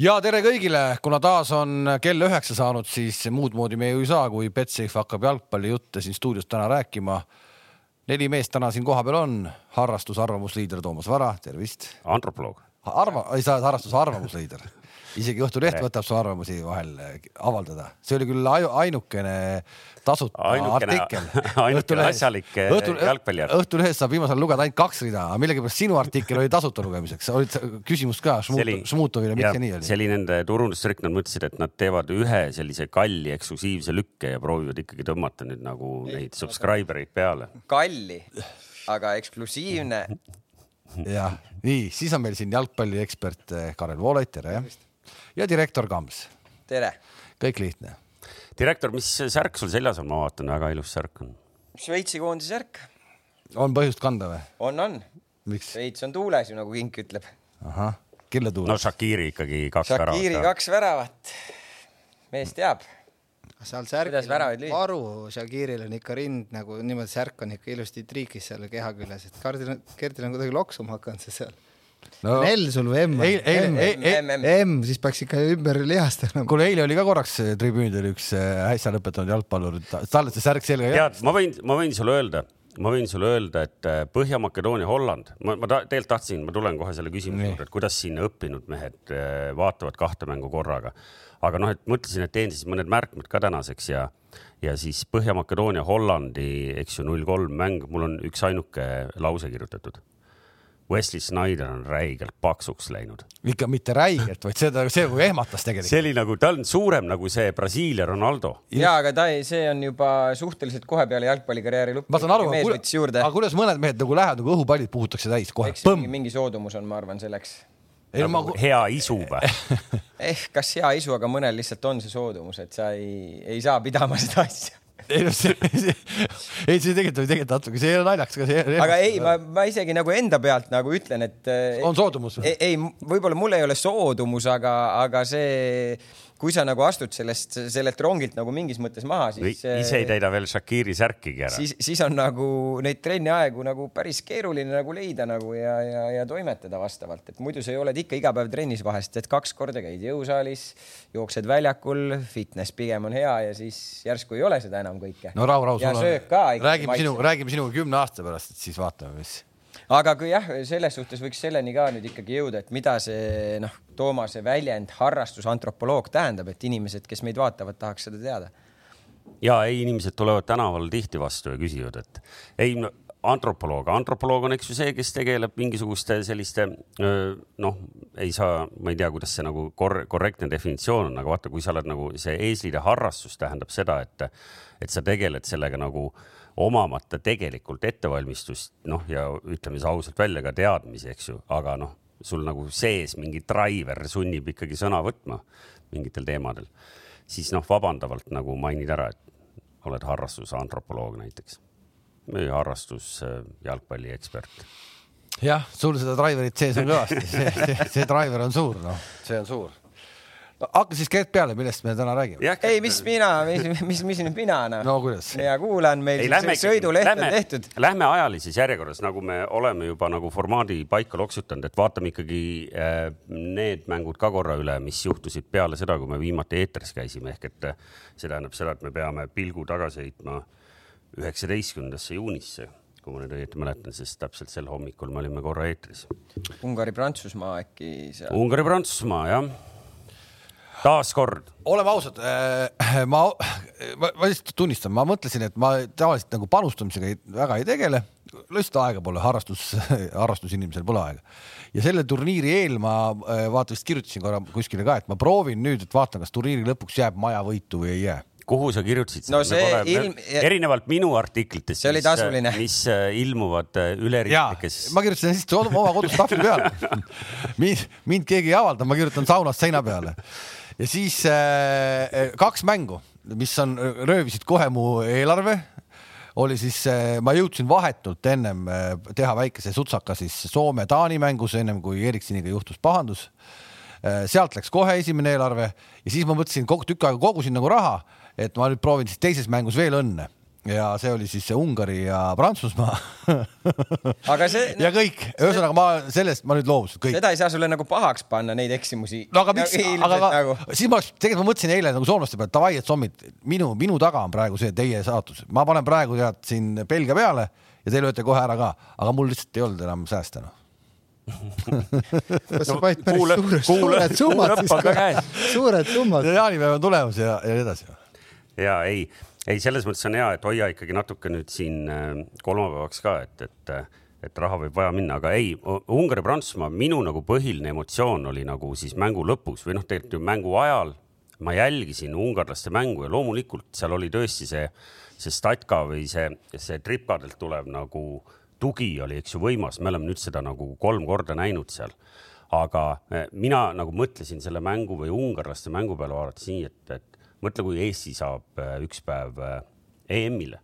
ja tere kõigile, kuna taas on kell üheksa saanud, siis muud moodi me ju ei saa, kui Betsafe hakkab jalgpallijutte siin stuudios täna rääkima. neli meest täna siin kohapeal on, harrastus arvamusliider Toomas Vara, tervist. antropoloog. Arva, ei saa harrastuse arvamusliider isegi Õhtuleht võtab su arvamusi vahel avaldada, see oli küll ainukene tasuta ainukene, artikkel. ainukene asjalik eh, Õhtul, jalgpalliartikkel. Õhtulehest saab viimasel ajal lugeda ainult kaks rida, aga millegipärast sinu artikkel oli tasuta lugemiseks, olid küsimust ka Šmutovile, miks see nii oli? see oli nende turundustrikk, nad mõtlesid, et nad teevad ühe sellise kalli eksklusiivse lükke ja proovivad ikkagi tõmmata nüüd nagu neid subscriber eid peale. kalli, aga eksklusiivne jah, nii, siis on meil siin jalgpalliekspert eh, Karel Voolaid, tere ja direktor Kams. tere. kõik lihtne. direktor, mis särk sul seljas on, ma vaatan, väga ilus särk on. Šveitsi koondise särk. on põhjust kanda või? on, on. Šveits on tuules ju nagu Kink ütleb. ahah, kelle tuules? no Shakiri ikkagi kaks Shakiri väravat. Shakiri kaks väravat. mees teab seal särgil varu, Shakiril on ikka rind nagu niimoodi, särk on ikka ilusti triikis seal keha küljes, et Kardil, Gerdil on kuidagi loksuma hakanud see seal no,. L sul või M? M, siis peaks ikka ümber lihastama. kuule, eile oli ka korraks äh, tribüünidel üks äh, äsja lõpetanud jalgpallur, talle see särk selga ei jäänud. ma võin, ma võin sulle öelda, ma võin sulle öelda, et äh, Põhja-Makedoonia, Holland, ma, ma ta, tegelikult tahtsin, ma tulen kohe selle küsimuse juurde, et kuidas siin õppinud mehed vaatavad kahte mängu korraga. Aga noh, et mõtlesin, et teen siis mõned märkmed ka tänaseks ja, ja siis Põhja-Makedoonia, Hollandi, eks ju, null kolm mäng, mul on üksainuke lause kirjutatud Wesley Snyder on räigelt paksuks läinud. ikka mitte räigelt, vaid seda, see nagu ehmatas tegelikult. see oli nagu, ta on suurem nagu see Brasiilia Ronaldo. ja, aga ta ei, see on juba suhteliselt kohe peale jalgpallikarjääri lõppu. ma saan aru, aga kuidas mõned mehed nagu lähevad nagu õhupallid puhutakse täis kohe. mingi, mingi soodumus on, ma arvan, selleks. Nagu ma... hea isu või eh, kas hea isu, aga mõnel lihtsalt on see soodumus, et sa ei, ei saa pidama seda asja ei noh, see, see, ei see tegelikult oli tegelikult natuke, see ei ole naljakas, aga see. aga ei, ma, ma isegi nagu enda pealt nagu ütlen, et. on soodumus ei, ei, võib-olla mul ei ole soodumus, aga, aga see kui sa nagu astud sellest, sellelt rongilt nagu mingis mõttes maha, siis. ise ei täida veel Shakiri särkigi ära. siis, siis on nagu neid trenniaegu nagu päris keeruline nagu leida nagu ja, ja, ja toimetada vastavalt, et muidu sa ju oled ikka iga päev trennis vahest, et kaks korda käid jõusaalis, jooksed väljakul, fitness pigem on hea ja siis järsku ei ole seda enam kõike. no rahu, rahu. ja söök ka. räägime sinu, räägime sinuga kümne aasta pärast, et siis vaatame, mis aga kui jah, selles suhtes võiks selleni ka nüüd ikkagi jõuda, et mida see noh, Toomase väljend harrastusantropoloog tähendab, et inimesed, kes meid vaatavad, tahaks seda teada. ja ei, inimesed tulevad tänaval tihti vastu ja küsivad, et ei no, antropoloog, antropoloog on, eks ju see, kes tegeleb mingisuguste selliste noh, ei saa, ma ei tea, kuidas see nagu kor korrektne definitsioon on, aga vaata, kui sa oled nagu see eeslide harrastus tähendab seda, et, et sa tegeled sellega nagu äh, omamata tegelikult ettevalmistust, noh, ja ütleme siis ausalt välja ka teadmisi, eks ju, aga noh, sul nagu sees mingi driver sunnib ikkagi sõna võtma mingitel teemadel, siis noh, vabandavalt nagu mainid ära, et oled harrastuse antropoloog näiteks või harrastus jalgpalliekspert. jah, sul seda driverit sees on kõvasti, see, see, see driver on suur, noh, see on suur hakka siis Gert peale, millest me täna räägime. ei, mis mina, mis, mis, mis nüüd mina noh. no kuidas? ja kuulan, meil ei, lähme, sõiduleht lähme, on tehtud. Lähme ajalises järjekorras, nagu me oleme juba nagu formaadi paika loksutanud, et vaatame ikkagi äh, need mängud ka korra üle, mis juhtusid peale seda, kui me viimati eetris käisime, ehk et äh, see tähendab seda, et me peame pilgu tagasi heitma üheksateistkümnendasse juunisse kui ma nüüd õieti mäletan, sest täpselt sel hommikul me olime korra eetris. Ungari-Prantsusmaa äkki seal? Ungari-Prantsusmaa jah taaskord. oleme ausad, äh, ma, ma, ma lihtsalt tunnistan, ma mõtlesin, et ma tavaliselt nagu panustamisega ei, väga ei tegele, lihtsalt aega pole, harrastus, harrastusinimesel pole aega. ja selle turniiri eel ma äh, vaata vist kirjutasin korra kuskile ka, et ma proovin nüüd, et vaatan, kas turniiri lõpuks jääb maja võitu või ei jää kuhu sa kirjutasid no see ilm... erinevalt minu artiklitest, see oli tasuline. mis äh, ilmuvad üleriiklikes. ma kirjutasin lihtsalt oma kodus tahvli peale mind, mind keegi ei avalda, ma kirjutan saunas seina peale ja siis äh, äh, kaks mängu, mis on, röövisid kohe mu eelarve oli siis, äh, ma jõudsin vahetult ennem äh, teha väikese sutsaka siis Soome-Taani mängus, ennem kui Eriksoniga juhtus pahandus. sealt läks kohe esimene eelarve ja siis ma mõtlesin, kogu tükk aega kogusin nagu raha, et ma nüüd proovin siis teises mängus veel õnne ja see oli siis see Ungari ja Prantsusmaa. Aga see ja kõik, ühesõnaga ma sellest ma nüüd loobusin, kõik. seda ei saa sulle nagu pahaks panna, neid eksimusi. no aga miks? No,, aga nagu... siis ma oleks, tegelikult ma mõtlesin eile nagu soomlaste peale, davai, et sommid, minu, minu taga on praegu see teie saatus, ma panen praegu tead siin Belgia peale ja te lööte kohe ära ka, aga mul lihtsalt ei olnud enam sääste noh sa panid päris suured, suured summad siis, suured summad. jaanipäev on tulemas ja, ja nii edasi. ja ei, ei, selles mõttes on hea, et hoia ikkagi natuke nüüd siin äh, kolmapäevaks ka, et, et, et raha võib vaja minna, aga ei, Ungari-Prantsusmaa, minu nagu põhiline emotsioon oli nagu siis mängu lõpus või noh, tegelikult ju mängu ajal ma jälgisin ungarlaste mängu ja loomulikult seal oli tõesti see, see statka või see, see tripkadelt tulev nagu tugi oli, eks ju, võimas, me oleme nüüd seda nagu kolm korda näinud seal. aga eh, mina nagu mõtlesin selle mängu või ungarlaste mängu peale vaadates nii, et, et mõtle, kui Eesti saab eh, üks päev eh, EM-ile.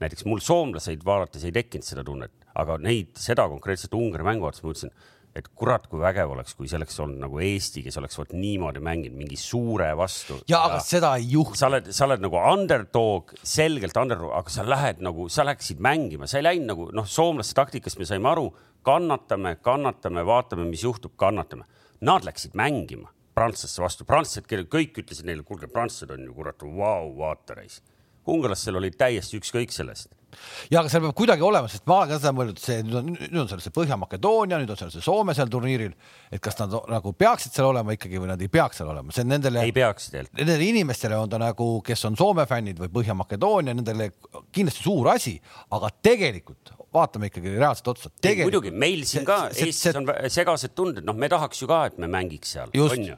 näiteks mul soomlaseid vaadates ei tekkinud seda tunnet, aga neid, seda konkreetset Ungari mängu vaadates ma mõtlesin et kurat, kui vägev oleks, kui see oleks olnud nagu Eesti, kes oleks vot niimoodi mänginud mingi suure vastu. ja aga seda ei juhtu. sa oled, sa oled nagu underdog, selgelt underdog, aga sa lähed nagu, sa läksid mängima, sa ei läinud nagu noh, soomlaste taktikast me saime aru, kannatame, kannatame, vaatame, mis juhtub, kannatame. Nad läksid mängima prantslaste vastu, prantslased, kellel kõik ütlesid neile, kuulge, prantslased on ju kurat, vau, vaata reis. ungarlastel oli täiesti ükskõik sellest ja aga seal peab kuidagi olema, sest ma olen ka seda mõelnud, see nüüd on, nüüd on seal see Põhja-Makedoonia, nüüd on seal see Soome seal turniiril, et kas nad nagu peaksid seal olema ikkagi või nad ei peaks seal olema, see on nendele. ei peaks tegelikult. Nendele inimestele on ta nagu, kes on Soome fännid või Põhja-Makedoonia, nendele kindlasti suur asi, aga tegelikult vaatame ikkagi reaalselt otsa. muidugi, meil siin ka see, Eestis see, on segased tunded, noh, me tahaks ju ka, et me mängiks seal, on ju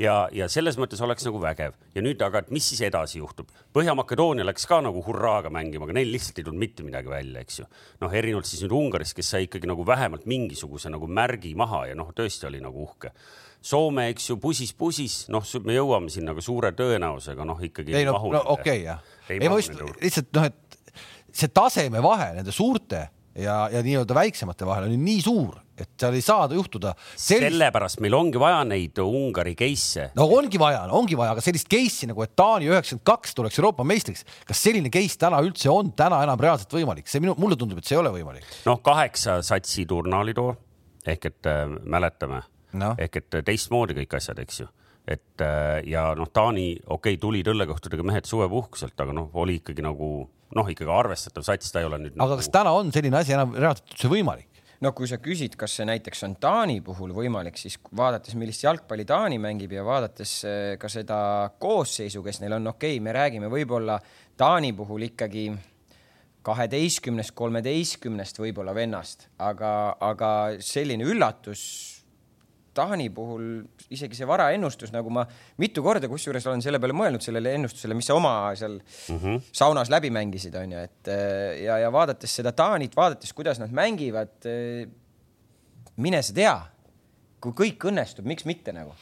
ja, ja selles mõttes oleks nagu vägev ja nüüd aga, et mis siis edasi juhtub? Põhja-Makedoonia läks ka nagu hurraaga mängima, aga neil lihtsalt ei tulnud mitte midagi välja, eks ju. noh, erinevalt siis nüüd Ungarist, kes sai ikkagi nagu vähemalt mingisuguse nagu märgi maha ja noh, tõesti oli nagu uhke. Soome, eks ju, pusis-pusis, noh, me jõuame sinna ka suure tõenäosusega, noh ikkagi. ei no, no okei okay, jah. ei, ei ma just lihtsalt noh, et see tasemevahe nende suurte ja, ja nii-öelda väiksemate vahel on nii suur, et seal ei saa juhtuda sellist.... sellepärast meil ongi vaja neid Ungari case'e. no ongi vaja, ongi vaja, aga sellist case'i nagu, et Taani üheksakümmend kaks tuleks Euroopa meistriks, kas selline case täna üldse on täna enam reaalselt võimalik, see minu, mulle tundub, et see ei ole võimalik. noh, kaheksa satsi turna oli too ehk et äh, mäletame no., ehk et teistmoodi kõik asjad, eks ju et äh, ja noh, Taani, okei okay,, tulid õllekohtadega mehed suvepuhkuselt, aga noh, oli ikkagi nagu noh, ikkagi arvestatav sats, ta ei ole nüüd. aga nagu... kas täna on selline asi enam reaalselt üldse võimalik? No kui sa küsid, kas see näiteks on Taani puhul võimalik, siis vaadates, millist jalgpalli Taani mängib ja vaadates eh, ka seda koosseisu, kes neil on, okei okay,, me räägime võib-olla Taani puhul ikkagi kaheteistkümnest, kolmeteistkümnest võib-olla vennast, aga, aga selline üllatus Taani puhul isegi see varaennustus, nagu ma mitu korda kusjuures olen selle peale mõelnud, sellele ennustusele, mis sa oma seal mm -hmm. saunas läbi mängisid, on ju, et äh, ja, ja vaadates seda Taanit, vaadates, kuidas nad mängivad, äh, mine sa tea, kui kõik õnnestub, miks mitte nagu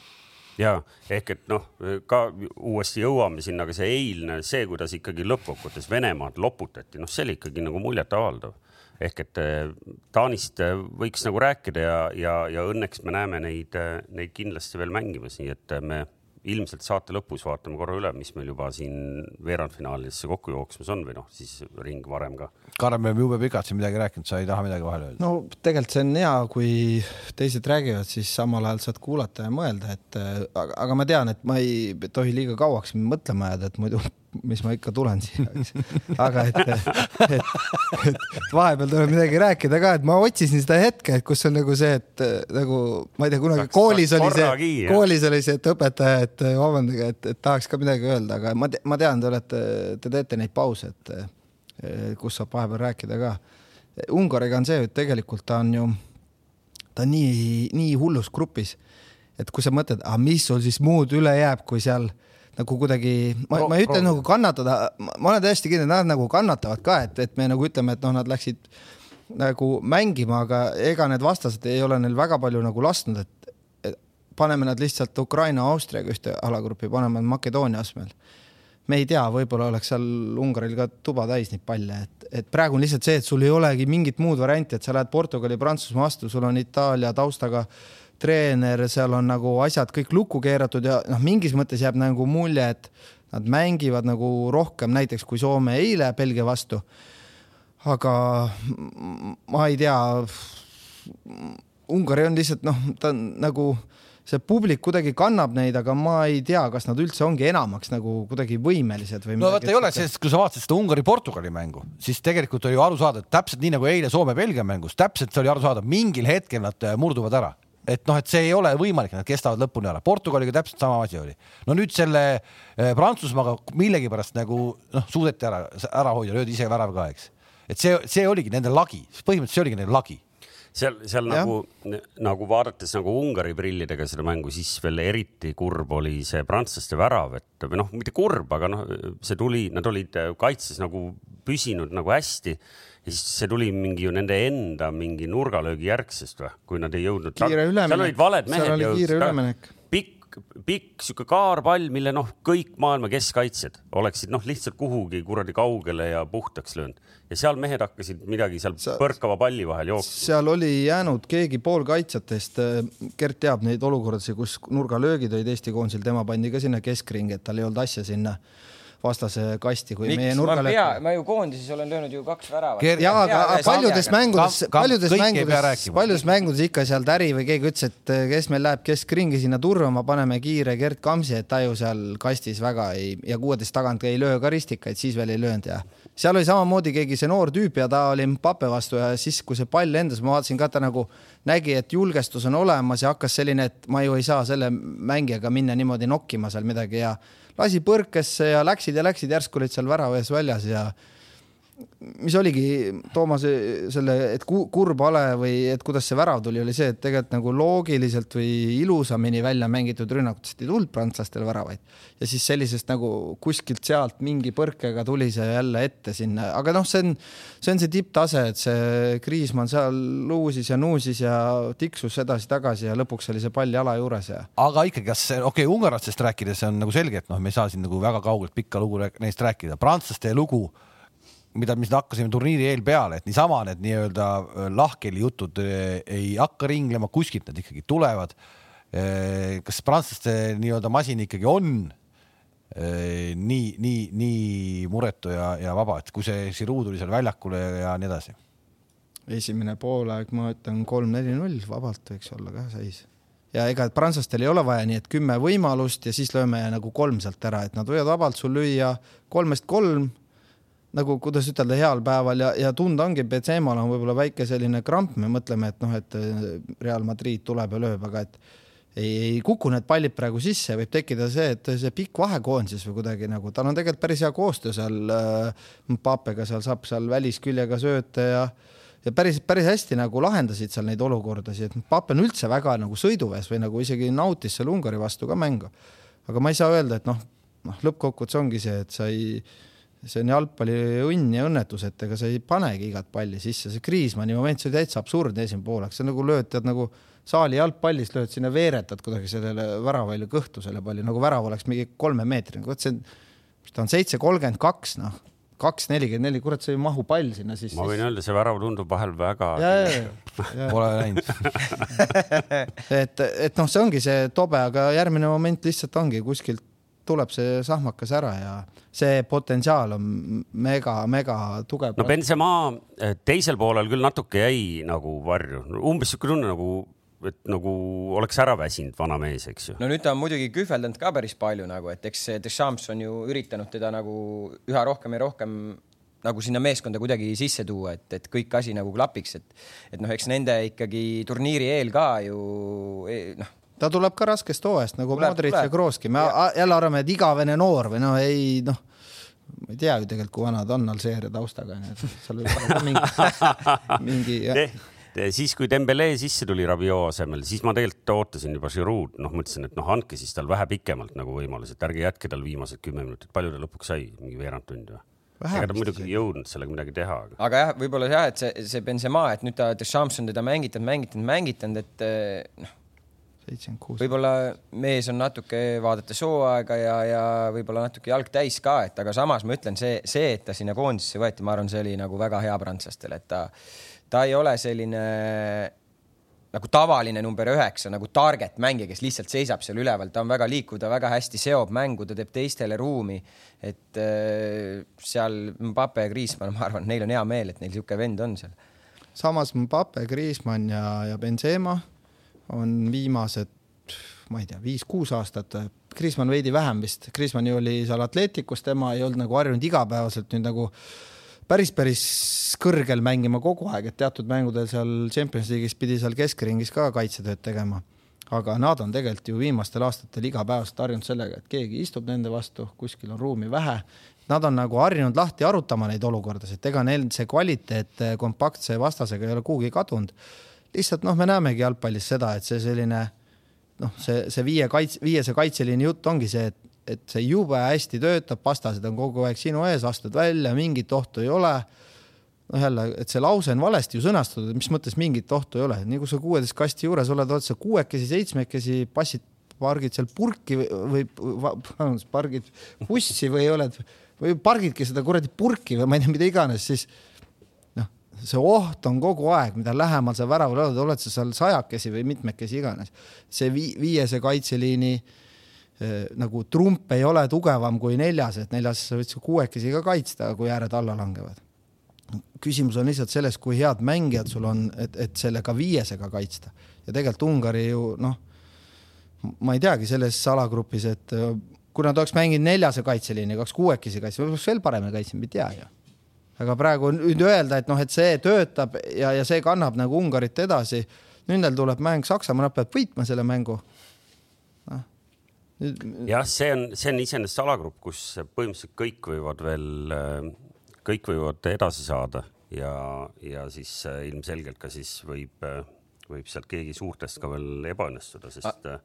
ja ehk et noh, ka uuesti jõuame sinna, aga see eilne, see, kuidas ikkagi lõppkokkuvõttes Venemaad loputati, noh, see oli ikkagi nagu muljetavaldav ehk et eh, Taanist eh, võiks nagu rääkida ja, ja, ja õnneks me näeme neid, eh, neid kindlasti veel mängimas, nii et me ilmselt saate lõpus vaatame korra üle, mis meil juba siin veerandfinaalidesse kokku jooksmas on või noh, siis ring varem ka. Karl, me oleme jube pikalt siin midagi rääkinud, sa ei taha midagi vahele öelda? no tegelikult see on hea, kui teised räägivad, siis samal ajal saad kuulata ja mõelda, et aga, aga ma tean, et ma ei tohi liiga kauaks mõtlema jääda, et muidu mis ma ikka tulen siia, eks. aga et, et, et, et vahepeal tuleb midagi rääkida ka, et ma otsisin seda hetke, et kus on nagu see, et nagu ma ei tea, kunagi Saks, koolis oli see, koolis oli see, et õpetaja, et vabandage, et, et tahaks ka midagi öelda, aga ma, ma tean, te olete, te teete neid pause, et kus saab vahepeal rääkida ka. Ungariga on see, et tegelikult ta on ju, ta on nii, nii hullus grupis, et kui sa mõtled, aga mis sul siis muud üle jääb, kui seal nagu kuidagi, ma, ma ei ütle nagu kannatada, ma olen täiesti kindel, nad nagu kannatavad ka, et, et me nagu ütleme, et noh, nad läksid nagu mängima, aga ega need vastased ei ole neil väga palju nagu lasknud, et, et paneme nad lihtsalt Ukraina, Austriaga ühte alagrupi, paneme Makedoonia asemel. me ei tea, võib-olla oleks seal Ungaril ka tuba täis neid palle, et, et praegu on lihtsalt see, et sul ei olegi mingit muud varianti, et sa lähed Portugali, Prantsusmaa vastu, sul on Itaalia taustaga treener, seal on nagu asjad kõik lukku keeratud ja noh, mingis mõttes jääb nagu mulje, et nad mängivad nagu rohkem näiteks kui Soome eile Belgia vastu. aga ma ei tea. Ungari on lihtsalt noh, ta on nagu see publik kuidagi kannab neid, aga ma ei tea, kas nad üldse ongi enamaks nagu kuidagi võimelised või. no vot ei ole, sest kui sa vaatasid seda Ungari-Portugali mängu, siis tegelikult oli ju aru saada, et täpselt nii nagu eile Soome-Belgia mängus, täpselt see oli aru saada, mingil hetkel nad äh, murduvad ära et noh, et see ei ole võimalik, nad kestavad lõpuni ära. Portugaliga täpselt sama asi oli. no nüüd selle äh, Prantsusmaaga millegipärast nagu noh, suudeti ära, ära hoida, löödi ise värav ka, eks. et see, see oligi nende lagi, põhimõtteliselt see oligi nende lagi seal, seal ja. nagu, nagu vaadates nagu Ungari prillidega seda mängu, siis veel eriti kurb oli see prantslaste värav, et või noh, mitte kurb, aga noh, see tuli, nad olid kaitses nagu püsinud nagu hästi ja siis see tuli mingi ju nende enda mingi nurgalöögi järgsest või, kui nad ei jõudnud. kiire üleminek. seal olid valed mehed. seal oli kiire üleminek. Pikk sihuke kaarpall, mille noh, kõik maailma keskkaitsjad oleksid noh, lihtsalt kuhugi kuradi kaugele ja puhtaks löönud ja seal mehed hakkasid midagi seal sa, põrkava palli vahel jooksma. seal oli jäänud keegi poolkaitsjatest, Gert teab neid olukordasid, kus nurgalöögid olid Eesti koondisel, tema pandi ka sinna keskringi, et tal ei olnud asja sinna vastase kasti, kui Miks? meie nurgale. ma ju koondises olen löönud ju kaks väravat. ja aga paljudes mängudes, paljudes mängudes, paljudes mängudes ikka seal Täri või keegi ütles, et eh, kes meil läheb keskringi sinna turvama, paneme kiire Gerd Kamsi, et ta ju seal kastis väga ei ja kuueteist tagant ei löö ka ristikaid, siis veel ei löönud ja seal oli samamoodi keegi see noor tüüp ja ta oli Mbappe vastu ja siis, kui see pall lendas, ma vaatasin ka, ta nagu nägi, et julgestus on olemas ja hakkas selline, et ma ju ei saa selle mängijaga minna niimoodi nokkima seal midagi ja lasi põrkesse ja läksid ja läksid, järsku olid seal värava ees väljas ja mis oligi Toomase selle, et kurb ale või et kuidas see värav tuli, oli see, et tegelikult nagu loogiliselt või ilusamini välja mängitud rünnakutest ei tulnud prantslastel väravaid. ja siis sellisest nagu kuskilt sealt mingi põrkega tuli see jälle ette sinna, aga noh, see on, see on see tipptase, et see Kriismann seal luusis ja nuusis ja tiksus edasi-tagasi ja lõpuks oli see pall jala juures ja. aga ikkagi, kas okei okay,, ungarlastest rääkides on nagu selge, et noh, me ei saa siin nagu väga kaugelt pikka lugu neist rääkida, prantslaste lugu mida, mis me hakkasime turniiri eel peale, et niisama need nii-öelda äh, lahkheli jutud äh, ei hakka ringlema, kuskilt nad ikkagi tulevad. Äh, kas prantslaste nii-öelda masin ikkagi on nii, nii, nii muretu ja, ja vaba, et kui see Giroud tuli seal väljakule ja nii edasi? esimene poolaeg, ma ütlen kolm-neli-null, vabalt võiks olla ka seis ja ega prantslastel ei ole vaja nii, et kümme võimalust ja siis lööme nagu kolm sealt ära, et nad võivad vabalt sul lüüa kolmest kolm nagu kuidas ütelda, heal päeval ja, ja tunda ongi, Benzema'l on võib-olla väike selline kramp, me mõtleme, et noh, et äh, Real Madrid tuleb ja lööb, aga et ei, ei kuku need pallid praegu sisse, võib tekkida see, et see pikk vahe koondises või kuidagi nagu, tal on tegelikult päris hea koostöö seal äh, Mpapega, seal saab seal välisküljega sööta ja ja päris, päris hästi nagu lahendasid seal neid olukordasid, et Pape on üldse väga nagu sõiduvees või nagu isegi nautis seal Ungari vastu ka mängu. aga ma ei saa öelda, et noh, noh, lõppkokkuvõttes ongi see, et sa ei see on jalgpalli õnn ja õnnetus, et ega sa ei panegi igat palli sisse, see Kriismanni moment, see oli täitsa absurdne esimene poolek, see nagu lööd, tead nagu saali jalgpallist lööd sinna, veeretad kuidagi sellele väravale kõhtu selle palli, nagu värav oleks mingi kolmemeetrine, vot see, ta on seitse kolmkümmend kaks, noh, kaks nelikümmend neli, kurat, see ei mahu pall sinna sisse. ma võin öelda, see värav tundub vahel väga. Pole läinud. Et, et noh, see ongi see tobe, aga järgmine moment lihtsalt ongi kuskilt tuleb see sahmakas ära ja see potentsiaal on mega-mega tugev. no Benzema eh, teisel poolel küll natuke jäi nagu varju, umbes sihuke tunne nagu, et nagu oleks ära väsinud vana mees, eks ju. no nüüd ta on muidugi kühveldanud ka päris palju nagu, et eks Deschamps on ju üritanud teda nagu üha rohkem ja rohkem nagu sinna meeskonda kuidagi sisse tuua, et, et kõik asi nagu klapiks, et, et noh, eks nende ikkagi turniiri eel ka ju e, noh ta tuleb ka raskest hooajast nagu Modric ja Krooski, me jälle arvame, et igavene noor või no ei noh, ma ei tea ju tegelikult, kui vana ta on Alžeeria taustaga, nii et seal võib olla mingi, mingi jah. Siis, kui Dembele sisse tuli Rabiot asemel, siis ma tegelikult ootasin juba Giroud, noh, mõtlesin, et noh, andke siis tal vähe pikemalt nagu võimalus, et ärge jätke tal viimased kümme minutit, palju ta lõpuks sai, mingi veerand tundi või? ega ta muidugi ei jõudnud sellega midagi teha. aga, aga jah, võib-olla jah, et see, see Benzema, et nüüd ta Deschamps on teda mängitanud, mängitanud, mängitanud, et noh seitsekümmend kuus. võib-olla mees on natuke, vaadates hooaega ja, ja võib-olla natuke jalg täis ka, et aga samas ma ütlen, see, see, et ta sinna koondisesse võeti, ma arvan, see oli nagu väga hea prantslastele, et ta, ta ei ole selline nagu tavaline number üheksa nagu target mängija, kes lihtsalt seisab seal üleval, ta on väga liikuv, ta väga hästi seob mängu, ta teeb teistele ruumi. et äh, seal Mbappe ja Kriismann, ma arvan, neil on hea meel, et neil niisugune vend on seal. samas Mbappe, Kriismann ja, ja Benzema on viimased, ma ei tea, viis-kuus aastat, Kriismann veidi vähem vist, Kriismanni oli seal Atleticus, tema ei olnud nagu harjunud igapäevaselt nüüd nagu päris, päris kõrgel mängima kogu aeg, et teatud mängudel seal Champions League'is pidi seal keskringis ka kaitsetööd tegema. aga nad on tegelikult ju viimastel aastatel igapäevaselt harjunud sellega, et keegi istub nende vastu, kuskil on ruumi vähe. Nad on nagu harjunud lahti arutama neid olukordasid, ega neil see kvaliteet kompaktse vastasega ei ole kuhugi kadunud. Lihtsalt noh, me näemegi jalgpallis seda, et see selline noh, see, see viie kaitse, viiese kaitseliini jutt ongi see, et et see jube hästi töötab, vastased on kogu aeg sinu ees, astud välja, mingit ohtu ei ole. Noh, jälle, et see lause on valesti ju sõnastatud, mis mõttes mingit ohtu ei ole, nii kui sa kuueteist kasti juures oled, oled sa kuuekesi, seitsmekesi, passid, pargid seal purki või, või pargid bussi või oled või pargidki seda kuradi purki või ma ei tea, mida iganes, siis see oht on kogu aeg, mida lähemal sa väravale oled, oled sa seal sajakesi või mitmekesi iganes. see vi viiese kaitseliini eh, nagu trump ei ole tugevam kui neljas, et neljas sa võid kuuekesi ka kaitsta, kui ääred alla langevad küsimus on lihtsalt selles, kui head mängijad sul on, et, et sellega viiesega kaitsta. ja tegelikult Ungari ju noh, ma ei teagi selles alagrupis, et äh, kui nad oleks mänginud neljase kaitseliini, kaks kuuekesi kaitse, oleks veel paremini kaitsnud, ei tea ju. Aga praegu nüüd öelda, et noh, et see töötab ja, ja see kannab nagu Ungarit edasi. nüüd neil tuleb mäng Saksamaa, nad peavad võitma selle mängu noh. jah, see on, see on iseenesest alagrupp, kus põhimõtteliselt kõik võivad veel kõik võivad edasi saada ja, ja siis äh, ilmselgelt ka siis võib, äh, võib sealt keegi suurtest ka veel ebaõnnestuda, sest äh,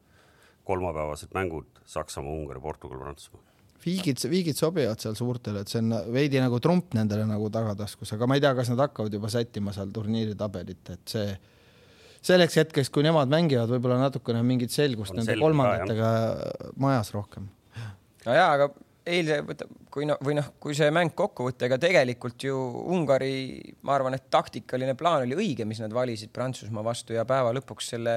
kolmapäevased mängud Saksamaa, Ungari, Portugal, Prantsusmaa. Viigid, viigid sobivad seal suurtele, et see on veidi nagu trump nendele nagu tagataskus, aga ma ei tea, kas nad hakkavad juba sättima seal turniiri tabelit, et see selleks hetkeks, kui nemad mängivad, võib-olla natukene mingit selgust on nende kolmandatega jah. majas rohkem. no jaa, aga eilse, kui noh, või noh, kui see mäng kokku võtta, ega tegelikult ju Ungari, ma arvan, et taktikaline plaan oli õige, mis nad valisid Prantsusmaa vastu ja päeva lõpuks selle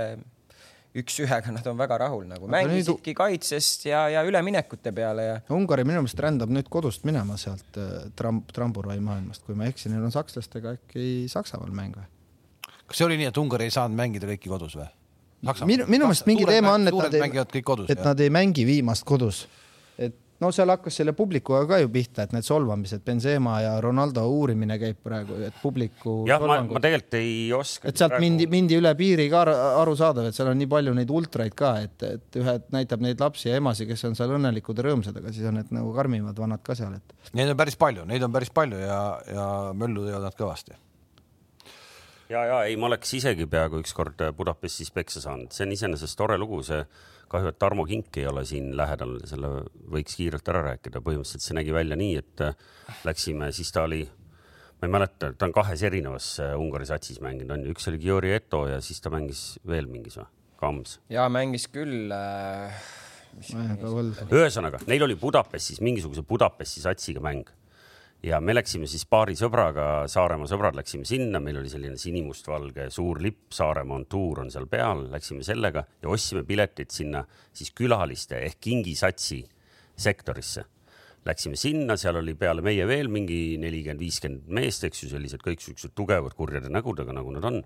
üks-ühega nad on väga rahul nagu, mängisidki kaitsest ja, ja üleminekute peale ja. Ungari minu meelest rändab nüüd kodust minema sealt äh, tramp, tramburai maailmast, kui ma ei eksi, neil on sakslastega äkki Saksamaal mäng või? kas see oli nii, et Ungari ei saanud mängida kõiki kodus või? minu, minu meelest mingi teema on, et nad ei, et nad ei mängi viimast kodus no seal hakkas selle publikuga ka ju pihta, et need solvamised, Benzema ja Ronaldo uurimine käib praegu, et publiku. jah, ma, ma tegelikult ei oska. et sealt praegu... mindi, mindi üle piiri ka arusaadav, et seal on nii palju neid ultraid ka, et, et ühed näitab neid lapsi ja emasid, kes on seal õnnelikud ja rõõmsad, aga siis on need nagu karmimad vanad ka seal, et. Neid on päris palju, neid on päris palju ja, ja möllu teevad nad kõvasti ja, ja ei, ma oleks isegi peaaegu ükskord Budapestis peksa saanud, see on iseenesest tore lugu, see kahju, et Tarmo Kink ei ole siin lähedal, selle võiks kiirelt ära rääkida, põhimõtteliselt see nägi välja nii, et äh, läksime, siis ta oli, ma ei mäleta, ta on kahes erinevas äh, Ungari satsis mänginud, on ju, üks oli Giori Eto ja siis ta mängis veel mingis või, Kams. ja mängis küll äh,. ühesõnaga, neil oli Budapestis mingisuguse Budapesti satsiga mäng ja me läksime siis paari sõbraga, Saaremaa sõbrad läksime sinna, meil oli selline sinimustvalge suur lipp, Saaremaa on tuur on seal peal, läksime sellega ja ostsime piletid sinna siis külaliste ehk kingisatsi sektorisse. Läksime sinna, seal oli peale meie veel mingi nelikümmend, viiskümmend meest, eks ju, sellised kõik siuksed tugevad kurjade nägudega, nagu nad on.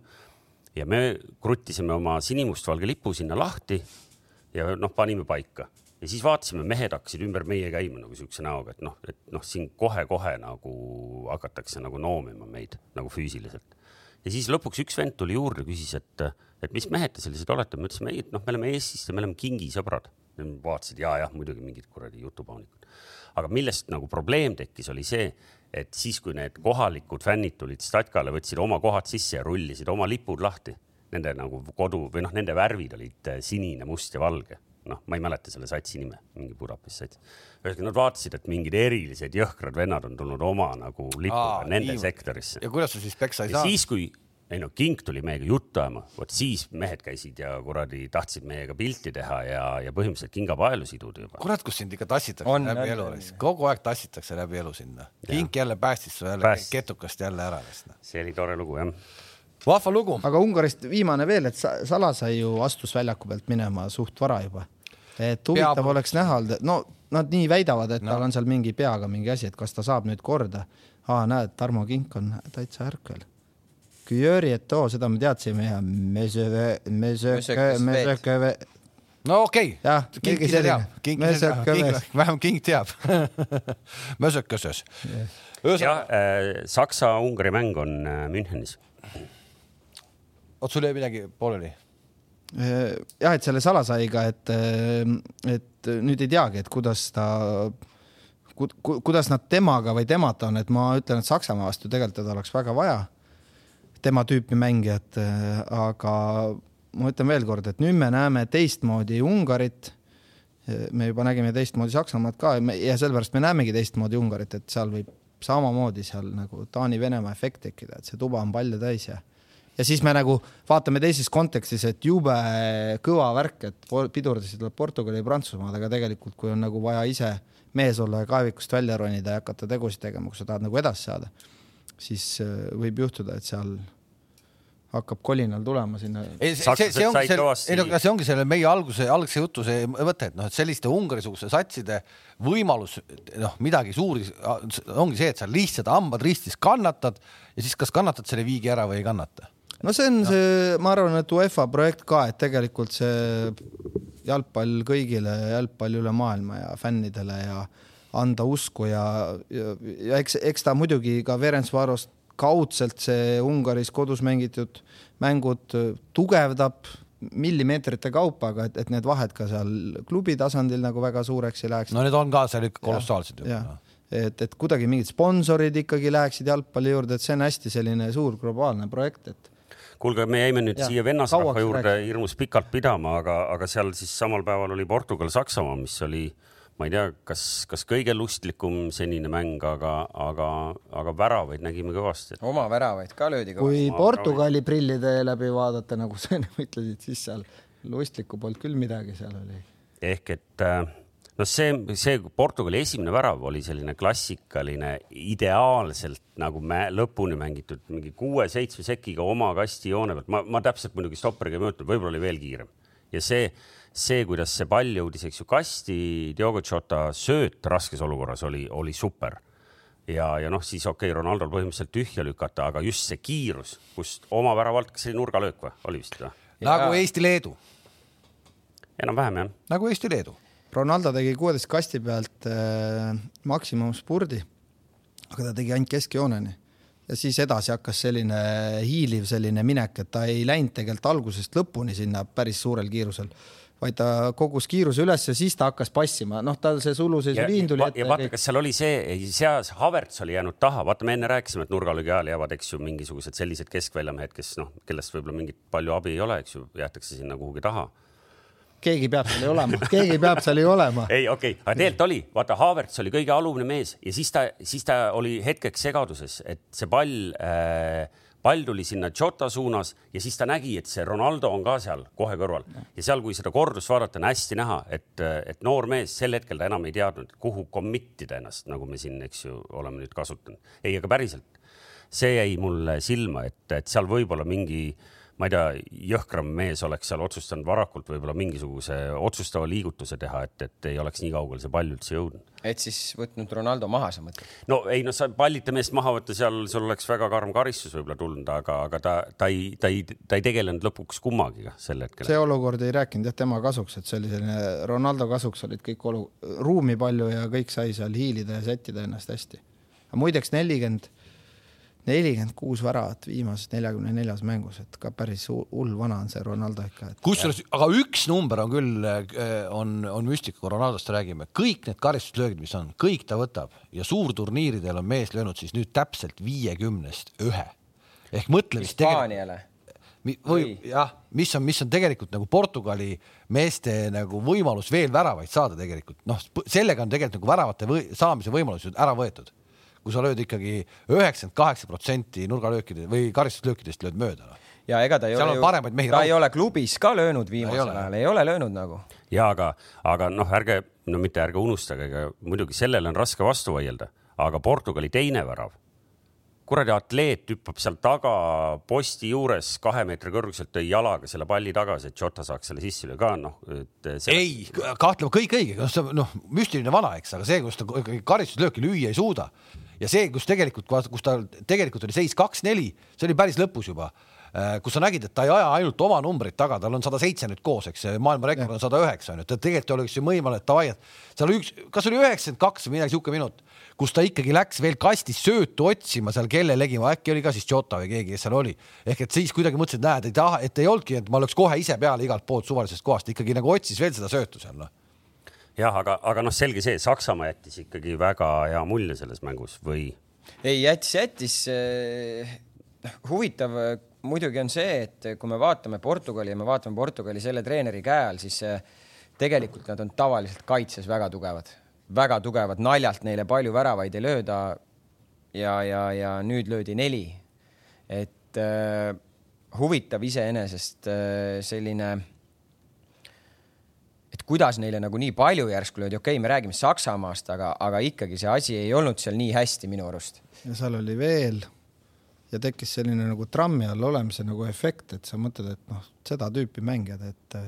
ja me kruttisime oma sinimustvalge lipu sinna lahti ja noh, panime paika ja siis vaatasime, mehed hakkasid ümber meie käima nagu siukse näoga, et noh, et noh, siin kohe-kohe nagu hakatakse nagu noomima meid nagu füüsiliselt. ja siis lõpuks üks vend tuli juurde, küsis, et, et mis mehed te sellised olete, me ütlesime ei, et noh, me oleme Eestist ja me oleme kingisõbrad. vaatasid ja, jah, muidugi mingid kuradi jutupaunikud. aga millest nagu probleem tekkis, oli see, et siis, kui need kohalikud fännid tulid Statkale, võtsid oma kohad sisse ja rullisid oma lipud lahti, nende nagu kodu või noh, nende värvid olid sinine, must ja valge noh, ma ei mäleta selle satsi nime, mingi Budapesti sats. ühesõnaga nad vaatasid, et mingid erilised jõhkrad vennad on tulnud oma nagu lipuga nende nii. sektorisse. ja kuidas sa siis peksa ei saanud? siis, kui ei no King tuli meiega juttu ajama, vot siis mehed käisid ja kuradi tahtsid meiega pilti teha ja, ja põhimõtteliselt kingapaelu siduda juba. kurat, kus sind ikka tassitakse on, läbi elu, kogu aeg tassitakse läbi elu sinna. King jälle päästis su jälle Pääst. ketukast jälle ära. see oli tore lugu jah vahva lugu. aga Ungarist viimane veel, et Salasai ju astus väljaku pealt minema suht vara juba. Et huvitav Peab... oleks näha no nad nii väidavad, et no. tal on seal mingi peaga mingi asi, et kas ta saab nüüd korda. aa, näed, Tarmo Kink on täitsa ärkvel. Küjöri Eto, seda me teadsime ja Mesöve, Mesöke, Mesöke. no okei okay., jah, keegi selline. vähemalt King teab Mesököses yes.. jah äh,, Saksa-Ungari mäng on äh, Münchenis. oot, sul jäi midagi pooleli? Äh, jah, et selle salasaiga, et, äh, et nüüd ei teagi, et kuidas ta ku,, ku, kuidas nad temaga või temata on, et ma ütlen, et Saksamaa vastu tegelikult teda oleks väga vaja tema tüüpi mängijat, äh, aga ma ütlen veel kord, et nüüd me näeme teistmoodi Ungarit. me juba nägime teistmoodi Saksamaad ka ja sellepärast me näemegi teistmoodi Ungarit, et seal võib samamoodi seal nagu Taani-Venemaa efekt tekkida, et see tuba on palju täis ja ja siis me nagu vaatame teises kontekstis, et jube kõva värk, et pidurdasid Portugali ja Prantsusmaad, aga tegelikult, kui on nagu vaja ise mees olla ja kaevikust välja ronida ja hakata tegusid tegema, kui sa tahad nagu edasi saada, siis äh, võib juhtuda, et seal hakkab kolinal tulema sinna. ei, see, see, see ongi selle, ei no see ongi selle meie alguse, algse jutu see mõte, et noh, et selliste Ungari-suguste satside võimalus noh, midagi suuri ongi see, et sa lihtsalt hambad ristis kannatad ja siis kas kannatad selle viigi ära või ei kannata. No see on no. see, ma arvan, et UEFA projekt ka, et tegelikult see jalgpall kõigile, jalgpall üle maailma ja fännidele ja anda usku ja, ja, ja eks, eks ta muidugi ka Ferencvarost kaudselt see Ungaris kodus mängitud mängud tugevdab millimeetrite kaupa, aga et, et need vahed ka seal klubi tasandil nagu väga suureks ei läheks. no need on ka seal ikka kolossaalsed ju. et, et kuidagi mingid sponsorid ikkagi läheksid jalgpalli juurde, et see on hästi selline suur globaalne projekt, et kuulge, me jäime nüüd ja, siia vennasrahva juurde rääks. hirmus pikalt pidama, aga, aga seal siis samal päeval oli Portugal-Saksamaa, mis oli äh, ma ei tea, kas, kas kõige lustlikum senine mäng, aga, aga, aga väravaid nägime kõvasti. oma väravaid ka löödi kõvasti. kui Portugali prillide läbi vaadata, nagu sa enne ütlesid, siis seal lustlikku polnud küll midagi, seal oli. ehk et noh, see, see Portugali esimene värav oli selline klassikaline, ideaalselt nagu me lõpuni mängitud mingi kuue-seitsme sekiga oma kasti joone pealt. ma, ma täpselt muidugi stopperiga ei mõõtnud, võib-olla oli veel kiirem ja see see, kuidas see pall jõudis, eks ju, kasti, Diogo Jota sööt raskes olukorras oli, oli super. ja, ja noh, siis okei okay,, Ronaldo'l põhimõtteliselt tühja lükata, aga just see kiirus, kust oma väravalt, kas see oli nurgalöök või, oli vist või? nagu Eesti-Leedu. enam-vähem jah. nagu Eesti-Leedu. Ronaldo tegi kuueteist kasti pealt äh, maksimumspurdi, aga ta tegi ainult keskjooneni. Ja siis edasi hakkas selline hiiliv selline minek, et ta ei läinud tegelikult algusest lõpuni sinna päris suurel kiirusel vaid ta kogus kiiruse üles ja siis ta hakkas passima, noh, tal see suluseisu liin tuli ette. ja vaata, kas seal oli see, seal Havertz oli jäänud taha, vaata, me enne rääkisime, et nurgalöögi ajal jäävad, eks ju, mingisugused sellised keskväljamehed, kes noh, kellest võib-olla mingit palju abi ei ole, eks ju, jäetakse sinna kuhugi taha keegi peab seal ju olema, keegi peab seal ju olema. ei, okei okay., aga tegelikult oli, vaata, Havertz oli kõige alumine mees ja siis ta, siis ta oli hetkeks segaduses, et see pall äh, pall tuli sinna Jota suunas ja siis ta nägi, et see Ronaldo on ka seal kohe kõrval ja seal, kui seda kordust vaadata, on hästi näha, et, et noor mees sel hetkel ta enam ei teadnud, kuhu commit ida ennast, nagu me siin, eks ju, oleme nüüd kasutanud. ei, aga päriselt, see jäi mulle silma, et, et seal võib-olla mingi äh, ma ei tea, jõhkram mees oleks seal otsustanud varakult võib-olla mingisuguse otsustava liigutuse teha, et, et ei oleks nii kaugele see pall üldse jõudnud. et siis võtnud Ronaldo maha, sa mõtled? no ei, no sa pallita meest maha võtta, seal sul oleks väga karm karistus võib-olla tulnud, aga, aga ta, ta ei, ta ei, ta ei tegelenud lõpuks kummagiga sel hetkel. see olukord ei rääkinud jah tema kasuks, et see oli selline Ronaldo kasuks olid kõik olu-, ruumi palju ja kõik sai seal hiilida ja sättida ennast hästi. muideks nelikümmend nelikümmend kuus väravat viimases neljakümne neljas mängus, et ka päris hull vana on see Ronaldo ikka et.... kusjuures, aga üks number on küll, äh, on, on müstika, kui Ronaldost räägime, kõik need karistuslöögid, mis on, kõik ta võtab ja suurturniiridel on mees löönud siis nüüd täpselt viiekümnest ühe. Ehk mõtle, mis Hispaaniale. Või jah, mis on, mis on tegelikult nagu Portugali meeste nagu võimalus veel väravaid saada tegelikult, noh, sellega on tegelikult nagu väravate või, saamise võimalus ära võetud kui sa lööd ikkagi üheksakümmend kaheksa protsenti nurgalöökide või karistuslöökidest lööd mööda no. ja ega ta ei Seal ole ju, ta raud. ei ole klubis ka löönud viimasel ajal, ei ole löönud nagu. ja aga, aga noh, ärge, no mitte ärge unustage, ega muidugi sellele on raske vastu vaielda, aga Portugali teine värav kuradi atleet hüppab seal taga posti juures kahe meetri kõrguselt, tõi jalaga selle palli tagasi, et Jota saaks selle sisse lüüa ka, noh. ei, kahtlema kõik õige, noh, noh, müstiline vana, eks, aga see, kus ta karistuslööki lüüa ei suuda ja see, kus tegelikult, kus ta tegelikult oli seis kaks-neli, see oli päris lõpus juba Äh, kus sa nägid, et ta ei aja ainult oma numbreid taga, tal on sada seitse nüüd koos, eks maailma rekord on sada üheksa on ju, et tegelikult oleks ju võimalik, et davai, et seal üks, kas oli üheksakümmend kaks või midagi sihuke minut, kus ta ikkagi läks veel kastis söötu otsima seal kellelegi, äkki oli ka siis Jota või keegi, kes seal oli. ehk et siis kuidagi mõtlesid, näed, ei taha, et ei olnudki, et ma lööks kohe ise peale igalt poolt suvalisest kohast, ikkagi nagu otsis veel seda söötu seal noh jah, aga, aga noh, selge see, Saksamaa jättis ikkagi väga hea mulje selles mängus või? ei, jättis, jättis äh, huvitav muidugi on see, et kui me vaatame Portugali ja me vaatame Portugali selle treeneri käe all, siis eh, tegelikult nad on tavaliselt kaitses väga tugevad, väga tugevad, naljalt neile palju väravaid ei lööda. ja, ja, ja nüüd löödi neli. et äh, huvitav iseenesest äh, selline, et kuidas neile nagu nii palju järsku löödi, okei okay,, me räägime Saksamaast, aga, aga ikkagi see asi ei olnud seal nii hästi minu arust. ja seal oli veel ja tekkis selline nagu trammi all olemise nagu efekt, et sa mõtled, et noh, seda tüüpi mängijad, et äh,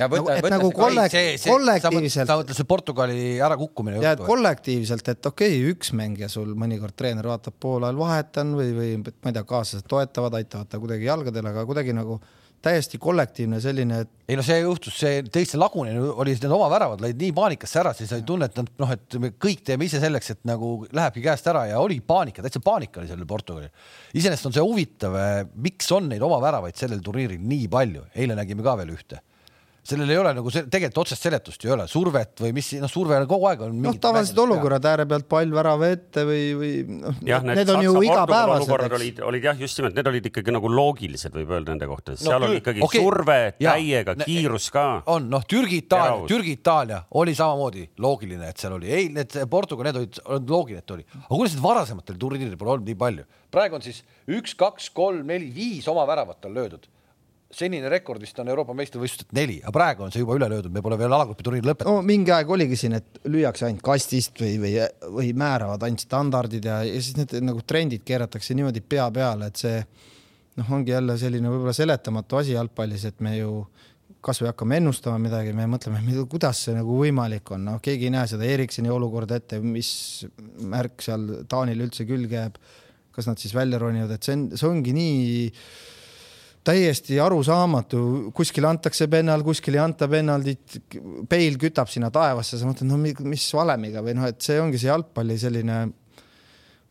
ja võta, nagu, võta nagu kollek see, see, kollektiivselt. sa mõtled see Portugali ärakukkumine. ja, et kollektiivselt, et okei okay,, üks mängija sul mõnikord treener vaatab poolajal vahetan või, või ma ei tea, kaaslased toetavad, aitavad ta kuidagi jalgadele, aga kuidagi nagu täiesti kollektiivne selline et.... ei no see juhtus, see teiste lagunemine oli, need oma väravad lõid nii paanikasse ära, siis oli tunne, et nad noh, et me kõik teeme ise selleks, et nagu lähebki käest ära ja oli paanika, täitsa paanika oli sellel Portugalil. iseenesest on see huvitav, eh, miks on neid oma väravaid sellel turniiril nii palju, eile nägime ka veel ühte sellel ei ole nagu see, tegelikult otsest seletust ju ei ole, survet või mis, noh, surve on kogu aeg on. noh, tavalised olukorrad ääre pealt pall värava ette või, või noh, need on ju igapäevased. olukorrad olid, olid jah, just nimelt, need olid ikkagi nagu loogilised, võib öelda nende kohta, seal no, oli ikkagi okay. surve täiega, kiirus ka. on, noh, Türgi, Itaalia, Türgi, Itaalia oli samamoodi loogiline, et seal oli, ei, need Portugal, need olid, loogiline, et oli, aga kuidas need varasematel turniiridel pole olnud nii palju? praegu on siis üks, kaks, kolm, neli, viis oma väravat on löödud senine rekord vist on Euroopa meistrivõistlused neli, aga praegu on see juba üle löödud, me pole veel alagrupi turniiri lõpetanud no,. mingi aeg oligi siin, et lüüakse ainult kastist või, või, või määravad ainult standardid ja, ja siis need nagu trendid keeratakse niimoodi pea peale, et see noh, ongi jälle selline võib-olla seletamatu asi jalgpallis, et me ju kasvõi hakkame ennustama midagi, me mõtleme, kuidas see nagu võimalik on, noh, keegi ei näe seda Eriksoni olukorda ette, mis märk seal Taanil üldse külge jääb. kas nad siis välja ronivad, et see on, see ongi nii täiesti arusaamatu, kuskil antakse pennal, kuskil ei anta pennaldit, peil kütab sinna taevasse, sa mõtled, no mis valemiga või noh, et see ongi see jalgpalli selline.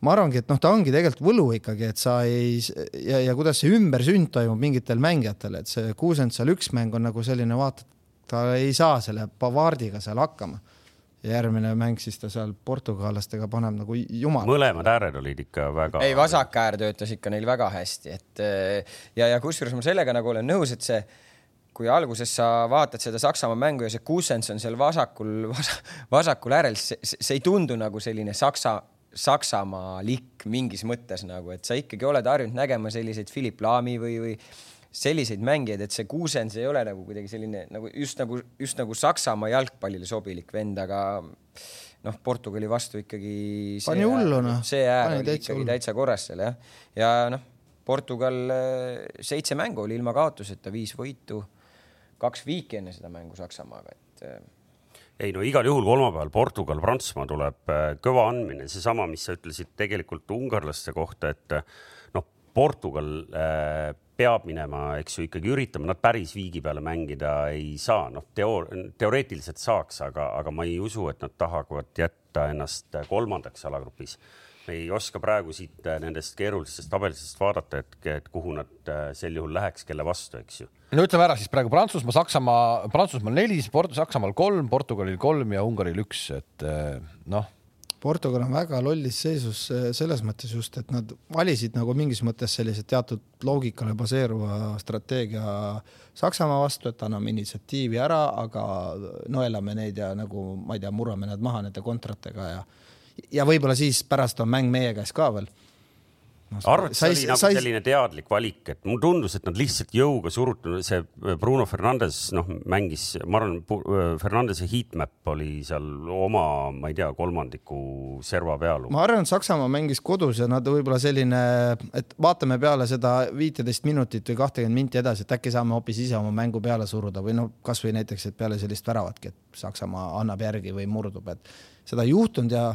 ma arvangi, et noh, ta ongi tegelikult võlu ikkagi, et sa ei ja, ja kuidas see ümbersünd toimub mingitel mängijatel, et see kuusend seal üks mäng on nagu selline, vaata, ta ei saa selle Bavardiga seal hakkama ja järgmine mäng siis ta seal portugallastega paneb nagu jumal. mõlemad ääred olid ikka väga. ei, vasak äär töötas ikka neil väga hästi, et eh, ja, ja kusjuures ma sellega nagu olen nõus, et see, kui alguses sa vaatad seda Saksamaa mängu ja see Kussens on seal vasakul vas,, vasakul äärel, see ei tundu nagu selline Saksa, Saksamaalik mingis mõttes nagu, et sa ikkagi oled harjunud nägema selliseid Philip Laami või, või selliseid mängijaid, et see Kuusens ei ole nagu kuidagi selline nagu just nagu, just nagu Saksamaa jalgpallile sobilik vend, aga noh, Portugali vastu ikkagi. pani hullu noh. see äär oli ikkagi hullu. täitsa korras seal jah, ja noh, Portugal äh, seitse mängu oli ilma kaotuseta, viis võitu, kaks viiki enne seda mängu Saksamaaga, et äh, ei no igal juhul kolmapäeval Portugal, Prantsusmaa tuleb äh, kõva andmine, seesama, mis sa ütlesid tegelikult ungarlaste kohta, et noh, Portugal äh, peab minema, eks ju, ikkagi üritama, nad päris viigi peale mängida ei saa, noh, teo-, teoreetiliselt saaks, aga, aga ma ei usu, et nad tahavad jätta ennast kolmandaks alagrupis. me ei oska praegu siit nendest keerulistest tabelitest vaadata, et, et kuhu nad äh, sel juhul läheks, kelle vastu, eks ju. no ütleme ära siis praegu Prantsusmaa, Saksamaa, Prantsusmaal neli, Saksamaal kolm, Portugalil kolm ja Ungaril üks, et äh, noh Portugal on väga lollis seisus selles mõttes just, et nad valisid nagu mingis mõttes sellise teatud loogikale baseeruva strateegia Saksamaa vastu, et anname initsiatiivi ära, aga nõelame neid ja nagu ma ei tea, murrame nad maha nende kontratega ja ja võib-olla siis pärast on mäng meie käes ka veel. No,. arvad, see oli nagu sai... selline teadlik valik, et mulle tundus, et nad lihtsalt jõuga surutud, see Bruno Fernandes noh, mängis, ma arvan, Fernandese heatmap oli seal oma, ma ei tea, kolmandiku serva peal. ma arvan, et Saksamaa mängis kodus ja nad võib-olla selline, et vaatame peale seda viiteist minutit või kahtekümmet minti edasi, et äkki saame hoopis ise oma mängu peale suruda või noh, kasvõi näiteks, et peale sellist väravatki, et Saksamaa annab järgi või murdub, et seda ei juhtunud ja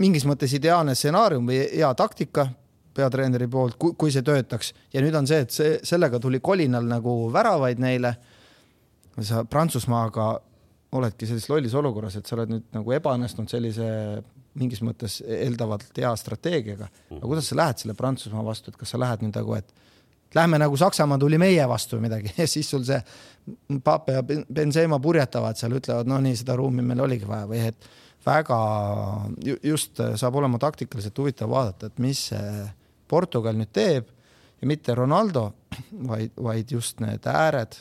mingis mõttes ideaalne stsenaarium või hea taktika peatreeneri poolt, kui see töötaks ja nüüd on see, et see, sellega tuli kolinal nagu väravaid neile. sa Prantsusmaaga oledki sellises lollis olukorras, et sa oled nüüd nagu ebaõnnestunud sellise mingis mõttes eeldavalt hea strateegiaga. aga kuidas sa lähed selle Prantsusmaa vastu, et kas sa lähed nüüd nagu, et lähme nagu Saksamaa tuli meie vastu või midagi ja siis sul see Pape ja Benzema purjetavad seal, ütlevad, no nii, seda ruumi meil oligi vaja või et väga just saab olema taktikaliselt huvitav vaadata, et mis see Portugal nüüd teeb ja mitte Ronaldo, vaid, vaid just need ääred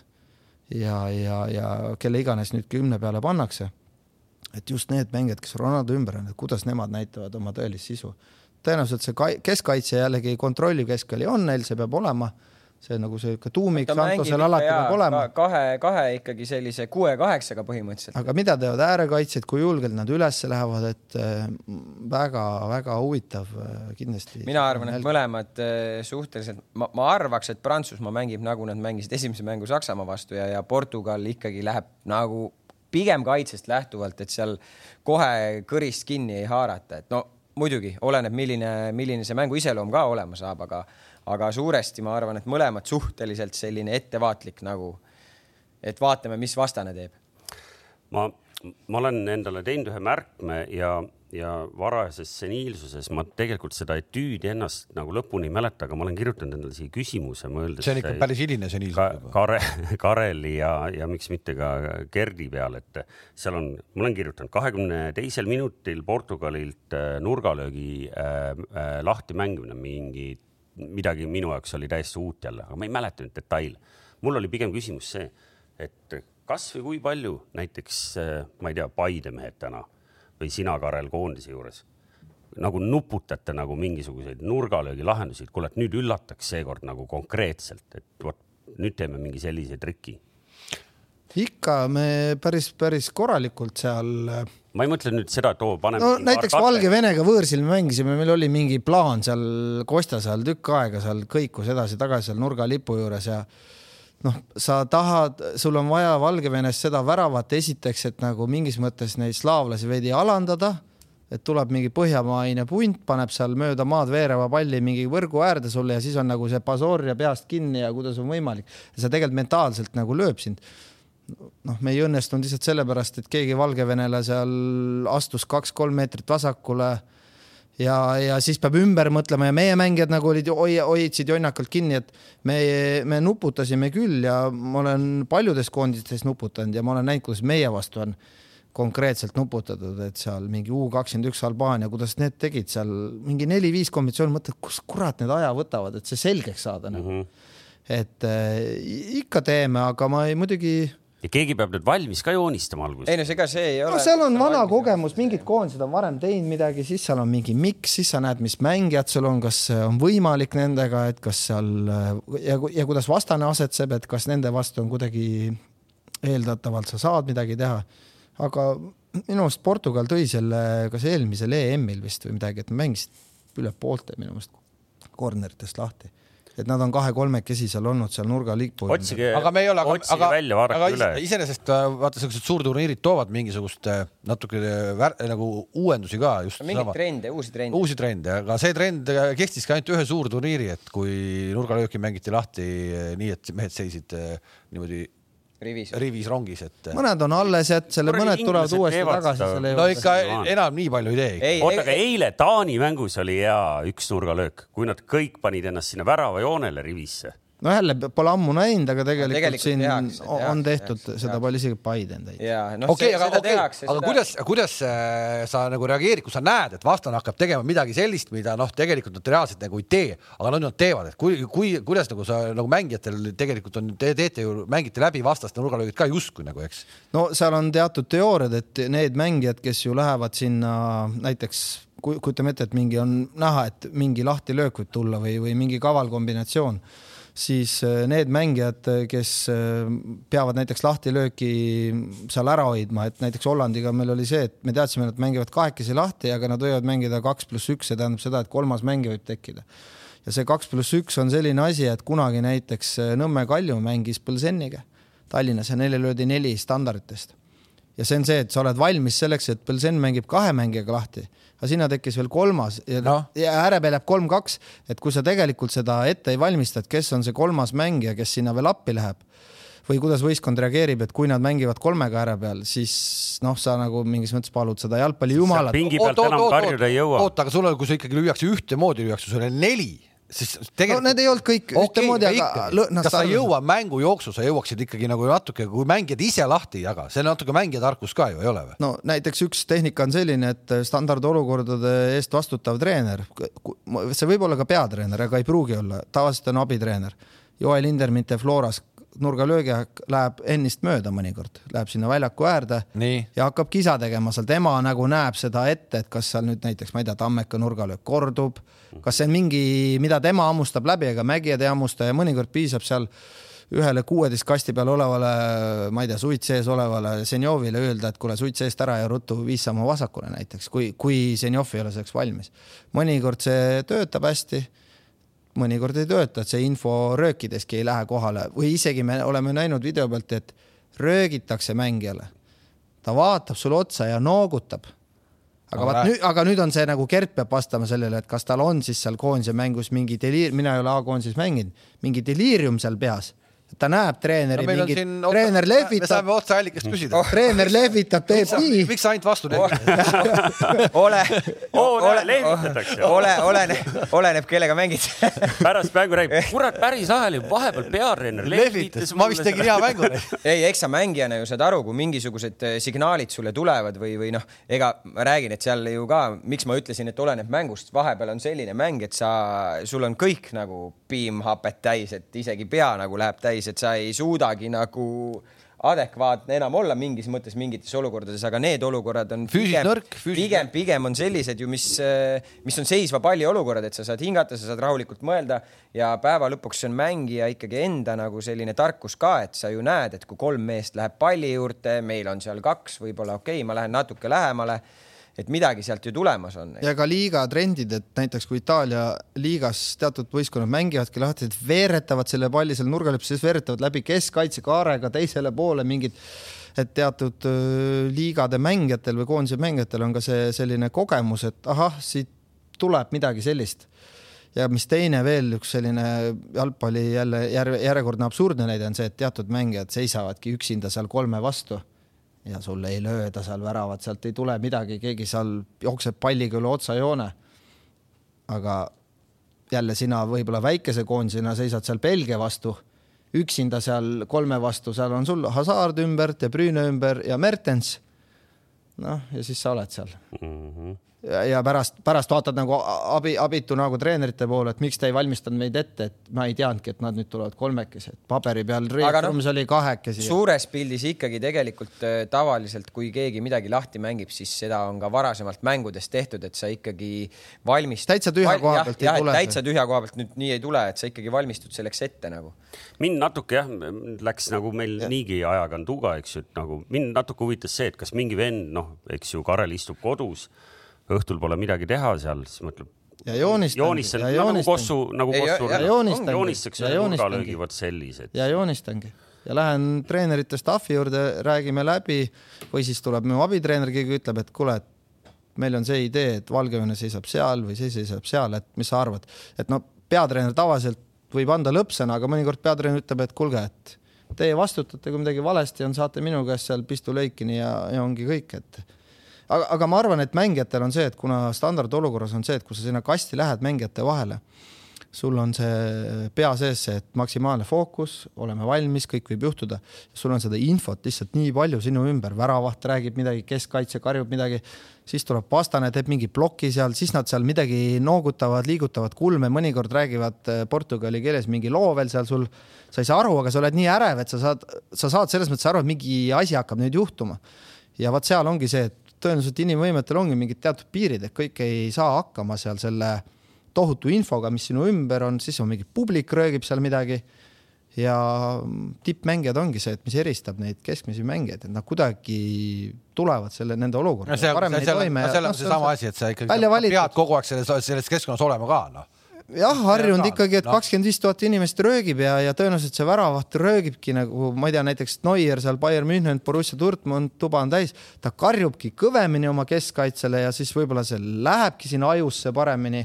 ja, ja, ja kelle iganes nüüd kümne peale pannakse. et just need mängijad, kes Ronaldo ümber on, et kuidas nemad näitavad oma tõelist sisu. tõenäoliselt see keskkaitse jällegi kontrolliv keskväli on neil, see peab olema see nagu sihuke tuumik Santosel alati peab olema. kahe, kahe ikkagi sellise kuue-kaheksaga põhimõtteliselt. aga mida teevad äärekaitsjad, kui julgelt nad üles lähevad, et väga-väga äh, huvitav äh, kindlasti. mina arvan, et mõlemad äh, suhteliselt, ma, ma arvaks, et Prantsusmaa mängib nagu nad mängisid esimese mängu Saksamaa vastu ja, ja Portugal ikkagi läheb nagu pigem kaitsest lähtuvalt, et seal kohe kõrist kinni ei haarata, et no muidugi oleneb, milline, milline see mängu iseloom ka olema saab, aga aga suuresti ma arvan, et mõlemad suhteliselt selline ettevaatlik nagu, et vaatame, mis vastane teeb. ma, ma olen endale teinud ühe märkme ja, ja varajases seniilsuses ma tegelikult seda etüüdi ennast nagu lõpuni ei mäleta, aga ma olen kirjutanud endale siia küsimuse, mõeldes. see on ikka päris hiline seniilsus ka,. Kare, Kareli ja, ja miks mitte ka Gerdi peal, et seal on, ma olen kirjutanud kahekümne teisel minutil Portugalilt äh, nurgalöögi äh, äh, lahti mängimine, mingi midagi minu jaoks oli täiesti uut jälle, aga ma ei mäleta nüüd detaile. mul oli pigem küsimus see, et kas või kui palju näiteks, ma ei tea, Paide mehed täna või sina, Karel, koondise juures nagu nuputate nagu mingisuguseid nurgalöögi lahendusi, et kuule, et nüüd üllataks seekord nagu konkreetselt, et vot nüüd teeme mingi sellise triki ikka me päris, päris korralikult seal. ma ei mõtle nüüd seda, et oo, paneme. no näiteks Valgevenega võõrsil me mängisime, meil oli mingi plaan seal Kostja seal tükk aega seal kõikus edasi-tagasi seal nurgalipu juures ja noh, sa tahad, sul on vaja Valgevenes seda väravat esiteks, et nagu mingis mõttes neid slaavlasi veidi alandada et tuleb mingi põhjamaine punt, paneb seal mööda maad veereva palli mingi võrgu äärde sulle ja siis on nagu see Basoria peast kinni ja kuidas on võimalik. see tegelikult mentaalselt nagu lööb sind noh, me ei õnnestunud lihtsalt sellepärast, et keegi Valgevenele seal astus kaks-kolm meetrit vasakule ja, ja siis peab ümber mõtlema ja meie mängijad nagu olid, hoidsid jonnakalt kinni, et me, me nuputasime küll ja ma olen paljudes koondistes nuputanud ja ma olen näinud, kuidas meie vastu on konkreetselt nuputatud, et seal mingi U kakskümmend üks Albaania, kuidas need tegid seal mingi neli-viis kombinatsiooni, mõtled, kus kurat need aja võtavad, et see selgeks saada mm. -hmm. et äh, ikka teeme, aga ma ei muidugi ja keegi peab nüüd valmis ka joonistama alguses. ei no ega see ei ole. no seal on vana kogemus, mingid koondised on varem teinud midagi, siis seal on mingi miks, siis sa näed, mis mängijad sul on, kas on võimalik nendega, et kas seal ja, ja kuidas vastane asetseb, et kas nende vastu on kuidagi eeldatavalt sa saad midagi teha. aga minu arust Portugal tõi selle, kas eelmisel EM-il vist või midagi, et mängisid üle poolte minu meelest korneritest lahti et nad on kahe-kolmekesi seal olnud seal nurgalipul. otsige, otsige aga, välja, vaadake üle. iseenesest äh, vaata, siuksed suurturniirid toovad mingisugust äh, natuke äh, vär, nagu uuendusi ka just. mingeid trende, uusi trende. uusi trende, aga see trend kestiski ainult ühe suurturniiri, et kui nurgalööki mängiti lahti nii, et mehed seisid niimoodi rivis, rivis rongis, et. mõned on alles, et selle mõned tulevad uuesti tagasi selle juurde. no ikka enam nii palju ei tee. oota, aga eile Taani mängus oli hea üks nurgalöök, kui nad kõik panid ennast sinna väravajoonele rivisse no jälle pole ammu näinud, aga tegelikult, tegelikult siin tehakse, tehakse, on tehtud tehakse, seda palju isegi Biden teinud. okei, aga, okei, aga seda... kuidas, kuidas äh, sa nagu reageerid, kui sa näed, et vastane hakkab tegema midagi sellist, mida noh, tegelikult nad reaalselt nagu ei tee, aga no nad teevad, et kui, kui, kuidas nagu sa nagu mängijatel tegelikult on, te teete ju, mängite läbi vastaste nurgalöögid ka justkui nagu, eks? no seal on teatud teooriad, et need mängijad, kes ju lähevad sinna näiteks kujutame ette, et mingi on näha, et mingi lahtilöök võib tulla või, või mingi kaval kombinatsioon siis äh, need mängijad, äh, kes äh, peavad näiteks lahtilööki seal ära hoidma, et näiteks Hollandiga meil oli see, et me teadsime, nad mängivad kahekesi lahti, aga nad võivad mängida kaks pluss üks, see tähendab seda, et kolmas mängija võib tekkida. ja see kaks pluss üks on selline asi, et kunagi näiteks Nõmme Kalju mängis Põlseniga Tallinnas ja neile löödi neli standarditest. Ja see on see, et sa oled valmis selleks, et Põlsen mängib kahe mängijaga lahti aga sinna tekkis veel kolmas ja no., ja ääre peal jääb kolm-kaks, et kui sa tegelikult seda ette ei valmista, et kes on see kolmas mängija, kes sinna veel appi läheb või kuidas võistkond reageerib, et kui nad mängivad kolmega ääre peal, siis noh, sa nagu mingis mõttes palud seda jalgpalli jumalat. pingi pealt oot, enam karjuda ei jõua. oota, aga sul on, kui sa ikkagi lüüakse ühtemoodi, lüüakse sulle neli siis tegelikult. no need ei olnud kõik okay, ühtemoodi, aga lõhnast. kas sa ei jõua mängu jooksu, sa jõuaksid ikkagi nagu natuke, kui mängijad ise lahti ei jaga, see natuke mängija tarkus ka ju, ei ole või? no näiteks üks tehnika on selline, et standardolukordade eest vastutav treener, see võib olla ka peatreener, aga ei pruugi olla, tavaliselt on abitreener. Joel Inderminte Floras nurgalöögi läheb ennist mööda mõnikord, läheb sinna väljaku äärde Nii. ja hakkab kisa tegema seal, tema nagu näeb seda ette, et kas seal nüüd näiteks, ma ei tea, Tammeka nurgalöök kordub kas see on mingi, mida tema hammustab läbi, ega mägijad ei hammusta ja mõnikord piisab seal ühele kuueteist kasti peal olevale, ma ei tea, suits sees olevale Senjovile öelda, et kuule, suits eest ära ja ruttu viis sammu vasakule näiteks, kui, kui Senjov ei ole selleks valmis. mõnikord see töötab hästi, mõnikord ei tööta, et see info röökideski ei lähe kohale. Või isegi me oleme näinud video pealt, et röögitakse mängijale. ta vaatab sulle otsa ja noogutab. Aga vaat nüüd, aga nüüd on see nagu Gert peab vastama sellele, et kas tal on siis seal koondise mängus mingi deliir, mina ei ole A-koondises mänginud, mingi deliirium seal peas ta näeb treeneri no, mingit, treener lehvitab. me saame otseallikast küsida oh.. treener lehvitab, teeb nii. miks sa ainult vastu teed ole, ole, lehvitatakse. ole, oleneb, oleneb, kellega mängid pärast mängu räägib, kurat, päris lahe oli, vahepeal peatreener lehvitas. ma vist tegin hea mängu ei, eks sa mängijana ju saad aru, kui mingisugused eh, signaalid sulle tulevad või, või noh, ega ma räägin, et seal ju ka, miks ma ütlesin, et oleneb mängust, vahepeal on selline mäng, et sa, sul on kõik nagu piimhapet täis, et isegi pea nagu läheb täis täis, et sa ei suudagi nagu adekvaatne enam olla mingis mõttes mingites olukordades, aga need olukorrad on pigem, pigem, pigem on sellised ju, mis, mis on seisva palli olukorrad, et sa saad hingata, sa saad rahulikult mõelda ja päeva lõpuks on mängija ikkagi enda nagu selline tarkus ka, et sa ju näed, et kui kolm meest läheb palli juurde, meil on seal kaks, võib-olla okei okay,, ma lähen natuke lähemale et midagi sealt ju tulemas on. ja ka liiga trendid, et näiteks kui Itaalia liigas teatud võistkonnad mängivadki lahti, et veeretavad selle palli seal nurgalippu, siis veeretavad läbi keskkaitsekaarega teisele poole mingid et teatud liigade mängijatel või koondise mängijatel on ka see selline kogemus, et ahah, siit tuleb midagi sellist. ja mis teine veel üks selline jalgpalli jälle järjekordne absurdne näide on see, et teatud mängijad seisavadki üksinda seal kolme vastu ja sulle ei lööda seal väravat, sealt ei tule midagi, keegi seal jookseb palliga üle otsajoone. aga jälle sina võib-olla väikese koondisena seisad seal Belgia vastu, üksinda seal kolme vastu, seal on sul Hazard ümber, De Bruyne ümber ja Mertens. noh, ja siis sa oled seal mm. -hmm ja pärast, pärast vaatad nagu abi, abitu nagu treenerite poole, et miks te ei valmistanud meid ette, et ma ei teadnudki, et nad nüüd tulevad kolmekesi, et paberi peal Reetrumis no, oli kahekesi. suures pildis ikkagi tegelikult äh, tavaliselt, kui keegi midagi lahti mängib, siis seda on ka varasemalt mängudes tehtud, et sa ikkagi valmistad. täitsa tühja koha pealt jah, ei tule. täitsa tühja koha pealt nüüd nii ei tule, et sa ikkagi valmistud selleks ette nagu. mind natuke jah, läks nagu meil ja. niigi ajaga on tuga, eks ju, et nagu mind natuke huvitas see, et kas mingi vend, noh, eks ju, Karel istub kodus õhtul pole midagi teha seal, siis mõtleb. ja joonistan. joonistan, nagu Kossu, nagu Kossu. joonistakse nurgalöögi, vot sellised. ja joonistangi ja lähen treenerite staffi juurde, räägime läbi või siis tuleb minu abitreener, keegi ütleb, et kuule, et meil on see idee, et Valgevene seisab seal või see seisab seal, et mis sa arvad, et no peatreener tavaliselt võib anda lõppsõna, aga mõnikord peatreener ütleb, et kuulge, et teie vastutate, kui midagi valesti on, saate minu käest seal pistulõikini ja, ja ongi kõik, et aga, aga ma arvan, et mängijatel on see, et kuna standardolukorras on see, et kui sa sinna kasti lähed mängijate vahele, sul on see pea sees see, et maksimaalne fookus, oleme valmis, kõik võib juhtuda. sul on seda infot lihtsalt nii palju sinu ümber, väravaht räägib midagi, keskkaitse karjub midagi, siis tuleb vastane, teeb mingi ploki seal, siis nad seal midagi noogutavad, liigutavad kulme, mõnikord räägivad äh, portugali keeles mingi loo veel seal sul. sa ei saa aru, aga sa oled nii ärev, et sa saad, sa saad selles mõttes aru, et mingi asi hakkab nüüd juhtuma. ja vot seal ongi see, et tõenäoliselt inimvõimetel ongi mingid teatud piirid, et kõik ei saa hakkama seal selle tohutu infoga, mis sinu ümber on, siis on mingi publik röögib seal midagi. ja tippmängijad ongi see, et mis eristab neid keskmisi mängijaid, et nad kuidagi tulevad selle, nende olukorda. on, see on, see on seesama asi, et sa ikkagi pead kogu aeg selles, selles keskkonnas olema ka, noh jah, harjunud ikkagi, et kakskümmend viis tuhat inimest röögib ja, ja tõenäoliselt see väravaht röögibki nagu ma ei tea, näiteks Neuer seal Bayern München, Borussia Dortmund, tuba on täis, ta karjubki kõvemini oma keskkaitsele ja siis võib-olla see lähebki sinna ajusse paremini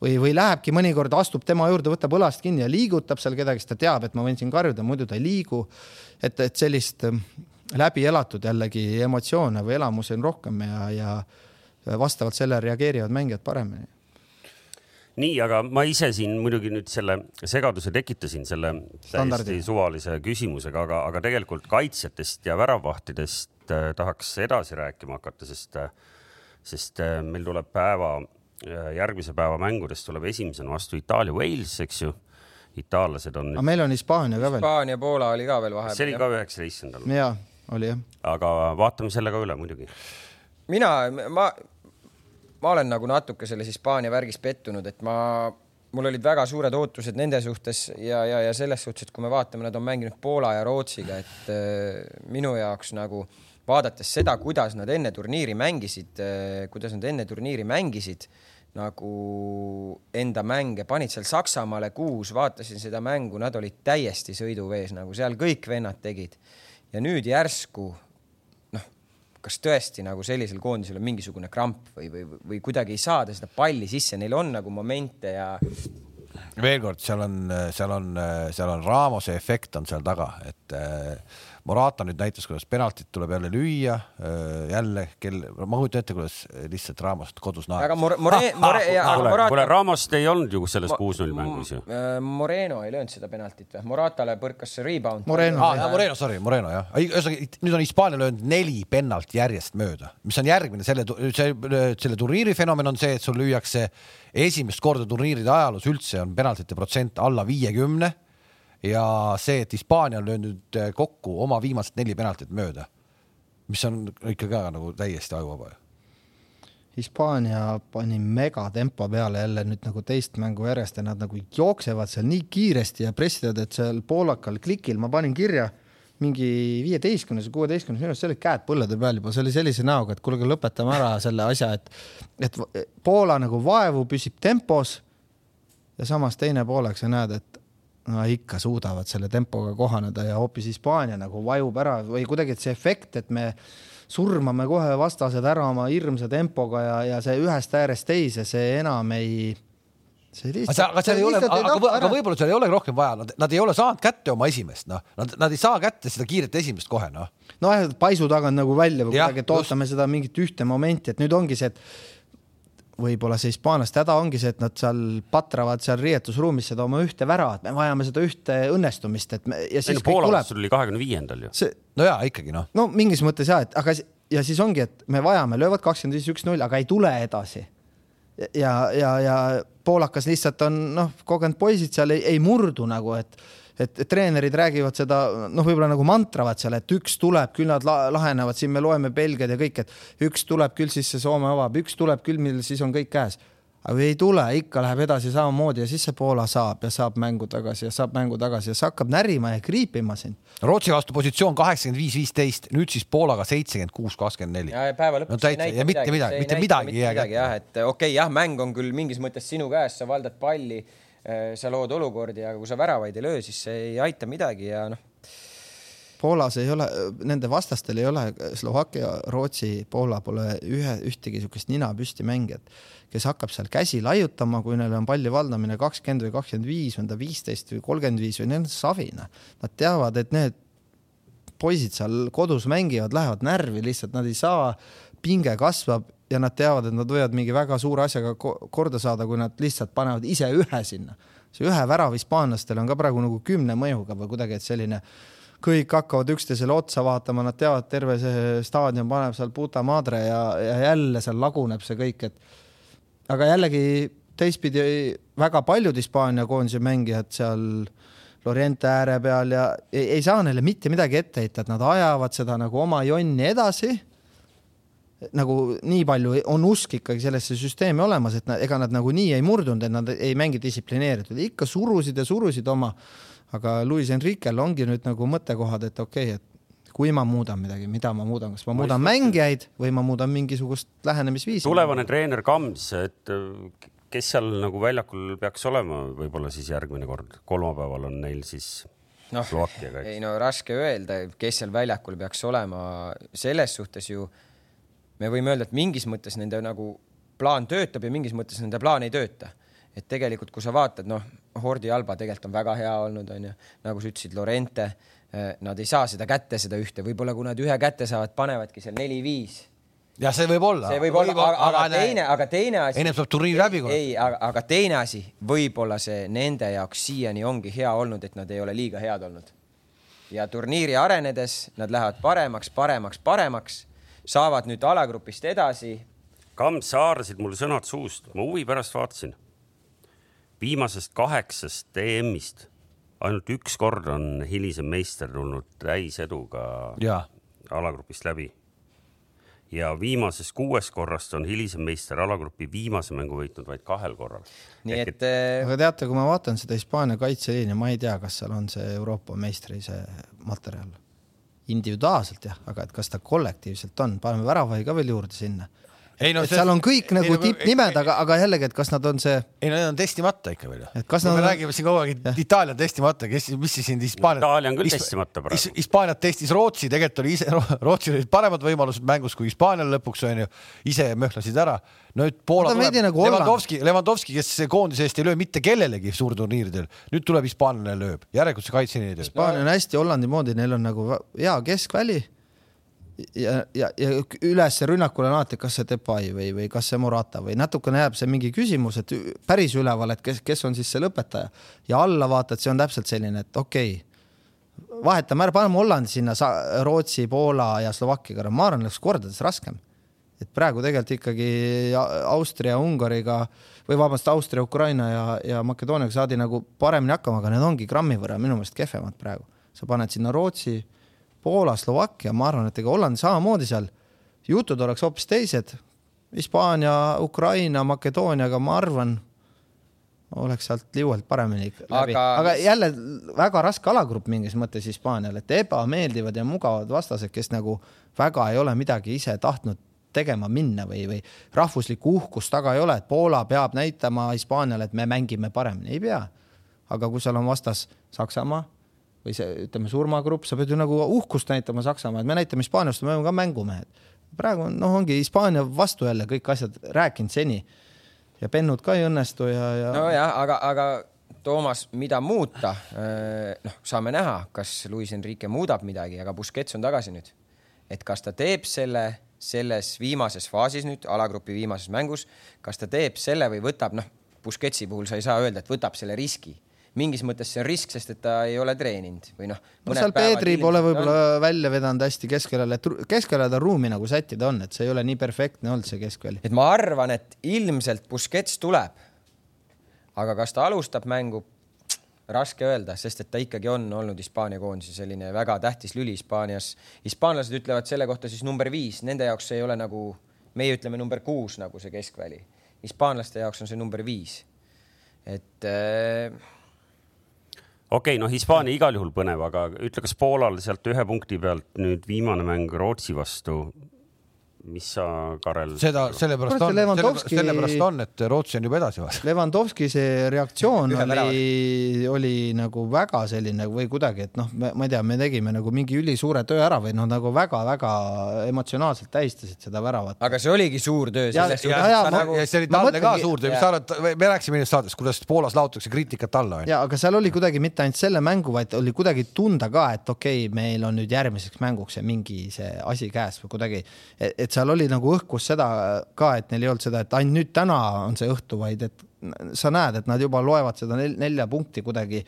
või, või lähebki mõnikord, astub tema juurde, võtab õlast kinni ja liigutab seal kedagi, sest ta teab, et ma võin siin karjuda, muidu ta ei liigu. et, et sellist ähm, läbi elatud jällegi emotsioone või elamusi on rohkem ja, ja vastavalt sellele reageerivad mängijad paremini nii, aga ma ise siin muidugi nüüd selle segaduse tekitasin selle täiesti suvalise küsimusega, aga, aga tegelikult kaitsjatest ja väravahtidest äh, tahaks edasi rääkima hakata, sest, äh, sest äh, meil tuleb päeva järgmise päeva mängudest tuleb esimesena vastu Itaalia, Wales, eks ju. itaallased on. aga meil on Hispaania ka veel. Hispaania, Poola oli ka veel vahepeal. see oli ka üheksateistkümnendal. ja, oli jah. aga vaatame selle ka üle muidugi. mina, ma, ma olen nagu natuke selles Hispaania värgis pettunud, et ma, mul olid väga suured ootused nende suhtes ja, ja, ja selles suhtes, et kui me vaatame, nad on mänginud Poola ja Rootsiga, et äh, minu jaoks nagu vaadates seda, kuidas nad enne turniiri mängisid äh,, kuidas nad enne turniiri mängisid nagu enda mänge, panid seal Saksamaale kuus, vaatasin seda mängu, nad olid täiesti sõiduvees, nagu seal kõik vennad tegid. ja nüüd järsku kas tõesti nagu sellisel koondisel on mingisugune kramp või, või, või kuidagi ei saada seda palli sisse, neil on nagu momente ja veel kord, seal on, seal on, seal on Ramose efekt on seal taga, et Morata nüüd näitas, kuidas penaltit tuleb jälle lüüa, äh, jälle kell, ma kujutan ette, kuidas lihtsalt Ramost kodus naeris. aga More-, More-, More-, kuule, kuule Ramost ei olnud ju selles kuus-null mängus ju. Äh, Moreno ei löönud seda penaltit või? Moratale põrkas see rebound. Moreno ah,, Moreno, sorry, Moreno jah. ühesõnaga nüüd on Hispaania löönud neli pennalt järjest mööda, mis on järgmine selle, see, selle turniiri fenomen on see, et sul lüüakse esimest korda turniiride ajaloos üldse on penaltite protsent alla viiekümne ja see, et Hispaania on löönud äh, kokku oma viimased neli penaltit mööda, mis on ikka ka nagu täiesti ajuvaba ju. Hispaania pani megatempo peale jälle nüüd nagu teist mängu järjest ja nad nagu jooksevad seal nii kiiresti ja pressivad, et seal poolakal klikil ma panin kirja mingi viieteistkümnes kuueteistkümnes minus, seal olid käed põllude peal juba, see oli sellise näoga, et kuulge, lõpetame ära selle asja, et, et Poola nagu vaevu püsib tempos ja samas teine poolek sa näed, et no ikka suudavad selle tempoga kohaneda ja hoopis Hispaania nagu vajub ära või kuidagi, et see efekt, et me surmame kohe vastased ära oma hirmsa tempoga ja, ja see ühest äärest teise, see enam ei see lihtsalt. aga seal ei ole, aga, aga võib-olla seal ei olegi rohkem vaja, nad, nad ei ole saanud kätte oma esimest, noh, nad, nad ei saa kätte seda kiiret esimest kohe, noh. nojah, paisu tagant nagu välja või kuidagi, et ootame seda mingit ühte momenti, et nüüd ongi see, et võib-olla see hispaanlaste häda ongi see, et nad seal patravad seal riietusruumis seda oma ühte väravat, me vajame seda ühte õnnestumist, et me ja siis kõik tuleb. sul oli kahekümne viiendal ju. see, no jaa, ikkagi noh. no mingis mõttes ja, et aga ja siis ongi, et me vajame, löövad kakskümmend viis, üks-null, aga ei tule edasi. ja, ja, ja poolakas lihtsalt on noh, kogenud poisid seal ei, ei murdu nagu, et et treenerid räägivad seda noh, võib-olla nagu mantravad seal, et üks tuleb, küll nad lahenevad, siin me loeme Belgiad ja kõik, et üks tuleb küll, siis see Soome avab, üks tuleb küll, millal siis on kõik käes aga ei tule, ikka läheb edasi samamoodi ja siis see Poola saab ja saab mängu tagasi ja saab mängu tagasi ja see hakkab närima ja kriipima sind. Rootsi vastu positsioon kaheksakümmend viis, viisteist, nüüd siis Poolaga seitsekümmend kuus, kakskümmend neli. ja päeva lõpuks no, ei näita mitte midagi, mitte midagi ei jää kätte. jah, et okei okay,, jah, mäng on küll mingis mõttes sinu käes, sa valdad palli sa lood olukordi, aga kui sa väravaid ei löö, siis see ei aita midagi ja noh. Poolas ei ole, nende vastastel ei ole, Slovakkia, Rootsi, Poola pole ühe, ühtegi niisugust nina püsti mängijat, kes hakkab seal käsi laiutama, kui neil on palli valdamine kakskümmend või kakskümmend viis, on ta viisteist või kolmkümmend viis või neil on savina. Nad teavad, et need poisid seal kodus mängivad, lähevad närvi lihtsalt, nad ei saa, pinge kasvab ja nad teavad, et nad võivad mingi väga suure asjaga korda saada, kui nad lihtsalt panevad ise ühe sinna. see ühe värav hispaanlastel on ka praegu nagu kümne mõjuga või kuidagi, et selline kõik hakkavad üksteisele otsa vaatama, nad teavad, terve see staadion paneb seal puta madre ja, ja jälle seal laguneb see kõik, et aga jällegi teistpidi väga paljud Hispaania koondise mängijad seal Loriente ääre peal ja ei, ei saa neile mitte midagi ette heita, et nad ajavad seda nagu oma jonni edasi. Nagu nii palju on usk ikkagi sellesse süsteemi olemas, et nad, ega nad nagunii ei murdunud, et nad ei mängi distsiplineeritult, ikka surusid ja surusid oma aga Luis Enriquel ongi nüüd nagu mõttekohad, et okei okay,, et kui ma muudan midagi, mida ma muudan, kas ma muudan mängijaid või ma muudan mingisugust lähenemisviisi? tulevane treener Kams, et äh, kes seal nagu väljakul peaks olema, võib-olla siis järgmine kord, kolmapäeval on neil siis noh, ei no raske öelda, kes seal väljakul peaks olema, selles suhtes ju me võime öelda, et mingis mõttes nende nagu plaan töötab ja mingis mõttes nende plaan ei tööta. et tegelikult, kui sa vaatad, noh, Hordi Alba tegelikult on väga hea olnud, onju, nagu sa ütlesid, Lorente, eh, nad ei saa seda kätte, seda ühte, võib-olla kui nad ühe kätte saavad, panevadki seal neli-viis ja see võib olla. see võib olla, aga, aga teine, aga teine asi. ennem saab turniir läbi korra. ei, aga, aga teine asi, võib-olla see nende jaoks siiani ongi hea olnud, et nad ei ole liiga head olnud. ja turniiri arenedes nad lähevad paremaks, paremaks, paremaks, saavad nüüd alagrupist edasi. Kams, sa haarasid mul sõnad suust, ma huvi pärast vaatasin viimasest kaheksast EM-ist ainult üks kord on hilisem meister tulnud täiseduga alagrupist läbi. ja viimasest kuuest korrast on hilisem meister alagrupi viimase mängu võitnud vaid kahel korral. nii et, et.... Äh, aga teate, kui ma vaatan seda Hispaania kaitseliini, ma ei tea, kas seal on see Euroopa meistri see materjal individuaalselt jah, aga et kas ta kollektiivselt on, paneme väravahi ka veel juurde sinna ei no see, seal on kõik nagu no, tippnimed, aga, aga jällegi, et kas nad on see. ei no need on testimata ikka veel ju. et kas nad. me räägime siin kogu aeg, et Itaalia on testimata, kes, mis siis siin Hispaania. Itaalia on küll testimata praegu. Hispaaniat testis Rootsi, tegelikult oli ise, Rootsil olid paremad võimalused mängus kui Hispaanial lõpuks onju, ise möhlasid ära. nüüd Poola tuleb, nagu Levandovski, Levandovski, kes koondise eest ei löö mitte kellelegi suurturniiridel, nüüd tuleb hispaanlane lööb, järelikult see kaitseliin ei töö. Hispaania on hästi Hollandi moodi, neil on nagu hea keskväli ja, ja, ja üles rünnakule on alati, kas see Depay või, või kas see Morata või natukene jääb see mingi küsimus, et päris üleval, et kes, kes on siis see lõpetaja ja alla vaata, et see on täpselt selline, et okei okay,, vahetame ära, paneme Hollandi sinna, Rootsi, Poola ja Slovakkiaga, ma arvan, oleks kordades raskem. et praegu tegelikult ikkagi Austria, Ungariga või vabandust, Austria, Ukraina ja, ja Makedooniaga saadi nagu paremini hakkama, aga need ongi grammi võrra minu meelest kehvemad praegu. sa paned sinna Rootsi Poola, Slovakkia, ma arvan, et ega Holland samamoodi seal, jutud oleks hoopis teised. Hispaania, Ukraina, Makedooniaga, ma arvan, oleks sealt liualt paremini läbi, aga, aga jälle väga raske alagrupp mingis mõttes Hispaanial, et ebameeldivad ja mugavad vastased, kes nagu väga ei ole midagi ise tahtnud tegema minna või, või rahvuslikku uhkust taga ei ole, et Poola peab näitama Hispaaniale, et me mängime paremini, ei pea. aga kui seal on vastas Saksamaa, või see, ütleme, surmagrupp, sa pead ju nagu uhkust näitama Saksamaa, et me näitame Hispaaniast, me oleme ka mängumehed. praegu noh, ongi Hispaania vastu jälle kõik asjad rääkinud seni ja pennud ka ei õnnestu ja, ja. nojah, aga, aga Toomas, mida muuta? noh, saame näha, kas Luis Enrique muudab midagi, aga Busquets on tagasi nüüd. et kas ta teeb selle selles viimases faasis nüüd, alagrupi viimases mängus, kas ta teeb selle või võtab, noh, Busquetsi puhul sa ei saa öelda, et võtab selle riski mingis mõttes see on risk, sest et ta ei ole treeninud või noh. no seal Peedri pole võib-olla on... välja vedanud hästi keskelale, et keskelale ruumi nagu sättida on, et see ei ole nii perfektne olnud see keskväli. et ma arvan, et ilmselt Busquets tuleb. aga kas ta alustab mängu? raske öelda, sest et ta ikkagi on olnud Hispaania koondise selline väga tähtis lüli Hispaanias. hispaanlased ütlevad selle kohta siis number viis, nende jaoks ei ole nagu, meie ütleme number kuus nagu see keskväli. hispaanlaste jaoks on see number viis. et äh, okei okay,, no Hispaania igal juhul põnev, aga ütle, kas Poolal sealt ühe punkti pealt nüüd viimane mäng Rootsi vastu mis sa, Karel? seda, sellepärast on, Levandovski... sellepärast on, et Rootsi on juba edasi vaata. Levandovski see reaktsioon oli, oli nagu väga selline või kuidagi, et noh, ma ei tea, me tegime nagu mingi ülisuure töö ära või noh, nagu väga-väga emotsionaalselt tähistasid seda väravat. aga see oligi suur töö. ja, ja, ja, nagu... ja see oli talle ka suur töö, mis sa arvad, me rääkisime eelmises saates, kuidas Poolas laotakse kriitikat alla. ja, aga seal oli kuidagi mitte ainult selle mängu, vaid oli kuidagi tunda ka, et okei okay,, meil on nüüd järgmiseks mänguks mingi see asi käes või kuidagi, et seal oli nagu õhkus seda ka, et neil ei olnud seda, et ainult nüüd täna on see õhtu, vaid et sa näed, et nad juba loevad seda nel, nelja punkti kuidagi.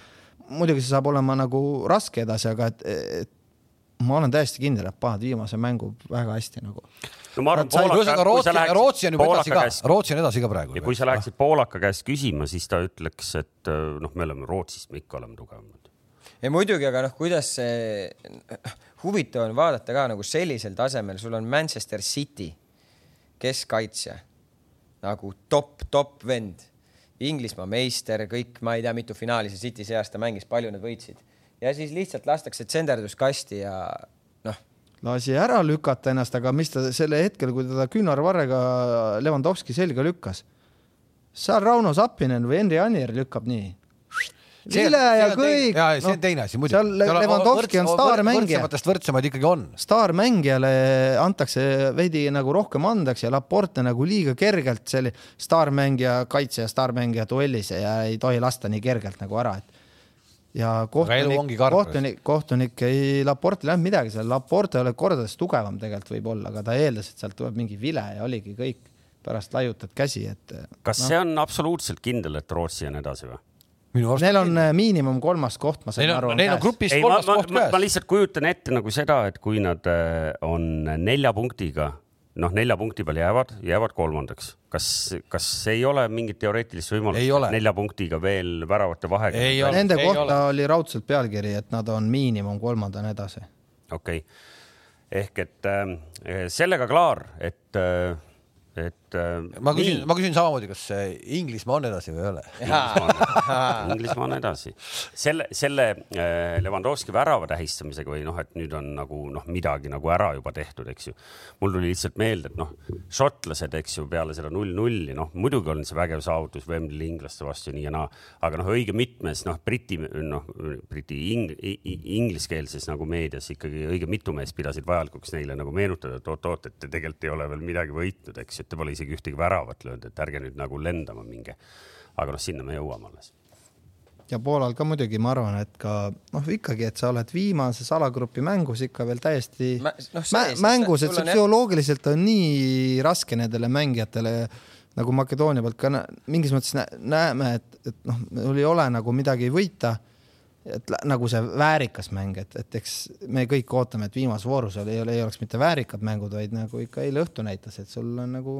muidugi see saab olema nagu raske edasi, aga et, et ma olen täiesti kindel, et paned viimase mängu väga hästi nagu. no ma arvan, Poolaka, Rootsi, Rootsi on juba edasi ka, Rootsi on edasi ka praegu. ja kui sa läheksid Poolaka käest küsima, siis ta ütleks, et noh, me oleme Rootsist, me ikka oleme tugevamad. ja muidugi, aga noh, kuidas see, huvitav on vaadata ka nagu sellisel tasemel, sul on Manchester City, keskkaitsja nagu top, top vend, Inglismaa meister, kõik, ma ei tea, mitu finaali see City see aasta mängis, palju nad võitsid. Ja siis lihtsalt lastakse tsenderduskasti ja noh. lasi ära lükata ennast, aga mis ta selle hetkel, kui teda küünarvarrega Levanovski selga lükkas, seal Rauno Sappinen või Henri Anier lükkab nii vile ja kõik. ja see on teine asi muidugi. seal Levanovski on staarmängija. võrdsematest võrdsemaid ikkagi on. staarmängijale antakse veidi nagu rohkem andeks ja Laporte nagu liiga kergelt selline staarmängija, kaitse ja staarmängija duellis ja ei tohi lasta nii kergelt nagu ära, et ja kohtunik, kohtunik, kohtunik ei, Laporte ei läinud midagi seal, Laporte oli kordades tugevam tegelikult võib-olla, aga ta eeldas, et sealt tuleb mingi vile ja oligi kõik. pärast laiutad käsi, et. kas no. see on absoluutselt kindel, et Rootsi on edasi või? Neil on kindel. miinimum kolmas koht, ma sain aru. Neil on grupis kolmas koht käes. ma lihtsalt kujutan ette nagu seda, et kui nad äh, on nelja punktiga noh, nelja punkti peal jäävad, jäävad kolmandaks. kas, kas ei ole mingit teoreetilist võimalust nelja punktiga veel väravate vahega? Nende kohta ole. oli raudselt pealkiri, et nad on miinimum kolmandana edasi. okei okay., ehk et äh, sellega klaar, et äh, et äh, ma küsin, ma küsin samamoodi, kas Inglismaa on edasi või ei ole? Inglismaa on edasi. selle, selle äh, Levanovski värava tähistamisega või noh, et nüüd on nagu noh, midagi nagu ära juba tehtud, eks ju. mul tuli lihtsalt meelde, et noh, šotlased, eks ju, peale seda null-nulli, noh, muidugi on see vägev saavutus Wembley inglaste vastu nii ja naa, aga noh, õige mitmes noh, Briti noh, Briti ing, ingliskeelses nagu meedias ikkagi õige mitu meest pidasid vajalikuks neile nagu meenutada, et oot-oot, et te tegelikult ei ole veel midagi võitnud, eks ju, et te pole isegi ühtegi väravat löönud, et ärge nüüd nagu lendama minge. aga noh, sinna me jõuame alles. ja Poolal ka muidugi, ma arvan, et ka noh, ikkagi, et sa oled viimases alagrupi mängus ikka veel täiesti Mä, no, see, mängus, et see psühholoogiliselt on nii raske nendele mängijatele nagu Makedoonia pealt ka mingis mõttes näeme, et, et noh, mul ei ole nagu midagi võita et nagu see väärikas mäng, et, et eks me kõik ootame, et viimases voorus oli, ei oleks mitte väärikad mängud, vaid nagu ikka eile õhtu näitas, et sul on nagu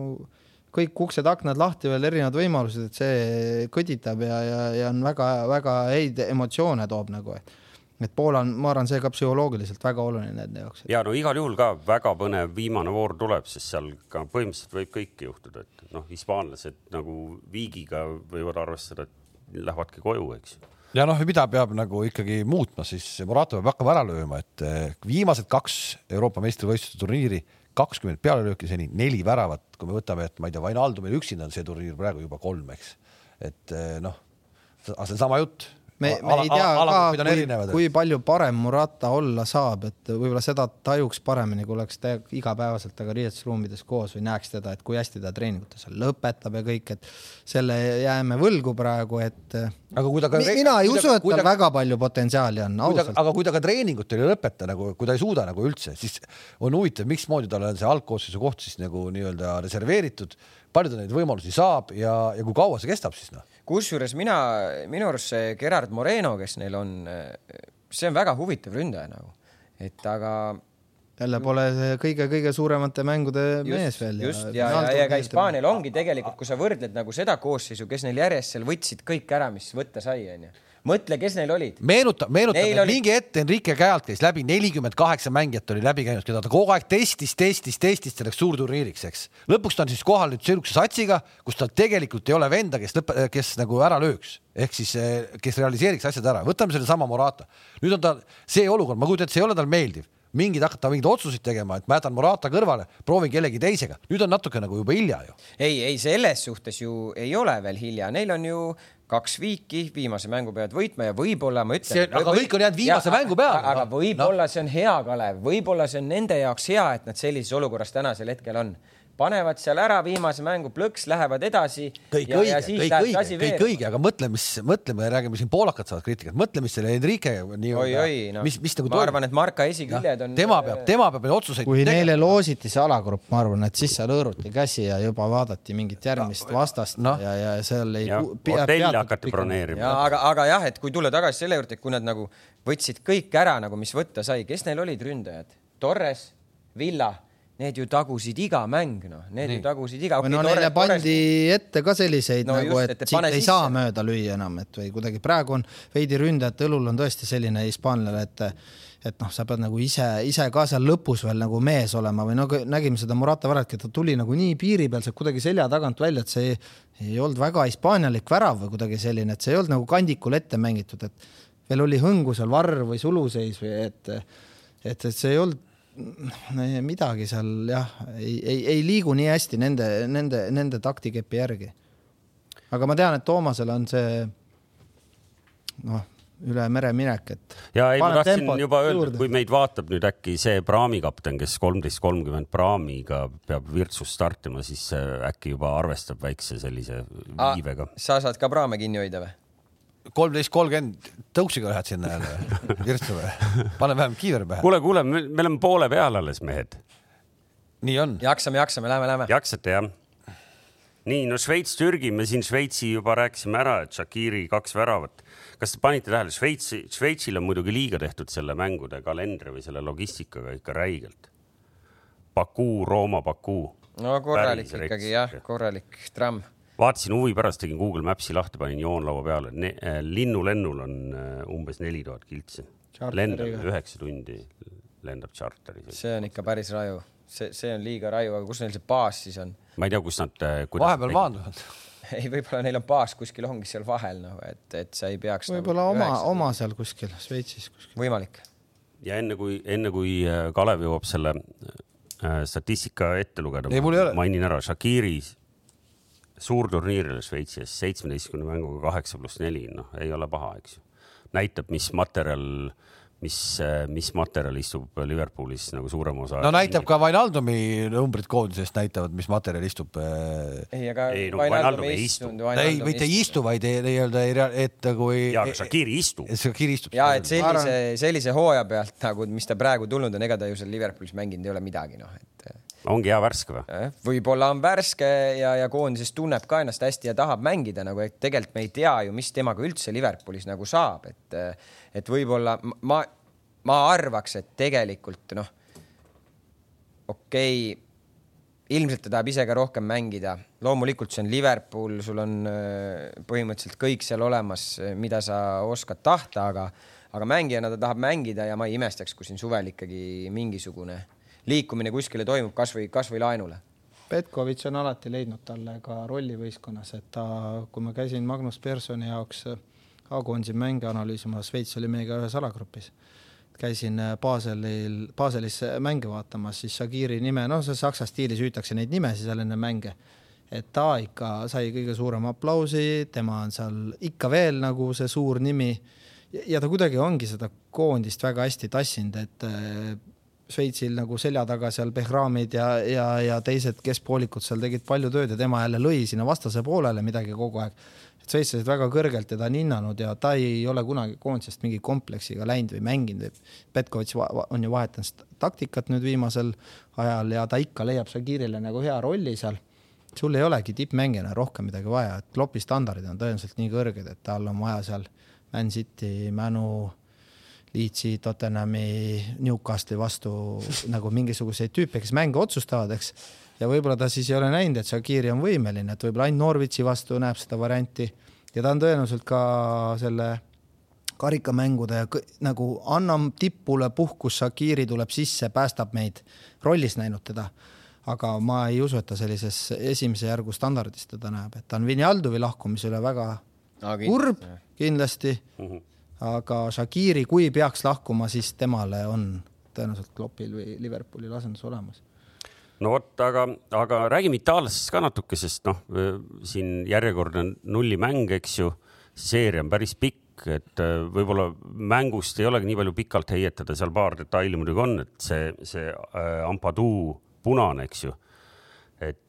kõik uksed-aknad lahti veel erinevad võimalused, et see kõditab ja, ja, ja on väga-väga häid emotsioone toob nagu, et et Poola on, ma arvan, see ka psühholoogiliselt väga oluline nende jaoks. ja no igal juhul ka väga põnev viimane voor tuleb, sest seal ka põhimõtteliselt võib kõike juhtuda, et noh, hispaanlased nagu viigiga võivad arvestada, et lähevadki koju, eks ju ja noh, mida peab nagu ikkagi muutma, siis Morato peab hakkama ära lööma, et eh, viimased kaks Euroopa meistrivõistluste turniiri, kakskümmend pealelööki seni, neli väravat, kui me võtame, et ma ei tea, Vainaldumil üksinda on see turniir praegu juba kolm, eks. et eh, noh, see on sama jutt me, me ala, ei tea ala, ka, kui, kui palju parem Murata olla saab, et võib-olla seda tajuks paremini, kui oleks ta igapäevaselt temaga riietusruumides koos või näeks teda, et kui hästi ta treeningutes lõpetab ja kõik, et selle jääme võlgu praegu, et aga kui ta ka mina ei usu, et tal ta... väga palju potentsiaali on, ausalt. aga kui ta ka treeningutel ei lõpeta nagu, kui ta ei suuda nagu üldse, siis on huvitav, mismoodi talle on see algkoosseisu koht siis nagu nii-öelda reserveeritud, palju ta neid võimalusi saab ja, ja kui kaua see kestab siis noh kusjuures mina, minu arust see Gerard Moreno, kes neil on, see on väga huvitav ründaja nagu, et aga jälle pole see kõige-kõige suuremate mängude just, mees veel. just ja, ja, ja, ka Hispaanial ongi tegelikult, kui sa võrdled nagu seda koosseisu, kes neil järjest seal võtsid kõik ära, mis võtta sai, onju mõtle, kes neil olid. meenuta, meenuta, et oli... mingi hetk Enrique Käalt käis läbi, nelikümmend kaheksa mängijat oli läbi käinud, keda ta kogu aeg testis, testis, testis selleks suurturniiriks, eks. lõpuks ta on siis kohal nüüd sihukese satsiga, kus tal tegelikult ei ole venda, kes lõpp, kes nagu ära lööks ehk siis eh, kes realiseeriks asjad ära, võtame sellesama Morata. nüüd on ta see olukord, ma kujutan ette, see ei ole tal meeldiv mingid hakata mingeid otsuseid tegema, et ma jätan Morata kõrvale, proovin kellegi teisega. nüüd on natuke nagu juba hilja ju. ei, ei selles suhtes ju ei ole veel hilja, neil on ju kaks viiki, viimase mängu peavad võitma ja võib-olla ma ütlen. aga kõik on jäänud viimase ja, mängu peale. aga võib-olla no. see on hea, Kalev, võib-olla see on nende jaoks hea, et nad sellises olukorras tänasel hetkel on. Panevad seal ära viimase mängu plõks, lähevad edasi. kõik õige, kõik õige, kõik õige, aga mõtle, mis, mõtle, me räägime siin poolakad saavad kriitikat, mõtle, mis selle Enrique nii-öelda, no, mis, mis nagu ma arvan, et Marka esiküljed on. tema peab, tema peab neid otsuseid. kui tegema. neile loositi see alagrupp, ma arvan, et siis seal hõõruti käsi ja juba vaadati mingit järgmist vastast no. ja, ja seal ei. hotelli hakati broneerima. aga, aga jah, et kui tulla tagasi selle juurde, et kui nad nagu võtsid kõik ära nagu, mis võtta sai, kes neil olid ründajad? Torres, Villa need ju tagusid iga mäng, noh, need Nii. ju tagusid iga. või no neile pandi ette ka selliseid no, nagu, et, et siit ei sisse. saa mööda lüüa enam, et või kuidagi praegu on veidi ründajate õlul on tõesti selline hispaanlane, et et noh, sa pead nagu ise, ise ka seal lõpus veel nagu mees olema või nagu nägime seda Murata Varatki, ta tuli nagu nii piiri peal sealt kuidagi selja tagant välja, et see ei, ei olnud väga hispaanialik värav või kuidagi selline, et see ei olnud nagu kandikul ette mängitud, et veel oli hõngu seal varr või suluseis või et et, et see ei olnud midagi seal jah, ei, ei, ei liigu nii hästi nende, nende, nende taktikepi järgi. aga ma tean, et Toomasel on see noh, üle mere minek, et. ja ei, ma tahtsin juba öelda, et kui meid vaatab nüüd äkki see praamikapten, kes kolmteist kolmkümmend praamiga peab Virtsust startima, siis äkki juba arvestab väikse sellise viivega. sa saad ka praame kinni hoida või? Kolmteist, kolmkümmend tõuksiga lähed sinna jälle virtsu või? pane vähemalt kiiver pähe. kuule, kuule, me oleme poole peal alles, mehed. nii on. jaksame, jaksame, lähme, lähme. jaksate jah? nii, no Šveits-Türgi, me siin Šveitsi juba rääkisime ära, et Shakiri kaks väravat. kas te panite tähele, Šveitsi, Šveitsil on muidugi liiga tehtud selle mängude kalendri või selle logistikaga ikka räigelt. Baku, Rooma, Baku. no korralik Päris ikkagi jah, korralik tramm vaatasin huvi pärast, tegin Google Maps'i lahti, panin joonlaua peale. Äh, linnulennul on äh, umbes neli tuhat kiltsi. lendab üheksa tundi, lendab tšarteri. see on ikka päris raju, see, see on liiga raju, aga kus neil see baas siis on? ma ei tea, kus nad. Äh, vahepeal maanduvad ei, võib-olla neil on baas kuskil ongi seal vahel noh, et, et sa ei peaks. võib-olla nagu oma, oma seal kuskil Šveitsis kuskil. võimalik. ja enne kui, enne kui Kalev jõuab selle statistika ette lugeda, mainin ära Shakiri suurturniirile Šveitsis seitsmeteistkümne mänguga kaheksa pluss neli, noh, ei ole paha, eks ju. näitab, mis materjal, mis, mis materjal istub Liverpoolis nagu suurema osa. no näitab ka Vainaldumi numbrid koondisest näitavad, mis materjal istub. Äh, ei, aga ei, no, Vainaldum ei istu. ei, mitte ei istu, vaid nii-öelda, et kui. ja, aga Shakiri istub. Shakiri istub. ja, et sellise, sellise hooaja pealt nagu, mis ta praegu tulnud on, ega ta ju seal Liverpoolis mänginud ei ole midagi, noh, et ongi hea värske või? võib-olla on värske ja, ja koondises tunneb ka ennast hästi ja tahab mängida nagu, et tegelikult me ei tea ju, mis temaga üldse Liverpoolis nagu saab, et, et võib-olla ma, ma arvaks, et tegelikult noh, okei okay,, ilmselt ta tahab ise ka rohkem mängida. loomulikult see on Liverpool, sul on äh, põhimõtteliselt kõik seal olemas, mida sa oskad tahta, aga, aga mängijana ta tahab mängida ja ma ei imestaks, kui siin suvel ikkagi mingisugune liikumine kuskile toimub, kasvõi, kasvõi laenule. Petkovitš on alati leidnud talle ka rolli võistkonnas, et ta, kui ma käisin Magnus Personi jaoks A-koondise mänge analüüsimas, Šveits oli meiega ühes alagrupis. käisin Baselil, Baselis mänge vaatamas, siis Shagiri nime, noh, see saksa stiilis hüütakse neid nimesid seal enne mänge. et ta ikka sai kõige suurema aplausi, tema on seal ikka veel nagu see suur nimi ja ta kuidagi ongi seda koondist väga hästi tassinud, et Šveitsil nagu selja taga seal Behramid ja, ja, ja teised keskpoolikud seal tegid palju tööd ja tema jälle lõi sinna vastase poolele midagi kogu aeg. šveitslased väga kõrgelt teda on hinnanud ja ta ei ole kunagi koondisest mingi kompleksiga läinud või mänginud. Petkovitš on ju vahetanud taktikat nüüd viimasel ajal ja ta ikka leiab Shagirile nagu hea rolli seal. sul ei olegi tippmängijana rohkem midagi vaja, et klopi standardid on tõenäoliselt nii kõrged, et tal on vaja seal Man City, Mänu Leedsi, Tottenhami, Newcastli vastu nagu mingisuguseid tüüpe, kes mänge otsustavad, eks. ja võib-olla ta siis ei ole näinud, et Shakiri on võimeline, et võib-olla ainult Norwichi vastu näeb seda varianti. Ja ta on tõenäoliselt ka selle karikamängude nagu annab tipule puhkus, Shakiri tuleb sisse, päästab meid, rollis näinud teda. Aga ma ei usu, et ta sellises esimese järgu standardis teda näeb, et ta on Vinjaldovi lahkumise üle väga no, kurb kindlasti. Mm. Aga Shakiri, kui peaks lahkuma, siis temale on tõenäoliselt Kloppil või Liverpoolil asendus olemas. No vot, aga, aga räägime itaallastest ka natuke, sest noh, siin järjekordne nullimäng, eks ju, seeria on päris pikk, et äh, võib-olla mängust ei olegi nii palju pikalt heietada, seal paar detaili muidugi on, et see, see äh, Ampadu punane, eks ju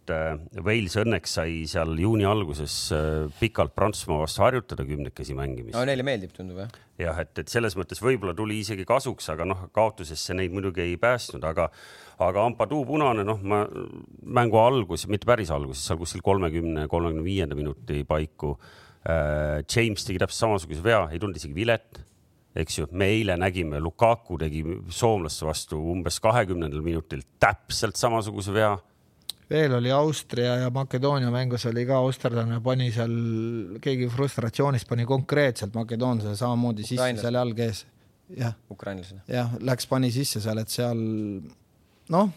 et äh, Wales õnneks sai seal juuni alguses äh, pikalt Prantsusmaa vastu harjutada kümnekesi mängimist. no neile meeldib, tundub jah? jah, et, et selles mõttes võib-olla tuli isegi kasuks, aga noh, kaotusesse neid muidugi ei päästnud, aga aga Ampadu punane, noh, ma mängu algus, mitte päris alguses, seal kuskil kolmekümne, kolmekümne viienda minuti paiku äh,. James tegi täpselt samasuguse vea, ei tulnud isegi vilet eks ju, me eile nägime, Lukaku tegi soomlaste vastu umbes kahekümnendal minutil täpselt samasuguse vea veel oli Austria ja Makedoonia mängus oli ka austerlane pani seal, keegi frustratsioonist pani konkreetselt makedoonlasele samamoodi sisse seal jalg ees. jah. ukrainlasele. jah, läks, pani sisse seal, et seal noh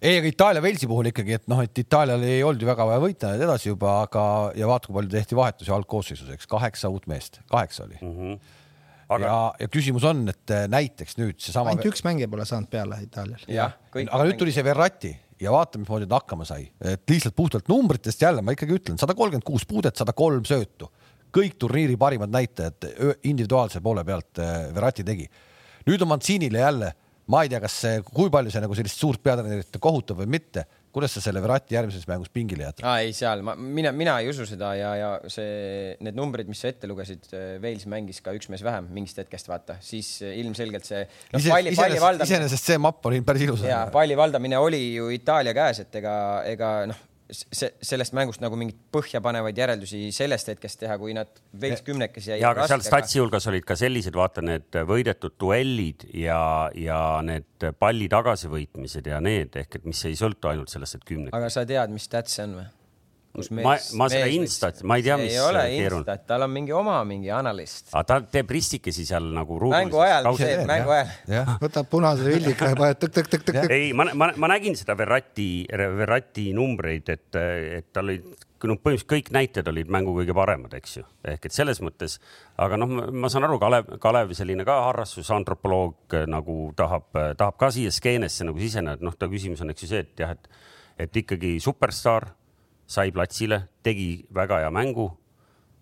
ei, aga Itaalia-Velsi puhul ikkagi, et noh, et Itaalial ei olnud ju väga vaja võita need edasi juba, aga ja vaata, kui palju tehti vahetusi algkoosseisus, eks kaheksa uut meest, kaheksa oli mm. -hmm. Aga... ja, ja küsimus on, et näiteks nüüd seesama. ainult üks mängija pole saanud peale Itaalial. jah, aga nüüd tuli see Verratti ja vaata, mismoodi ta hakkama sai, et lihtsalt puhtalt numbritest jälle ma ikkagi ütlen, sada kolmkümmend kuus puudet, sada kolm söötu, kõik turniiri parimad näitajad individuaalse poole pealt Verratti tegi. nüüd on Mantsiinile jälle, ma ei tea, kas see, kui palju see nagu sellist suurt peatreenerit kohutab või mitte kuidas sa selle Verratti järgmises mängus pingile jätad? aa ei, seal ma, mina, mina ei usu seda ja, ja see, need numbrid, mis sa ette lugesid, äh, Wales mängis ka üks mees vähem mingist hetkest, vaata, siis äh, ilmselgelt see no,. iseenesest, iseenesest see mapp oli päris ilus. jaa, palli valdamine oli ju Itaalia käes, et ega, ega noh see, sellest mängust nagu mingeid põhjapanevaid järeldusi sellest hetkest teha, kui nad veits kümnekesi jäid. ja, aga seal statsi hulgas olid ka sellised, vaata need võidetud duellid ja, ja need palli tagasivõitmised ja need ehk et mis ei sõltu ainult sellest, et kümnek. aga sa tead, mis stats see on või? Kus mees. ma, ma seda Instat, ma ei tea, mis. ei ole Instat, tal on mingi oma mingi analist. aga ta teeb ristikesi seal nagu. mängu ajal, mängu ajal. võtab punase üldika ja paneb tõk-tõk-tõk-tõk. ei, ma, ma, ma nägin seda Verratti, Verratti numbreid, et, et tal olid noh, põhimõtteliselt kõik näited olid mängu kõige paremad, eks ju, ehk et selles mõttes, aga noh, ma saan aru, Kalev, Kalev selline ka harrastusantropoloog nagu tahab, tahab ka siia skeenesse nagu siseneda, et noh, ta küsimus on, eks ju see, et jah, et, et ikkagi superstaar sai platsile, tegi väga hea mängu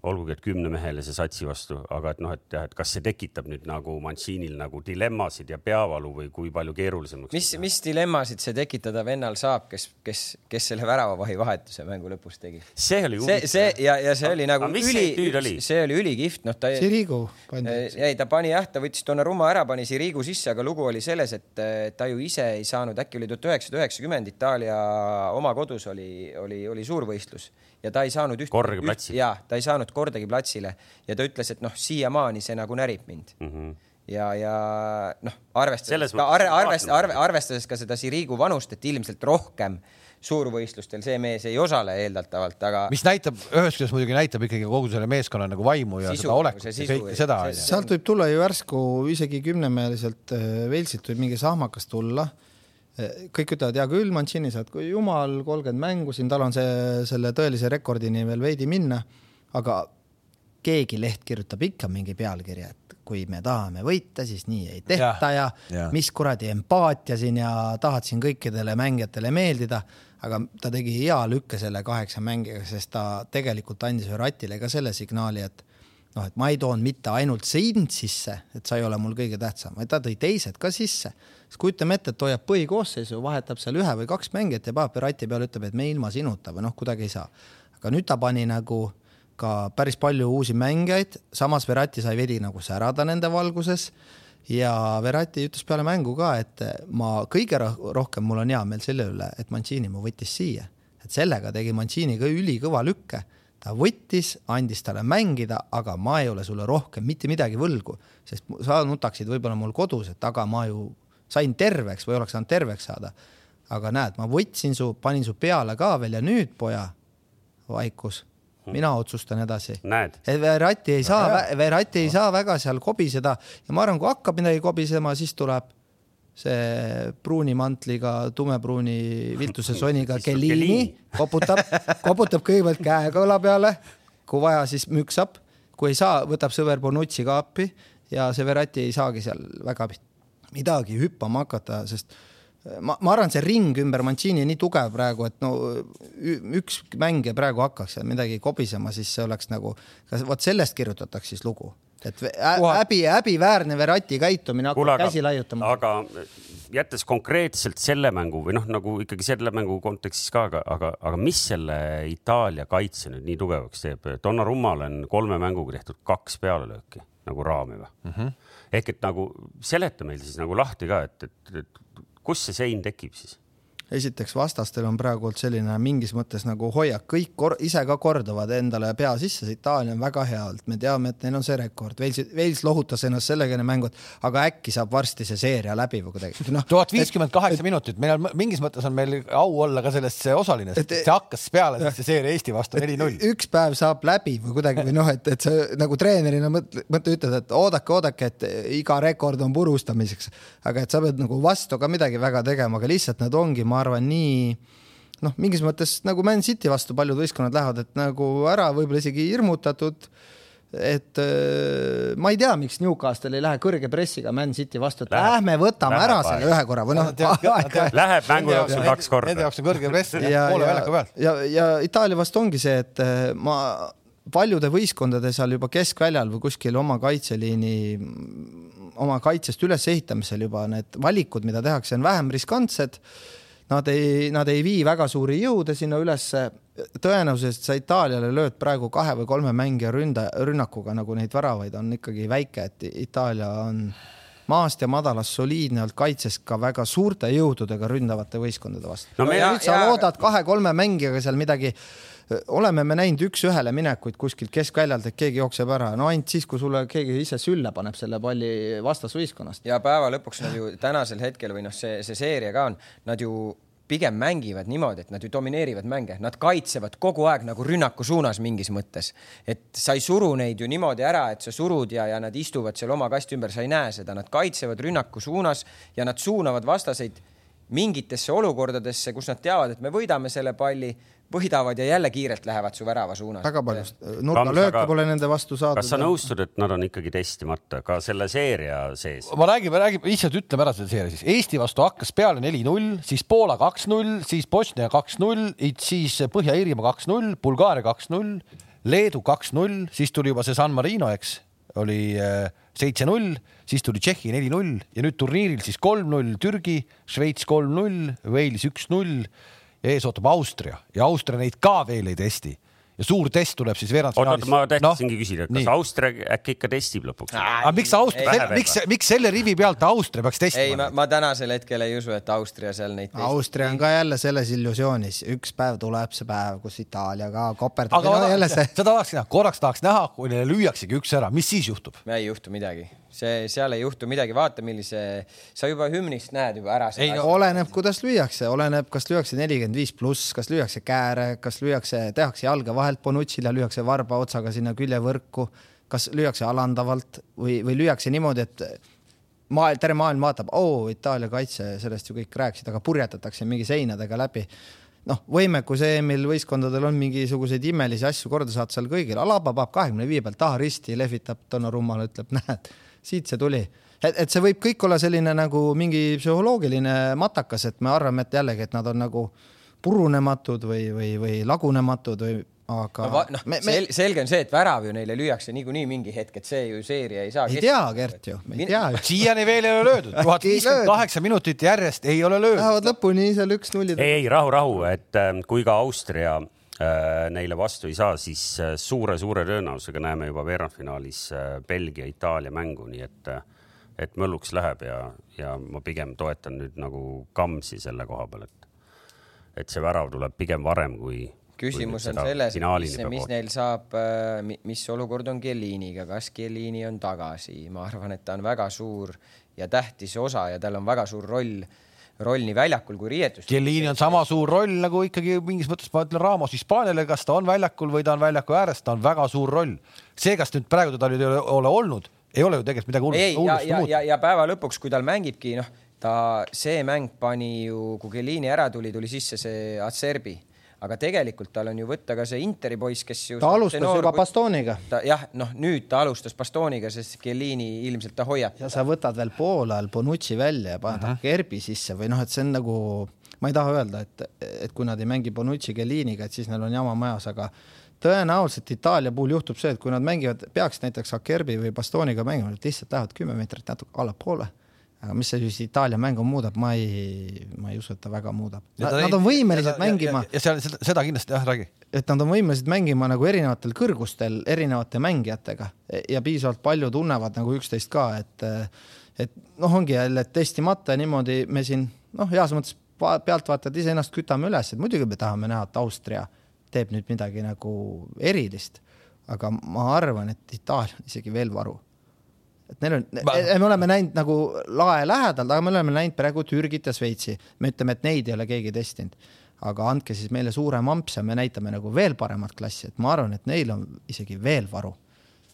olgugi, et kümnemehelise satsi vastu, aga et noh, et jah, et kas see tekitab nüüd nagu Mancini'l nagu dilemmasid ja peavalu või kui palju keerulisemaks? mis, mis dilemmasid see tekitada vennal saab, kes, kes, kes selle väravavahi vahetuse mängu lõpus tegi? see oli see, see ja, ja see oli nagu aga üli, see oli ülikihvt, noh ta. Sirigu pandi. ei, ta pani jah, ta võttis Donnarumma ära, pani Sirigu sisse, aga lugu oli selles, et ta ju ise ei saanud, äkki oli tuhat üheksasada üheksakümmend Itaalia oma kodus oli, oli, oli suurvõistlus ja ta ei saanud üht, üht, ja ta ei saanud kordagi platsile ja ta ütles, et noh, siiamaani see nagu närib mind mm. -hmm ja, ja noh, arvestades ka arve, arvest, arve, arvestades ka seda Sirigu vanust, et ilmselt rohkem suurvõistlustel see mees ei osale eeldatavalt, aga. mis näitab, ühest küljest muidugi näitab ikkagi kogu selle meeskonna nagu vaimu ja sisu, seda olekut ja kõike seda. sealt võib tulla ju järsku isegi kümnemeheliselt Velsilt äh, võib mingi sahmakas tulla kõik ütlevad, hea küll, Mancini saad kui jumal, kolmkümmend mängu siin, tal on see, selle tõelise rekordini veel veidi minna, aga keegi leht kirjutab ikka mingi pealkirja, et kui me tahame võita, siis nii ei tehta ja, ja, ja. mis kuradi empaatia siin ja tahad siin kõikidele mängijatele meeldida, aga ta tegi hea lükke selle kaheksa mängijaga, sest ta tegelikult andis Ratile ka selle signaali, et noh, et ma ei toonud mitte ainult sind sisse, et sa ei ole mul kõige tähtsam, vaid ta tõi teised ka sisse. Siis kujutame ette, et hoiab põhikoosseisu, vahetab seal ühe või kaks mängijat ja paneb Verratti peale, ütleb, et me ilma sinuta või noh, kuidagi ei saa. aga nüüd ta pani nagu ka päris palju uusi mängijaid, samas Verratti sai veidi nagu särada nende valguses. Ja Verratti ütles peale mängu ka, et ma kõige rohkem, mul on hea meel selle üle, et Mancini mu võttis siia, et sellega tegi Mancini ka ülikõva lükke ta võttis, andis talle mängida, aga ma ei ole sulle rohkem mitte midagi võlgu, sest sa nutaksid võib-olla mul kodus, et aga ma ju sain terveks või oleks saanud terveks saada. aga näed, ma võtsin su, panin su peale ka veel ja nüüd, poja, vaikus, mina otsustan edasi. Verratti ei saa, Verratti ei saa väga seal kobiseda ja ma arvan, kui hakkab midagi kobisema, siis tuleb see pruuni mantliga, tumepruuni viltuse soniga Kellini, koputab, koputab kõigepealt käega õla peale, kui vaja, siis müksab, kui ei saa, võtab sõber Bonucci ka appi ja see Verratti ei saagi seal väga midagi hüppama hakata, sest äh, ma, ma arvan, see ring ümber Mancini nii tugev praegu, et no üks mängija praegu hakkaks seal midagi kobisema, siis see oleks nagu, vot sellest kirjutataks siis lugu, et häbi, häbiväärne Verratti käitumine hakkab käsi laiutama. aga jättes konkreetselt selle mängu või noh, nagu ikkagi selle mängu kontekstis ka, aga, aga, aga mis selle Itaalia kaitse nüüd nii tugevaks teeb? Donnarummal on kolme mänguga tehtud kaks pealelööki nagu raami või mm? -hmm. ehk et nagu seleta meil siis nagu lahti ka, et, et, et kust see sein tekib siis esiteks vastastel on praegu selline mingis mõttes nagu hoiak, kõik kor ise ka kordavad endale pea sisse, see Itaalia on väga hea olnud, me teame, et neil on see rekord, Wales, Wales lohutas ennast sellega enne mängu, et aga äkki saab varsti see seeria läbi või kuidagi. No,. tuhat viiskümmend kaheksa minutit, meil on mingis mõttes on meil au olla ka sellest osaline, sest see hakkas peale see seeria Eesti vastu neli-null. üks päev saab läbi või kuidagi või noh, et, et sa nagu treenerina mõtle, mõtle, ütled, et oodake, oodake, et iga rekord on purustamiseks, aga et sa pead nagu vastu ka midagi väga tegema, aga lihtsalt nad ongi, ma arvan, nii noh, mingis mõttes nagu Man City vastu paljud võistkonnad lähevad, et nagu ära võib-olla isegi hirmutatud. et äh, ma ei tea, miks Newcastle ei lähe kõrge pressiga Man City vastu, et lähme võtame läheb ära selle ühe korra või noh. Läheb mängu jooksul kaks korda. Nende jaoks on kõrge press poole väljaku pealt. ja, ja, ja Itaalia vastu ongi see, et äh, ma paljude võistkondade seal juba keskväljal või kuskil oma kaitseliini, oma kaitsest ülesehitamisel juba need valikud, mida tehakse, on vähem riskantsed nad ei, nad ei vii väga suuri jõude sinna ülesse. tõenäosus, et sa Itaaliale lööd praegu kahe või kolme mängija ründa, rünnakuga nagu neid väravaid on ikkagi väike, et Itaalia on maast ja madalast soliidne olnud kaitses ka väga suurte jõududega ründavate võistkondade vastu no,. sa ja... loodad kahe-kolme mängijaga seal midagi oleme me näinud üks-ühele minekuid kuskilt keskväljalt, et keegi jookseb ära, no ainult siis, kui sulle keegi ise sülle paneb selle palli vastasvõistkonnast. ja päeva lõpuks nad ju tänasel hetkel või noh, see, see seeria ka on, nad ju pigem mängivad niimoodi, et nad ju domineerivad mänge, nad kaitsevad kogu aeg nagu rünnaku suunas mingis mõttes. et sa ei suru neid ju niimoodi ära, et sa surud ja, ja nad istuvad seal oma kasti ümber, sa ei näe seda, nad kaitsevad rünnaku suunas ja nad suunavad vastaseid mingitesse olukordadesse, kus nad teavad, et me võidame selle palli võidavad ja jälle kiirelt lähevad su värava suunas. väga palju nurgalööke pole nende vastu saadud. kas sa nõustud, et nad on ikkagi testimata ka selle seeria sees? ma räägin, räägin, lihtsalt ütleme ära selle seeria siis. Eesti vastu hakkas peale neli-null, siis Poola kaks-null, siis Bosnia kaks-null, siis Põhja-Iirimaa kaks-null, Bulgaaria kaks-null, Leedu kaks-null, siis tuli juba see San Marino, eks, oli äh, seitse-null, siis tuli Tšehhi neli-null ja nüüd turniiril siis kolm-null Türgi, Šveits kolm-null, Wales üks-null ja ees ootab Austria ja Austria neid ka veel ei testi ja suur test tuleb siis veerandfinaalis. oota, ma tahtsingi no, küsida, kas nii. Austria äkki ikka testib lõpuks? aga miks Austria, miks, miks selle rivi pealt Austria peaks testima? ei, ma, ma tänasel hetkel ei usu, et Austria seal neid testib. Austria on ka jälle selles illusioonis, üks päev tuleb see päev, kus Itaalia ka koperdab. aga jälle see. seda tahaks näha, korraks tahaks näha, kui neile lüüaksegi üks ära, mis siis juhtub? ei juhtu midagi see, seal ei juhtu midagi, vaata, millise, sa juba hümnist näed juba ära. ei, oleneb, kuidas lüüakse, oleneb, kas lüüakse nelikümmend viis pluss, kas lüüakse kääre, kas lüüakse, tehakse jalga vahelt Bonucci'le, lüüakse varba otsaga sinna küljevõrku, kas lüüakse alandavalt või, või lüüakse niimoodi, et maailm, terve maailm vaatab, oo, Itaalia kaitse, sellest ju kõik rääkisid, aga purjetatakse mingi seinadega läbi. Noh, võimekus EM-il võistkondadel on mingisuguseid imelisi asju korda saata seal kõigil, Alaba paneb kahekümne viie pealt taha risti, lehvitab Donnarummale, ütleb, näed siit see tuli. et, et see võib kõik olla selline nagu mingi psühholoogiline matakas, et me arvame, et jällegi, et nad on nagu purunematud või, või, või lagunematud või aga no, noh, me, me... selge on see, et värav ju neile lüüakse niikuinii mingi hetk, et see ju seeria ei saa. ei tea, Gert ju, me ei tea ju. siiani veel ei ole löödud, tuhat viiskümmend kaheksa minutit järjest ei ole löödud. Lähevad lõpuni seal üks-nullid. ei, ei rahu, rahu, et ähm, kui ka Austria neile vastu ei saa, siis suure-suure äh, tõenäosusega näeme juba veerandfinaalis äh, Belgia-Itaalia mängu, nii et, et mölluks läheb ja, ja ma pigem toetan nüüd nagu Kamsi selle koha peal, et, et see värav tuleb pigem varem kui. küsimus on selles, mis, mis neil saab, mis olukord on Chielliniga, kas Chiellini on tagasi, ma arvan, et ta on väga suur ja tähtis osa ja tal on väga suur roll roll nii väljakul kui riietustes. Chiellini on sama suur roll nagu ikkagi mingis mõttes ma ütlen Ramos Hispaaniale, kas ta on väljakul või ta on väljaku ääres, ta on väga suur roll. see, kas nüüd praegu teda nüüd ei ole, ole olnud, ei ole ju tegelikult midagi hullust. ja, ja, ja, ja päeva lõpuks, kui tal mängibki, noh, ta, see mäng pani ju, kui Chiellini ära tuli, tuli sisse see Acerbi aga tegelikult tal on ju võtta ka see Interi poiss, kes ju. ta alustas noor, juba Bastoniga. jah, noh, nüüd ta alustas Bastoniga, sest Chiellini ilmselt ta hoiab. ja sa võtad veel poole ajal Bonucci välja ja paned uh -huh. Gerbi sisse või noh, et see on nagu, ma ei taha öelda, et, et kui nad ei mängi Bonucci Chielliniga, et siis neil on jama majas, aga tõenäoliselt Itaalia puhul juhtub see, et kui nad mängivad, peaks näiteks Akerbi või Bastoniga mängima, nad lihtsalt lähevad kümme meetrit natuke allapoole aga mis see siis Itaalia mängu muudab, ma ei, ma ei usu, et ta väga muudab. Nad on võimelised ja, mängima. ja seal seda, seda kindlasti jah, räägi. et nad on võimelised mängima nagu erinevatel kõrgustel erinevate mängijatega ja piisavalt palju tunnevad nagu üksteist ka, et et noh, ongi jälle testimata ja niimoodi me siin noh, heas mõttes pealtvaatajad iseennast kütame üles, et muidugi me tahame näha, et Austria teeb nüüd midagi nagu erilist. aga ma arvan, et Itaalia on isegi veel varu et neil on, me oleme näinud nagu lae lähedal, aga me oleme näinud praegu Türgit ja Šveitsi. me ütleme, et neid ei ole keegi testinud. aga andke siis meile suurem amps ja me näitame nagu veel paremat klassi, et ma arvan, et neil on isegi veel varu.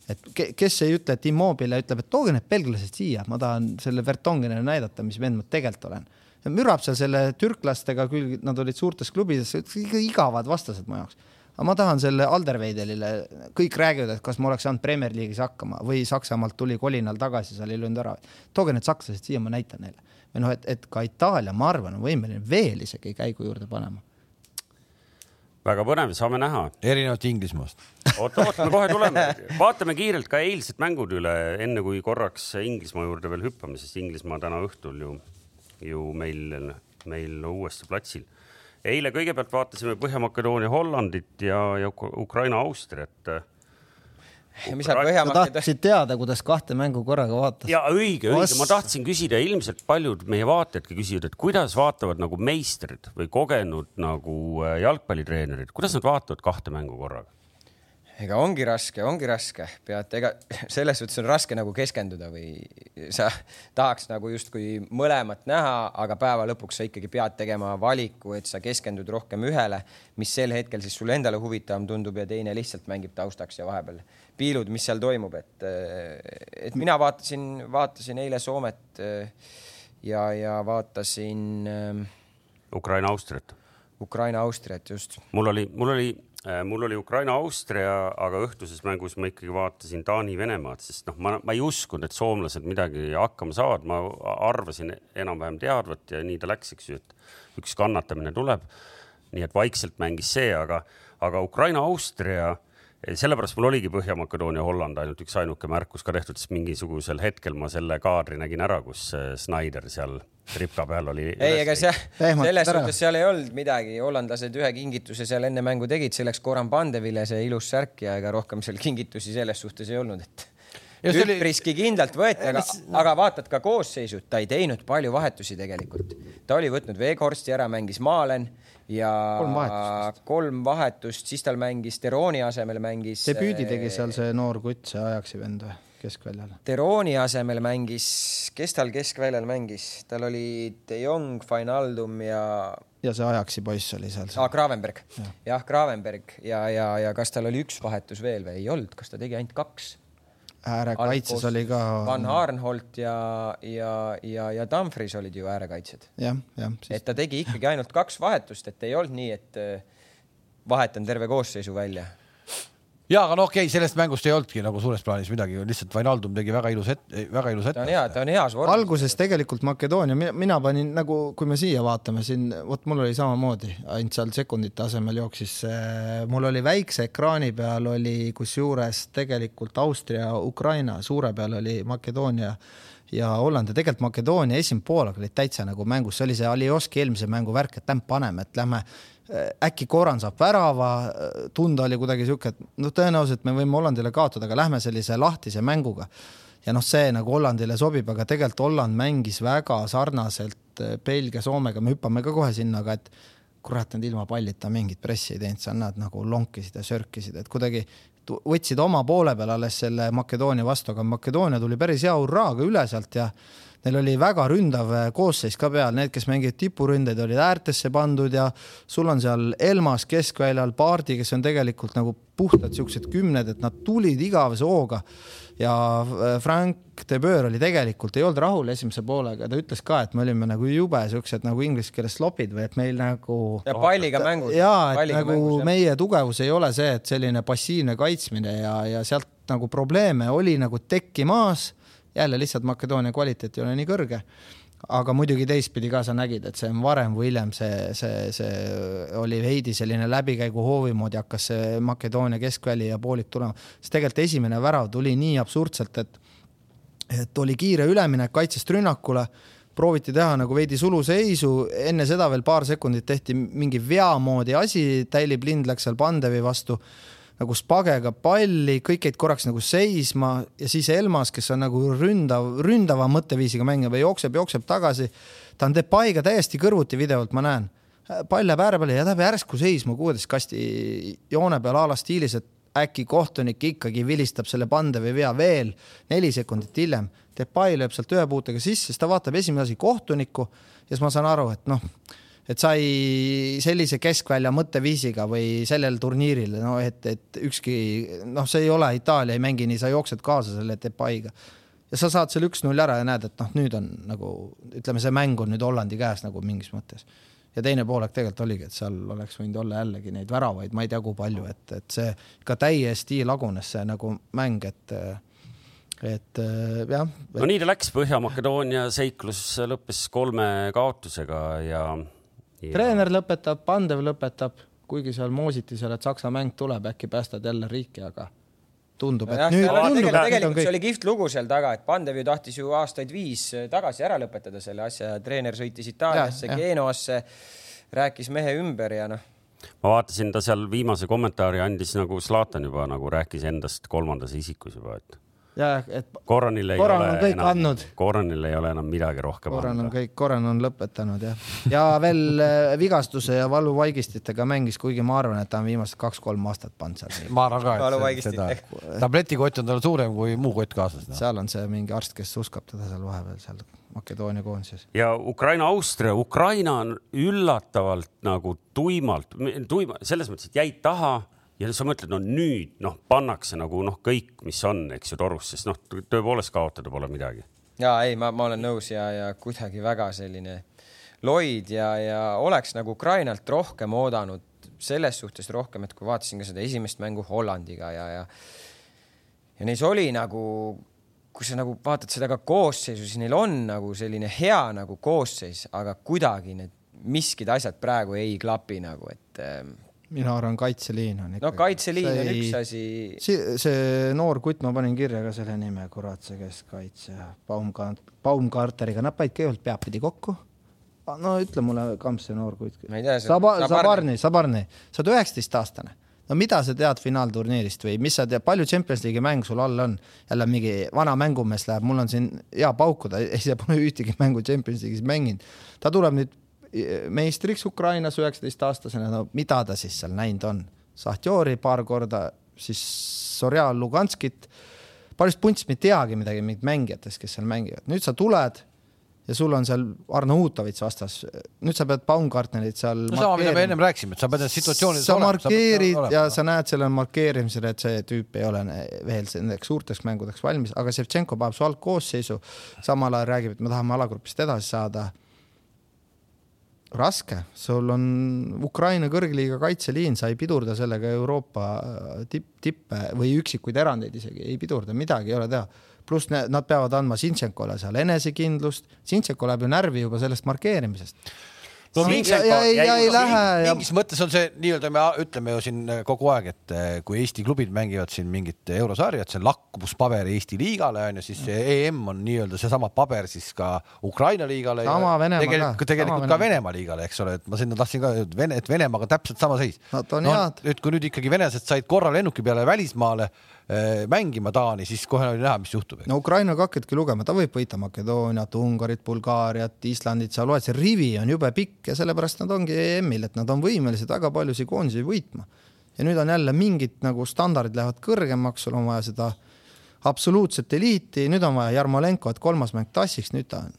et kes ei ütle, et Immobile ütleb, et tooge need belglased siia, ma tahan selle Vertongenile näidata, mis vend ma tegelikult olen. mürab seal selle türklastega küll, nad olid suurtes klubides, igavad vastased mu jaoks aga ma tahan selle Alderweidelile, kõik räägivad, et kas ma oleks saanud Premier League'is hakkama või Saksamaalt tuli kolinal tagasi, seal ei löönud ära. tooge need sakslased siia, ma näitan neile. või noh, et, et ka Itaalia, ma arvan, on võimeline veel isegi käigu juurde panema. väga põnev, saame näha. erinevalt Inglismaast. oot, oot, me kohe tuleme, vaatame kiirelt ka eilsed mängud üle, enne kui korraks Inglismaa juurde veel hüppame, sest Inglismaa täna õhtul ju, ju meil, meil uuesti platsil eile kõigepealt vaatasime Põhja-Makedoonia Hollandit ja, ja Ukraina Austriat. mis sa Põhja-Makedoonia. tahtsid teada, kuidas kahte mängu korraga vaatasid? ja õige, õige, ma tahtsin küsida, ilmselt paljud meie vaatajadki küsivad, et kuidas vaatavad nagu meistrid või kogenud nagu äh, jalgpallitreenerid, kuidas nad vaatavad kahte mängu korraga? Ega ongi raske, ongi raske, pead, ega selles suhtes on raske nagu keskenduda või sa tahaks nagu justkui mõlemat näha, aga päeva lõpuks sa ikkagi pead tegema valiku, et sa keskendud rohkem ühele, mis sel hetkel siis sulle endale huvitavam tundub ja teine lihtsalt mängib taustaks ja vahepeal piilud, mis seal toimub, et, et mina vaatasin, vaatasin eile Soomet ja, ja vaatasin. Ähm, Ukraina-Austriat. Ukraina-Austriat, just. mul oli, mul oli mul oli Ukraina-Austria, aga õhtuses mängus ma ikkagi vaatasin Taani-Venemaad, sest noh, ma, ma ei uskunud, et soomlased midagi hakkama saavad, ma arvasin enam-vähem teadvat ja nii ta läks, eks ju, et üks kannatamine tuleb. nii et vaikselt mängis see, aga, aga Ukraina-Austria sellepärast mul oligi Põhja-Makedoonia, Holland ainult üksainuke märkus ka tehtud, sest mingisugusel hetkel ma selle kaadri nägin ära, kus äh, Snyder seal tripka peal oli. ei, ega see, selles suhtes seal ei olnud midagi, hollandlased ühe kingituse seal enne mängu tegid, see läks Goran Pandevile, see ilus särk ja ega rohkem seal kingitusi selles suhtes ei olnud, et üpriski kindlalt võeti, aga, aga vaatad ka koosseisud, ta ei teinud palju vahetusi tegelikult. ta oli võtnud Veghorsti ära, mängis Maalen ja kolm vahetust, kolm vahetust, siis tal mängis Teroni asemel mängis. debüüdi tegi seal see noor kutt, see Ajaxi vend või? Keskväljal. Teroni asemel mängis, kes tal keskväljal mängis, tal oli De Jong, Finaldum ja. ja see Ajaxi poiss oli seal. aa, Gravenberg ja., jah, Gravenberg ja, ja, ja kas tal oli üks vahetus veel või ei olnud, kas ta tegi ainult kaks? äärekaitses oli ka. Van Harnholt ja, ja, ja, ja Dumfries olid ju äärekaitsjad. jah, jah siis.... et ta tegi ikkagi ainult kaks vahetust, et ei olnud nii, et äh, vahetan terve koosseisu välja ja aga no okei okay,, sellest mängust ei olnudki nagu suures plaanis midagi, lihtsalt Vainaldum tegi väga ilus ette, väga ilus ette. ta on hea, ta on heas vormis. alguses tegelikult Makedoonia, mina panin nagu, kui me siia vaatame siin, vot mul oli samamoodi, ainult seal sekundite asemel jooksis, mul oli väikse ekraani peal oli kusjuures tegelikult Austria, Ukraina, suure peal oli Makedoonia ja Holland ja tegelikult Makedoonia esimene poolaeg olid täitsa nagu mängus, see oli see Alioski eelmise mängu värk, et lämp paneme, et lähme Äh, äkki Koran saab värava, äh, tunda oli kuidagi sihuke, et noh, tõenäoliselt me võime Hollandile kaotada, aga lähme sellise lahtise mänguga. ja noh, see nagu Hollandile sobib, aga tegelikult Holland mängis väga sarnaselt äh, Belgia, Soomega, me hüppame ka kohe sinna, aga et kurat, nad ilma pallita mingit pressi ei teinud, seal nad nagu lonkisid ja sörkisid, et kuidagi võtsid oma poole peal alles selle Makedoonia vastu, aga Makedoonia tuli päris hea hurraaga üle sealt ja Neil oli väga ründav äh, koosseis ka peal, need, kes mängivad tipuründeid, olid äärtesse pandud ja sul on seal Elmas keskväljal, Paardi, kes on tegelikult nagu puhtalt siuksed kümned, et nad tulid igavese hooga ja äh, Frank de Boer oli tegelikult, ei olnud rahul esimese poolega, ta ütles ka, et me olime nagu jube siuksed nagu inglise keeles slopid või et meil nagu. ja palliga mängud. ja, et nagu mängus, meie tugevus ei ole see, et selline passiivne kaitsmine ja, ja sealt nagu probleeme oli nagu tekkimas jälle lihtsalt Makedoonia kvaliteet ei ole nii kõrge. Aga muidugi teistpidi ka sa nägid, et see on varem või hiljem see, see, see oli veidi selline läbikäiguhoovi moodi hakkas see Makedoonia keskväli ja poolik tulema, sest tegelikult esimene värav tuli nii absurdselt, et et oli kiire üleminek kaitsest rünnakule, prooviti teha nagu veidi suluseisu, enne seda veel paar sekundit tehti mingi vea moodi asi, Täili Blind läks seal Pandevi vastu nagu spagega palli, kõik jäid korraks nagu seisma ja siis Elmas, kes on nagu ründav, ründava mõtteviisiga mängija või jookseb, jookseb tagasi. ta on Depaiga täiesti kõrvuti videolt, ma näen. pall läheb ääre peale ja ta jääb järsku seisma kuueteist kasti joone peal a la stiilis, et äkki kohtunik ikkagi vilistab selle Pandevi vea veel neli sekundit hiljem. Depay lööb sealt ühe puutega sisse, siis ta vaatab esimene asi kohtunikku ja siis ma saan aru, et noh et sai sellise keskvälja mõtteviisiga või sellel turniiril, no et, et ükski noh, see ei ole Itaalia, ei mängi nii, sa jooksed kaasa selle Depaiga ja sa saad selle üks-null ära ja näed, et noh, nüüd on nagu ütleme, see mäng on nüüd Hollandi käes nagu mingis mõttes. ja teine poolek tegelikult oligi, et seal oleks võinud olla jällegi neid väravaid, ma ei tea, kui palju, et, et see ikka täiesti lagunes see nagu mäng, et et jah no nii ta läks, Põhja-Makedoonia seiklus lõppes kolme kaotusega ja treener lõpetab, Pandev lõpetab, kuigi seal moositi seal, et Saksa mäng tuleb, äkki päästad jälle riiki, aga tundub, et ja, nüüd, tundub, tegelikult, tegelikult see oli kihvt lugu seal taga, et Pandev ju tahtis ju aastaid viis tagasi ära lõpetada selle asja, treener sõitis Itaaliasse, Genoasse, rääkis mehe ümber ja noh. Ma vaatasin, ta seal viimase kommentaari andis nagu Zlatan juba nagu rääkis endast kolmandas isikus juba, et ja et Koranil ei Koran ole on kõik enam, andnud. Koranil ei ole enam midagi rohkem Koran on kõik, Koran on lõpetanud jah. ja veel äh, vigastuse ja valuvaigistitega mängis, kuigi ma arvan, et ta on viimased kaks-kolm aastat pannud seal. ma arvan ka, et seda, tabletikott on tal suurem kui muu kott kaasas no.. seal on see mingi arst, kes uskab teda seal vahepeal seal Makedoonia koondises. ja Ukraina-Austria, Ukraina on üllatavalt nagu tuimalt, tuima, selles mõttes, et jäid taha ja sa mõtled, no nüüd noh, pannakse nagu noh, kõik, mis on, eks ju, torus, sest noh, tõepoolest kaotada pole midagi. ja ei, ma, ma olen nõus ja, ja kuidagi väga selline loid ja, ja oleks nagu Ukrainalt rohkem oodanud selles suhtes rohkem, et kui vaatasin ka seda esimest mängu Hollandiga ja, ja ja neis oli nagu, kui sa nagu vaatad seda ka koosseisu, siis neil on nagu selline hea nagu koosseis, aga kuidagi need miskid asjad praegu ei klapi nagu, et mina arvan, kaitseliin on ikka. no kaitseliin see on ei, üks asi. see, see noor kutt, ma panin kirja ka selle nime, kurat, see keskkaitsja, Baumgart-, Baumgarteriga, nad panid kõigepealt peapidi kokku. no ütle mulle, kamp see noor kutt. ma ei tea. Saba-, Sabarni, Sabarni, sa oled üheksateistaastane no mida sa tead finaalturniirist või mis sa tead, palju Champions League'i mängu sul all on? jälle mingi vana mängumees läheb, mul on siin hea paukuda, ei, see pole ühtegi mängu Champions League'is mänginud. ta tuleb nüüd meistriks Ukrainas üheksateistaastasena, no mida ta siis seal näinud on? Sahtjori paar korda, siis Sorjal Luganskit, paljust puntsi me ei teagi midagi mingit mängijatest, kes seal mängivad, nüüd sa tuled ja sul on seal Arno Uutovits vastas, nüüd sa pead Baumgartnerit seal no sama, mida me ennem rääkisime, et sa pead nendes situatsioonides sa markeerid sa ja sa näed sellel markeerimisel, et see tüüp ei ole veel nendeks suurteks mängudeks valmis, aga Ševtšenko paneb su algkoosseisu, samal ajal räägib, et me tahame alagrupist edasi saada raske, sul on Ukraina kõrgliiga kaitseliin, sa ei pidurda sellega Euroopa äh, tipp, tippe või üksikuid erandeid isegi, ei pidurda, midagi ei ole teha. pluss nad peavad andma Sintšenkole seal enesekindlust, Sintšenko läheb ju närvi juba sellest markeerimisest ja, ja, ja ei lähe. mingis mõttes on see nii-öelda, me ütleme ju siin kogu aeg, et eh, kui Eesti klubid mängivad siin mingit eurosarjat, see on lakmuspaber Eesti liigale on ju, siis see EM on nii-öelda seesama paber siis ka Ukraina liigale. sama Venemaa tegelikult, ka. tegelikult ka Venemaa liigale, eks ole, et ma sinna tahtsin ka, et Venemaaga täpselt sama seis. Nad on no, head. nüüd, kui nüüd ikkagi venelased said korra lennuki peale välismaale Äh, mängima Taani, siis kohe oli näha, mis juhtub. no Ukraina ka hakkadki lugema, ta võib võita Makedooniat, Ungarit, Bulgaariat, Islandit, sa loed, see rivi on jube pikk ja sellepärast nad ongi EM-il, et nad on võimelised väga paljusid koondisi võitma. ja nüüd on jälle mingid nagu standardid lähevad kõrgemaks, sul on vaja seda absoluutset eliiti, nüüd on vaja Jarmolenko, et kolmas mäng tassiks, nüüd ta on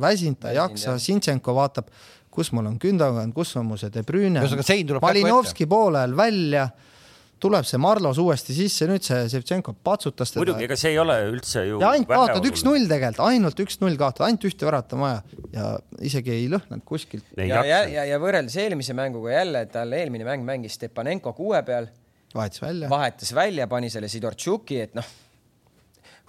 väsinud, ta ei jaksa, Sintšenko vaatab, kus mul on Gündogan, kus on mu see De Bruyne, Malinovski poolel välja tuleb see Marlos uuesti sisse, nüüd see Ševtšenko patsutas teda. muidugi, ega see ei ole üldse ju. ja ainult kaotad üks-null tegelikult, ainult üks-null kaotad, ainult ühte väravat on vaja ja isegi ei lõhnanud kuskilt. ja, ja, ja, ja võrreldes eelmise mänguga jälle, tal eelmine mäng mängis Stepanenko kuue peal. vahetas välja. vahetas välja, pani selle Sidortšuki, et noh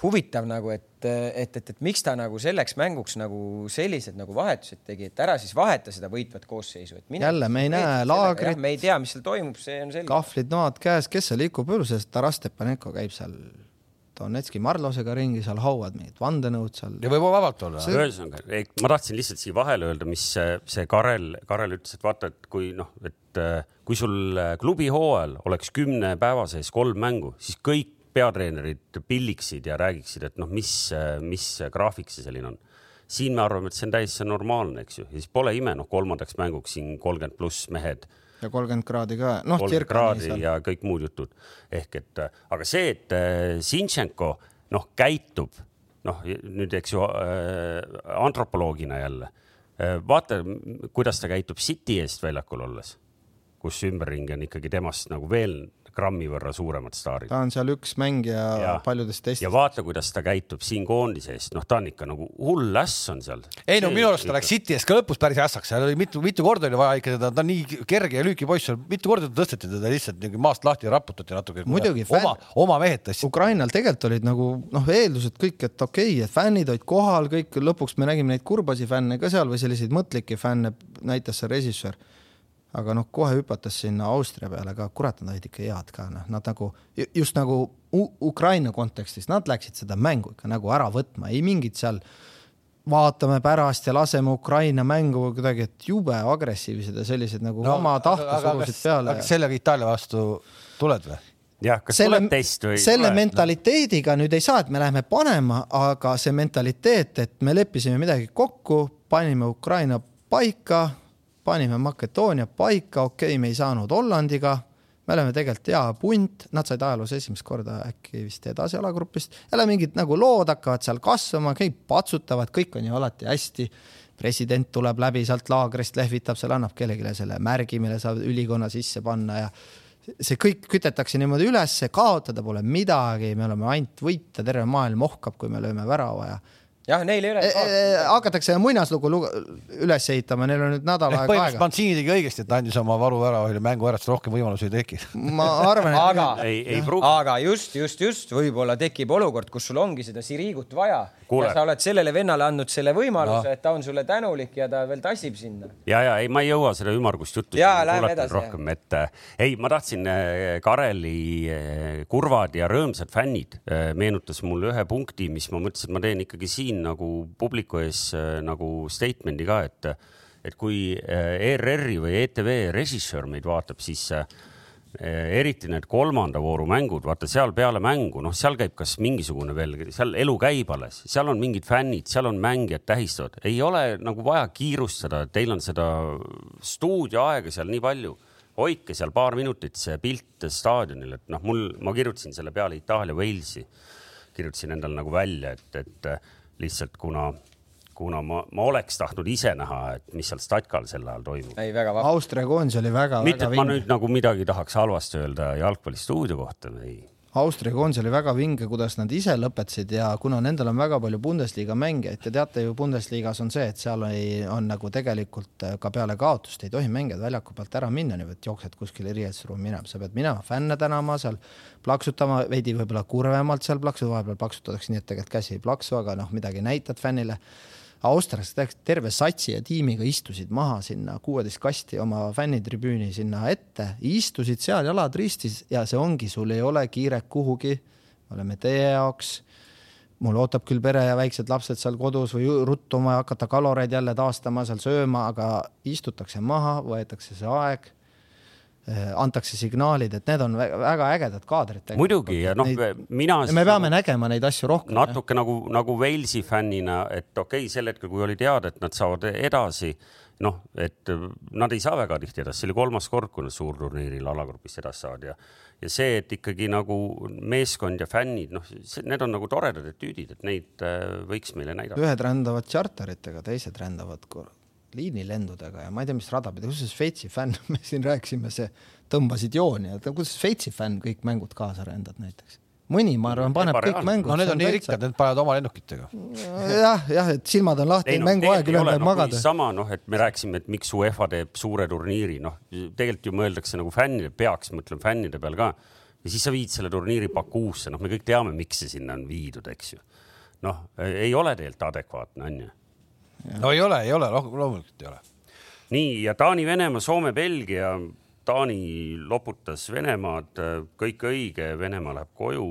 huvitav nagu, et, et, et, et miks ta nagu selleks mänguks nagu sellised nagu vahetused tegi, et ära siis vaheta seda võitvat koosseisu, et mine, jälle me ei näe laagrit. me ei tea, mis seal toimub, see on selge. kahvlid noad käes, kes seal liigub üle, sest Taras Stepanenko käib seal Donetski Marlosega ringi, seal hauavad mingid vandenõud seal. ja võib vabalt olla see.... ühesõnaga, ma tahtsin lihtsalt siia vahele öelda, mis see, Karel, Karel ütles, et vaata, et kui noh, et äh, kui sul äh, klubi hooajal oleks kümne päeva sees kolm mängu, siis kõik peatreenerid pilliksid ja räägiksid, et noh, mis, mis graafik see selline on. siin me arvame, et see on täiesti normaalne, eks ju, ja siis pole ime, noh, kolmandaks mänguks siin kolmkümmend pluss mehed ja kolmkümmend kraadi ka, noh. kolmkümmend kraadi ja kõik muud jutud. ehk et, aga see, et äh, Zinchenko noh, käitub noh, nüüd eks ju äh, antropoloogina jälle äh,, vaata, kuidas ta käitub City eest väljakul olles, kus ümberringi on ikkagi temast nagu veel grammi võrra suuremad staarid. ta on seal üks mängija ja, paljudes testis. ja vaata, kuidas ta käitub siin koondise eest, noh, ta on ikka nagu hull äss on seal. ei no minu arust ta läks City eest ka lõpus päris ässaks, seal oli mitu, mitu korda oli vaja ikka teda, ta on nii kerge ja lühike poiss, mitu korda tõsteti teda lihtsalt niimoodi maast lahti ja raputati natuke. muidugi. oma, oma mehed tõstsid. Ukrainal tegelikult olid nagu noh, eeldused kõik, et okei okay,, et fännid olid kohal, kõik lõpuks me nägime neid kurbasi fänne ka seal või selliseid mõtlikke fänne, näitas see režissöör aga noh, kohe hüpates sinna Austria peale ka, kurat, nad olid ikka head ka, noh, nad nagu just nagu U Ukraina kontekstis, nad läksid seda mängu ikka nagu ära võtma, ei mingit seal vaatame pärast ja laseme Ukraina mängu kuidagi, et jube agressiivsed ja sellised nagu no, oma tahte surusid peale. kas sellega Itaalia vastu tuled või? jah, kas selle, tuleb test või? selle või? mentaliteediga nüüd ei saa, et me läheme panema, aga see mentaliteet, et me leppisime midagi kokku, panime Ukraina paika panime Makedoonia paika, okei okay,, me ei saanud Hollandiga, me oleme tegelikult hea punt, nad said ajaloos esimest korda äkki vist edasi alagrupist, jälle mingid nagu lood hakkavad seal kasvama, kõik patsutavad, kõik on ju alati hästi. president tuleb läbi sealt laagrist, lehvitab seal, annab kellelegi selle märgi, mille saab ülikonna sisse panna ja see kõik kütetakse niimoodi ülesse, kaotada pole midagi, me oleme ainult võita, terve maailm ohkab, kui me lööme värava ja jah, neil ei ole e. E hakatakse muinaslugu üles ehitama, neil on nüüd nädal aega aega. Mancini tegi õigesti, et ta andis oma varu ära, mängu ära, siis rohkem võimalusi ei teki. ma arvan, et aga, ei, ei aga just, just, just võib-olla tekib olukord, kus sul ongi seda Sirigut vaja Kuule. ja sa oled sellele vennale andnud selle võimaluse no., et ta on sulle tänulik ja ta veel tassib sinna. ja, ja ei, ma ei jõua seda ümmargust juttu. rohkem, et ei, ma tahtsin äh, Kareli äh, kurvad ja rõõmsad fännid äh, meenutas mulle ühe punkti, mis ma mõtlesin, et ma teen ikkagi siin siin nagu publiku ees äh, nagu statement'i ka, et, et kui äh, ERR-i või ETV režissöör meid vaatab, siis äh, eriti need kolmanda vooru mängud, vaata seal peale mängu, noh, seal käib kas mingisugune veel, seal elu käib alles, seal on mingid fännid, seal on mängijad tähistavad, ei ole nagu vaja kiirustada, teil on seda stuudioaega seal nii palju. Hoidke seal paar minutit see pilt staadionil, et noh, mul, ma kirjutasin selle peale Itaalia Walesi, kirjutasin endale nagu välja, et, et lihtsalt kuna, kuna ma, ma oleks tahtnud ise näha, et mis seal Statkal sel ajal toimub. ei, väga vahva. Austria koondis oli väga, väga mitte, et ma nüüd nagu midagi tahaks halvasti öelda jalgpallistuudio kohta, ei Austria koondis oli väga vinge, kuidas nad ise lõpetasid ja kuna nendel on väga palju Bundesliga mängijaid, te teate ju Bundesligas on see, et seal ei, on nagu tegelikult ka peale kaotust ei tohi mängijad väljaku pealt ära minna niimoodi, et jooksed kuskile riietusruumi minema, sa pead minema fänne tänama seal, plaksutama veidi võib-olla kurvemalt seal plaksu, vahepeal plaksutatakse nii, et tegelikult käsi ei plaksu, aga noh, midagi näitad fännile austerlased terve satsi ja tiimiga istusid maha sinna kuueteist kasti oma fännitribüüni sinna ette, istusid seal jalad ristis ja see ongi, sul ei ole kiiret kuhugi. me oleme teie jaoks. mul ootab küll pere ja väiksed lapsed seal kodus või ruttu on vaja hakata kaloreid jälle taastama seal sööma, aga istutakse maha, võetakse see aeg antakse signaalid, et need on väga ägedad kaadrid. muidugi ja noh, mina. me peame nägema neid asju rohkem. natuke jah. nagu, nagu Walesi fännina, et okei okay,, sel hetkel, kui oli teada, et nad saavad edasi, noh, et nad ei saa väga tihti edasi, see oli kolmas kord, kui nad suurturniiril alagrupist edasi saavad ja ja see, et ikkagi nagu meeskond ja fännid, noh, need on nagu toredad etüüdid, et neid äh, võiks meile näidata. ühed rändavad tšarteritega, teised rändavad liinilendudega ja ma ei tea, mis rada pidi, kuidas see Šveitsi fänn, me siin rääkisime, see tõmbasid jooni, et kuidas Šveitsi fänn kõik mängud kaasa rändad näiteks? mõni, ma arvan, paneb kõik mängud. no need on nii rikkad, need panevad oma lennukitega. jah, jah, et silmad on lahti, no, mänguaeg üle peab no, magada. sama noh, et me rääkisime, et miks UEFA teeb suure turniiri, noh, tegelikult ju mõeldakse nagu fännide, peaks mõtlema fännide peal ka. ja siis sa viid selle turniiri Bakuusse, noh, me kõik teame, miks see sinna on viidud, eks ju. noh, ei ole tegelikult adekvaatne, onju no ei ole, ei ole, loomulikult ei ole. nii ja Taani, Venemaa, Soome, Belgia. Taani loputas Venemaad, kõik õige, Venemaa läheb koju.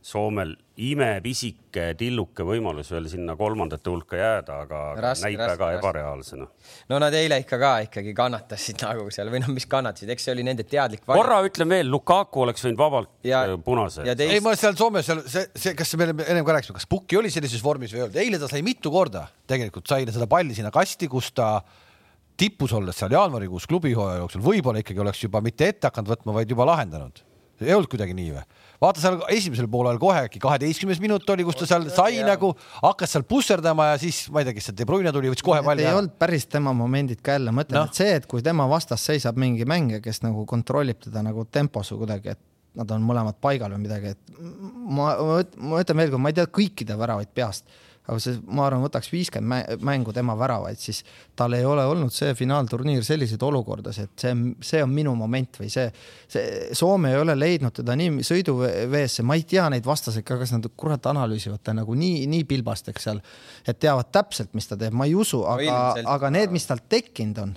Soomel imepisike tilluke võimalus veel sinna kolmandate hulka jääda, aga raske, näib raske, väga raske. ebareaalsena. no nad eile ikka ka ikkagi kannatasid nagu seal või noh, mis kannatasid, eks see oli nende teadlik valik. korra ütlen veel, Lukaku oleks võinud vabalt ja, äh, punase. Teist... ei, ma seal Soomes seal see, see, kas me ennem ka rääkisime, kas Pukki oli sellises vormis või ei olnud, eile ta sai mitu korda tegelikult sai seda palli sinna kasti, kus ta tipus olles seal jaanuarikuus klubihooaja jooksul võib-olla ikkagi oleks juba mitte ette hakanud võtma, vaid juba lahendanud. Ei olnud kuidagi nii või? vaata seal esimesel poolel kohe äkki kaheteistkümnes minut oli, kus ta seal sai ja. nagu, hakkas seal pusserdama ja siis ma ei tea, kes see De Bruyne tuli, võttis kohe palli ei olnud päris tema momendid ka jälle, ma ütlen no., et see, et kui tema vastas seisab mingi mängija, kes nagu kontrollib teda nagu tempos või kuidagi, et nad on mõlemad paigal või midagi, et ma, ma ütlen veel kord, ma ei tea kõikide väravaid peast aga see, ma arvan, võtaks viiskümmend mängu tema väravaid, siis tal ei ole olnud see finaalturniir selliseid olukordades, et see, see on minu moment või see, see Soome ei ole leidnud teda nii sõiduveesse, ma ei tea neid vastaseid ka, kas nad kurat analüüsivad ta nagu nii, nii pilbasteks seal, et teavad täpselt, mis ta teeb, ma ei usu, aga, aga need, mis tal tekkinud on,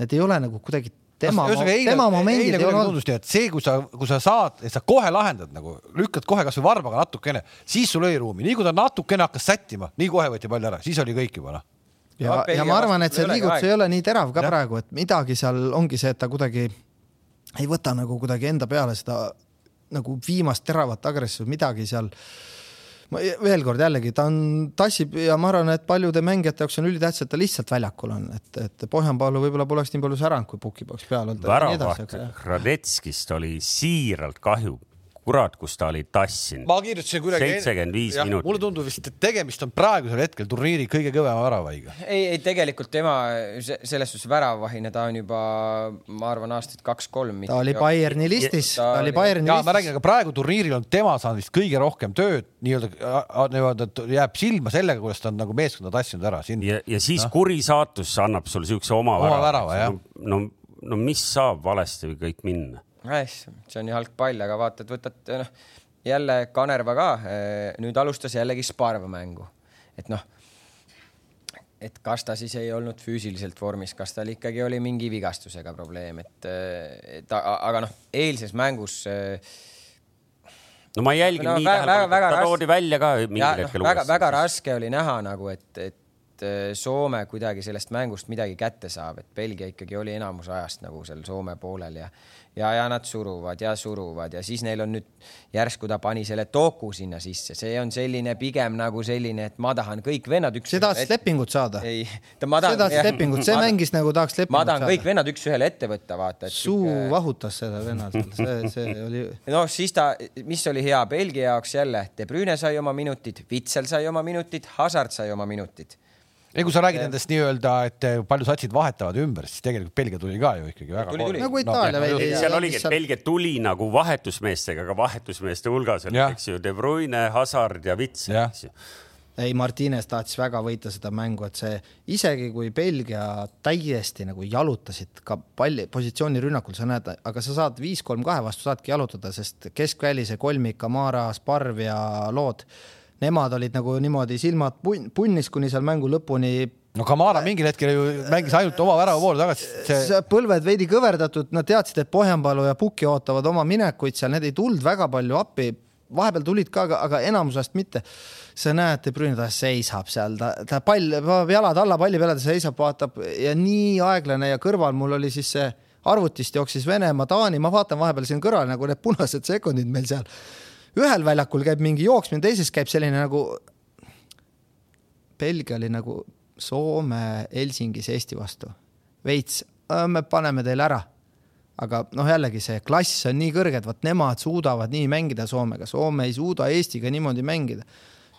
need ei ole nagu kuidagi tema, tema momendid ei ole olnud. see, kui sa, kui sa saad, et sa kohe lahendad nagu, lükkad kohe kasvõi varbaga natukene, siis sul oli ruumi, nii kui ta natukene hakkas sättima, nii kohe võeti pall ära, siis oli kõik juba noh. ja, ja, ja ma arvan, et see liigutus ei ole nii terav ka ja. praegu, et midagi seal ongi see, et ta kuidagi ei võta nagu kuidagi enda peale seda nagu viimast teravat agressiivsust, midagi seal ma veel kord jällegi, ta on, tassib ja ma arvan, et paljude mängijate jaoks on ülitähtis, et ta lihtsalt väljakul on, et, et Pohjanpaalu võib-olla poleks nii palju säranud, kui Puki poleks peal olnud. väravaht Radetskist oli siiralt kahju kurat, kus ta oli tassinud. ma kirjutasin kuidagi. seitsekümmend viis minutit. mulle tundub vist, et tegemist on praegusel hetkel turniiri kõige kõvema väravaiga. ei, ei tegelikult tema selles suhtes väravahina, ta on juba, ma arvan, aastaid kaks-kolm. ta oli Bayerni listis, ta oli Bayerni listis. ma räägin, aga praegu turniiril on tema saanud vist kõige rohkem tööd, nii-öelda, nii-öelda jääb silma sellega, kuidas ta on nagu meeskonda tassinud ära siin. ja, ja siis no. kuri saatus annab sulle siukse oma, oma värava, värava. no, no, no mis saab valesti või kõik minna see on jalgpall, aga vaata, et võtad noh, jälle Kanerva ka eh, nüüd alustas jällegi Sparva mängu, et noh, et kas ta siis ei olnud füüsiliselt vormis, kas tal ikkagi oli mingi vigastusega probleem, et, eh, et aga noh, eilses mängus äh, no ma ei jälginud no, nii tähelepanelikult, ta toodi välja ka mingil ja, hetkel no, väga, väga raske oli näha nagu, et, et Soome kuidagi sellest mängust midagi kätte saab, et Belgia ikkagi oli enamus ajast nagu seal Soome poolel ja ja, ja nad suruvad ja suruvad ja siis neil on nüüd järsku ta pani selle Toku sinna sisse, see on selline pigem nagu selline, et ma tahan kõik vennad üks. see tahtis et... lepingut saada. ei, ta ma tahan. see tahtis lepingut, see mängis nagu tahaks lepingut saada. ma tahan saada. kõik vennad üks-ühele ette võtta, vaata. suu tüke... vahutas sellel vennal, see, see oli. noh, siis ta, mis oli hea Belgia jaoks jälle, De Bruyne sai oma minutid, Vitsel sai oma minutid, Hazard sai oma minutid ei, kui sa räägid nendest nii-öelda, et palju satsid vahetavad ümber, siis tegelikult Belgia tuli ka ju ikkagi väga. nagu Itaalia no, veidi. seal oligi, et Belgia tuli nagu vahetusmeestega, aga vahetusmeeste hulgas oli, eks ju, De Bruyne, Hazard ja Vits, eks ju ei, Martines tahtis väga võita seda mängu, et see isegi kui Belgia täiesti nagu jalutasid ka palli, positsioonirünnakul, sa näed, aga sa saad viis-kolm-kahe vastu saadki jalutada, sest keskväli, see kolmik, Kamara, Sparv ja Lood nemad olid nagu niimoodi silmad punn, punnis kuni seal mängu lõpuni. No Kamara mingil hetkel ju mängis ainult oma värava poole tagasi see.... põlved veidi kõverdatud, nad teadsid, et Pohjanpalu ja Puki ootavad oma minekuid seal, need ei tulnud väga palju appi, vahepeal tulid ka, aga enamusest mitte. sa näed, De Bruyne ta seisab seal, ta, ta pall, paneb jalad alla palli peale, ta seisab, vaatab ja nii aeglane ja kõrval mul oli siis see arvutist jooksis Venemaa, Taani, ma vaatan vahepeal siin kõrval nagu need punased sekundid meil seal ühel väljakul käib mingi jooksmine, teises käib selline nagu, Belgia oli nagu Soome Helsingis Eesti vastu. veits, me paneme teile ära. aga noh, jällegi see klass on nii kõrge, et vot nemad suudavad nii mängida Soomega, Soome ei suuda Eestiga niimoodi mängida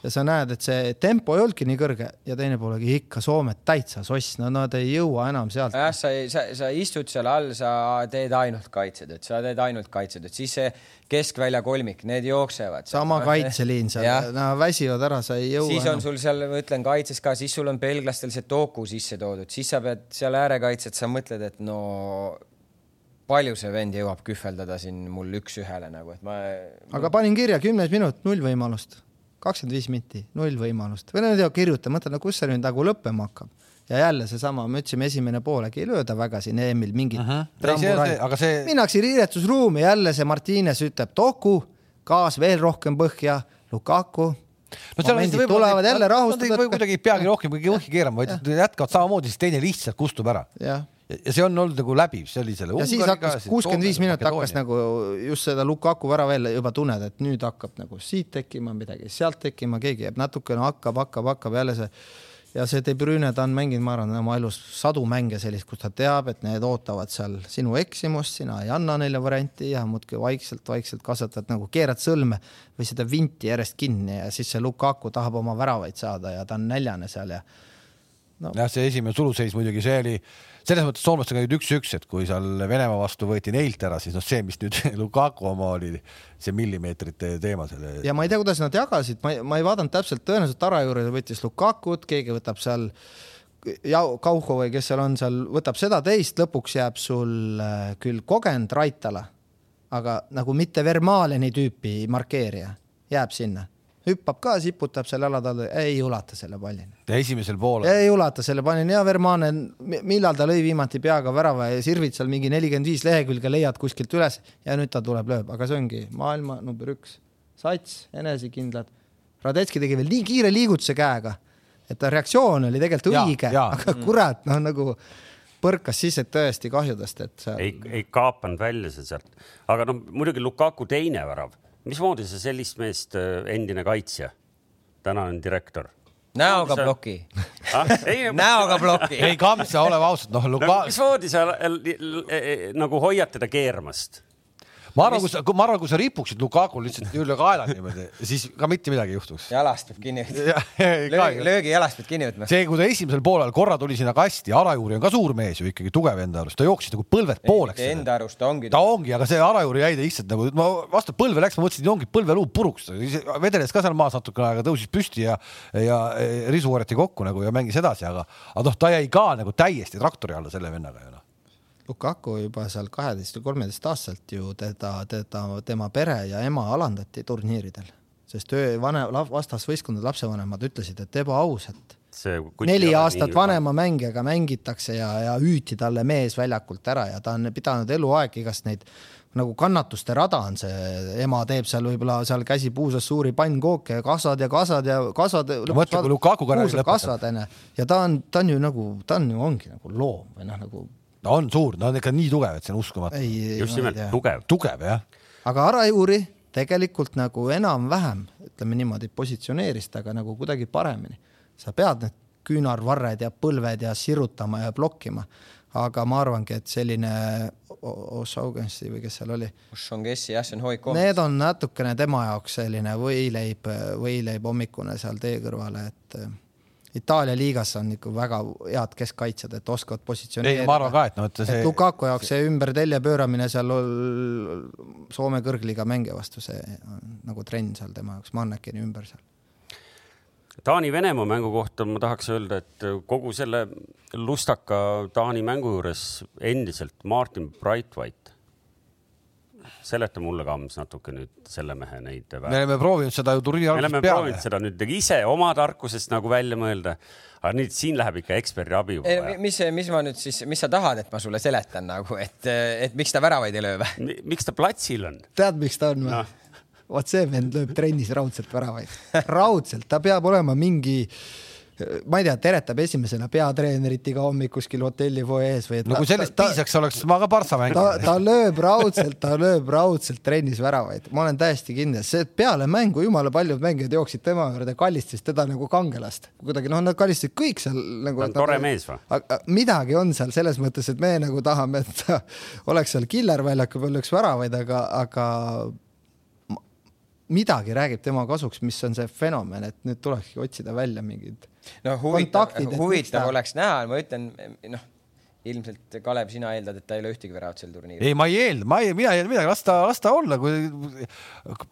ja sa näed, et see tempo ei olnudki nii kõrge ja teine pool oli ikka Soomet täitsa soss, no nad ei jõua enam sealt. jah, sa, sa, sa istud seal all, sa teed ainult kaitsed, et sa teed ainult kaitsed, et siis see keskvälja kolmik, need jooksevad. sama kaitseliin seal, no väsivad ära, sa ei jõua. siis on enam. sul seal, ma ütlen, kaitses ka, siis sul on belglastel see Toku sisse toodud, siis sa pead seal äärekaitset, sa mõtled, et no palju see vend jõuab kühveldada siin mul üks-ühele nagu, et ma. aga panin kirja kümnes minut, null võimalust kakskümmend viis minti, null võimalust või no kirjuta, mõtle, no kus see nüüd nagu lõppema hakkab. ja jälle seesama, me ütlesime esimene pool, äkki ei lööda väga siin EM-il mingit aga see. minnakse riietusruumi, jälle see Martines ütleb Toku, gaas veel rohkem põhja, Lukaku no momendid tulevad jälle rahustada. kuidagi ei peagi rohkem kõhki keerama, vaid jätkavad samamoodi, siis teine lihtsalt kustub ära. Ja see on olnud nagu läbiv, see oli selle. ja siis hakkas kuuskümmend viis minutit hakkas nagu just seda Lukaku värava jälle juba tunned, et nüüd hakkab nagu siit tekkima midagi, sealt tekkima, keegi jääb natukene hakkab, hakkab, hakkab jälle see ja see De Bruyne, ta on mänginud, ma arvan, oma elus sadu mänge sellist, kus ta teab, et need ootavad seal sinu eksimust, sina ei anna neile varianti ja muudkui vaikselt-vaikselt kasvatad nagu keerad sõlme või seda vinti järjest kinni ja siis see Lukaku tahab oma väravaid saada ja ta on näljane seal ja no.. jah, see esimene suluseis muidugi, see oli selles mõttes soomlastega olid üks-üks, et kui seal Venemaa vastu võeti neilt ära, siis noh, see, mis nüüd Lukaku oma oli, see millimeetrite teema selle. ja ma ei tea, kuidas nad jagasid, ma ei, ma ei vaadanud täpselt, tõenäoliselt Tara juures võttis Lukakut, keegi võtab seal ja Kauho või kes seal on seal, võtab seda teist, lõpuks jääb sul äh, küll kogenud Raitala, aga nagu mitte Vermaleni tüüpi markeerija, jääb sinna hüppab ka, siputab seal jala talle, ei ulata selle pallini. esimesel poolel? ei ulata selle pallini ja Vermaane, millal ta lõi viimati peaga värava ja sirvid seal mingi nelikümmend viis lehekülge leiad kuskilt üles ja nüüd ta tuleb, lööb, aga see ongi maailma number üks. sats, enesekindlad. Radetski tegi veel nii kiire liigutuse käega, et ta reaktsioon oli tegelikult õige, aga kurat, noh nagu põrkas siis, et tõesti kahjudest, et see... ei, ei kaapanud välja see sealt, aga noh, muidugi Lukaku teine värav mismoodi sa sellist meest, äh, endine kaitsja, tänane direktor näoga sa... ploki ah? näoga ploki. ei, Kamsa, oleme ausad, noh Luka... mismoodi sa nagu hoiad teda keeramast? Ma arvan, kui sa, ma arvan, kui sa ripuksid Lukaku lihtsalt üle kaela niimoodi, siis ka mitte midagi ei juhtuks. jalast peab kinni võtma löögi, löögi jalast pead kinni võtma. see, kui ta esimesel poolel korra tuli sinna kasti, Arajuuri on ka suur mees ju ikkagi, tugev enda arust, ta jooksis nagu põlved pooleks. Enda arust ta ongi. ta ongi, aga see Arajuuri jäi ta lihtsalt nagu, ma vastu põlve läks, ma mõtlesin, et ongi põlveluu puruks, vedeles ka seal maas natukene aega, tõusis püsti ja, ja risu võrreti kokku nagu ja mängis edasi, aga, aga noh, ta jäi ka nagu täiesti traktori alla selle vennaga ju noh Lukaku juba seal kaheteist või kolmeteistaastaselt ju teda, teda, tema pere ja ema alandati turniiridel, sest öö, vanem, vastasvõistkondade lapsevanemad ütlesid, et ebaaus, et neli aastat vanema mängijaga mängitakse ja, ja hüüti talle mees väljakult ära ja ta on pidanud eluaeg igast neid nagu kannatuste rada on see, ema teeb seal võib-olla seal käsi puusas suuri pannkooke ja kasvad ja kasvad ja kasvad. mõtle, kui Lukaku karjääri lõpetab. kasvad onju ja ta on, ta on ju nagu, ta on ju ongi nagu loom või noh, nagu ta on suur, ta on ikka nii tugev, et see on uskumatu. just nimelt tugev. tugev jah. aga Arajuuri tegelikult nagu enam-vähem, ütleme niimoodi, positsioneeris ta ka nagu kuidagi paremini. sa pead need küünarvarred ja põlved ja sirutama ja blokkima, aga ma arvangi, et selline Oshaugensi või kes seal oli. Oshaugensi jah, see on hoik. Need on natukene tema jaoks selline võileib, võileib hommikune seal tee kõrvale, et Itaalia liigas on ikka väga head keskkaitsjad, et oskavad positsioneerida. ei, ma arvan ka, et noh, et see. Lukaku jaoks see ümber telje pööramine seal Soome kõrgliiga mängija vastu, see on nagu trenn seal tema jaoks, Mannekeni ümber seal. Taani-Venemaa mängu kohta ma tahaks öelda, et kogu selle lustaka Taani mängu juures endiselt Martin Brightwhite seleta mulle, Kams, natuke nüüd selle mehe neid. me oleme proovinud seda ju turniiri algusest peale. me oleme proovinud seda nüüd ise oma tarkusest nagu välja mõelda. aga nüüd siin läheb ikka eksperdi abi vaja. mis, mis ma nüüd siis, mis sa tahad, et ma sulle seletan nagu, et, et miks ta väravaid ei löö või? miks ta platsil on? tead, miks ta on või no.? vot see vend lööb trennis raudselt väravaid, raudselt, ta peab olema mingi ma ei tea, teretab esimesena peatreenerit iga hommik kuskil hotelli fuajees või et no kui sellest ta, piisaks, oleks ma ka Barca mänginud. ta, ta lööb raudselt, ta lööb raudselt trennis väravaid, ma olen täiesti kindel, see peale mängu jumala paljud mängijad jooksid tema juurde, kallistasid teda nagu kangelast, kuidagi noh, nad kallistasid kõik seal nagu. ta on tore mees või? midagi on seal selles mõttes, et me nagu tahame, et ta oleks seal killer väljaku peal, lööks väravaid, aga, aga midagi räägib tema kasuks, mis on see fenomen, et nüüd tulekski otsida välja mingid no huvitav, huvitav oleks näha, ma ütlen, noh ilmselt Kalev, sina eeldad, et ta ei löö ühtegi väravat sel turniiril? ei, ma ei eelda, ma ei, mina ei eelda midagi, las ta, las ta olla, kui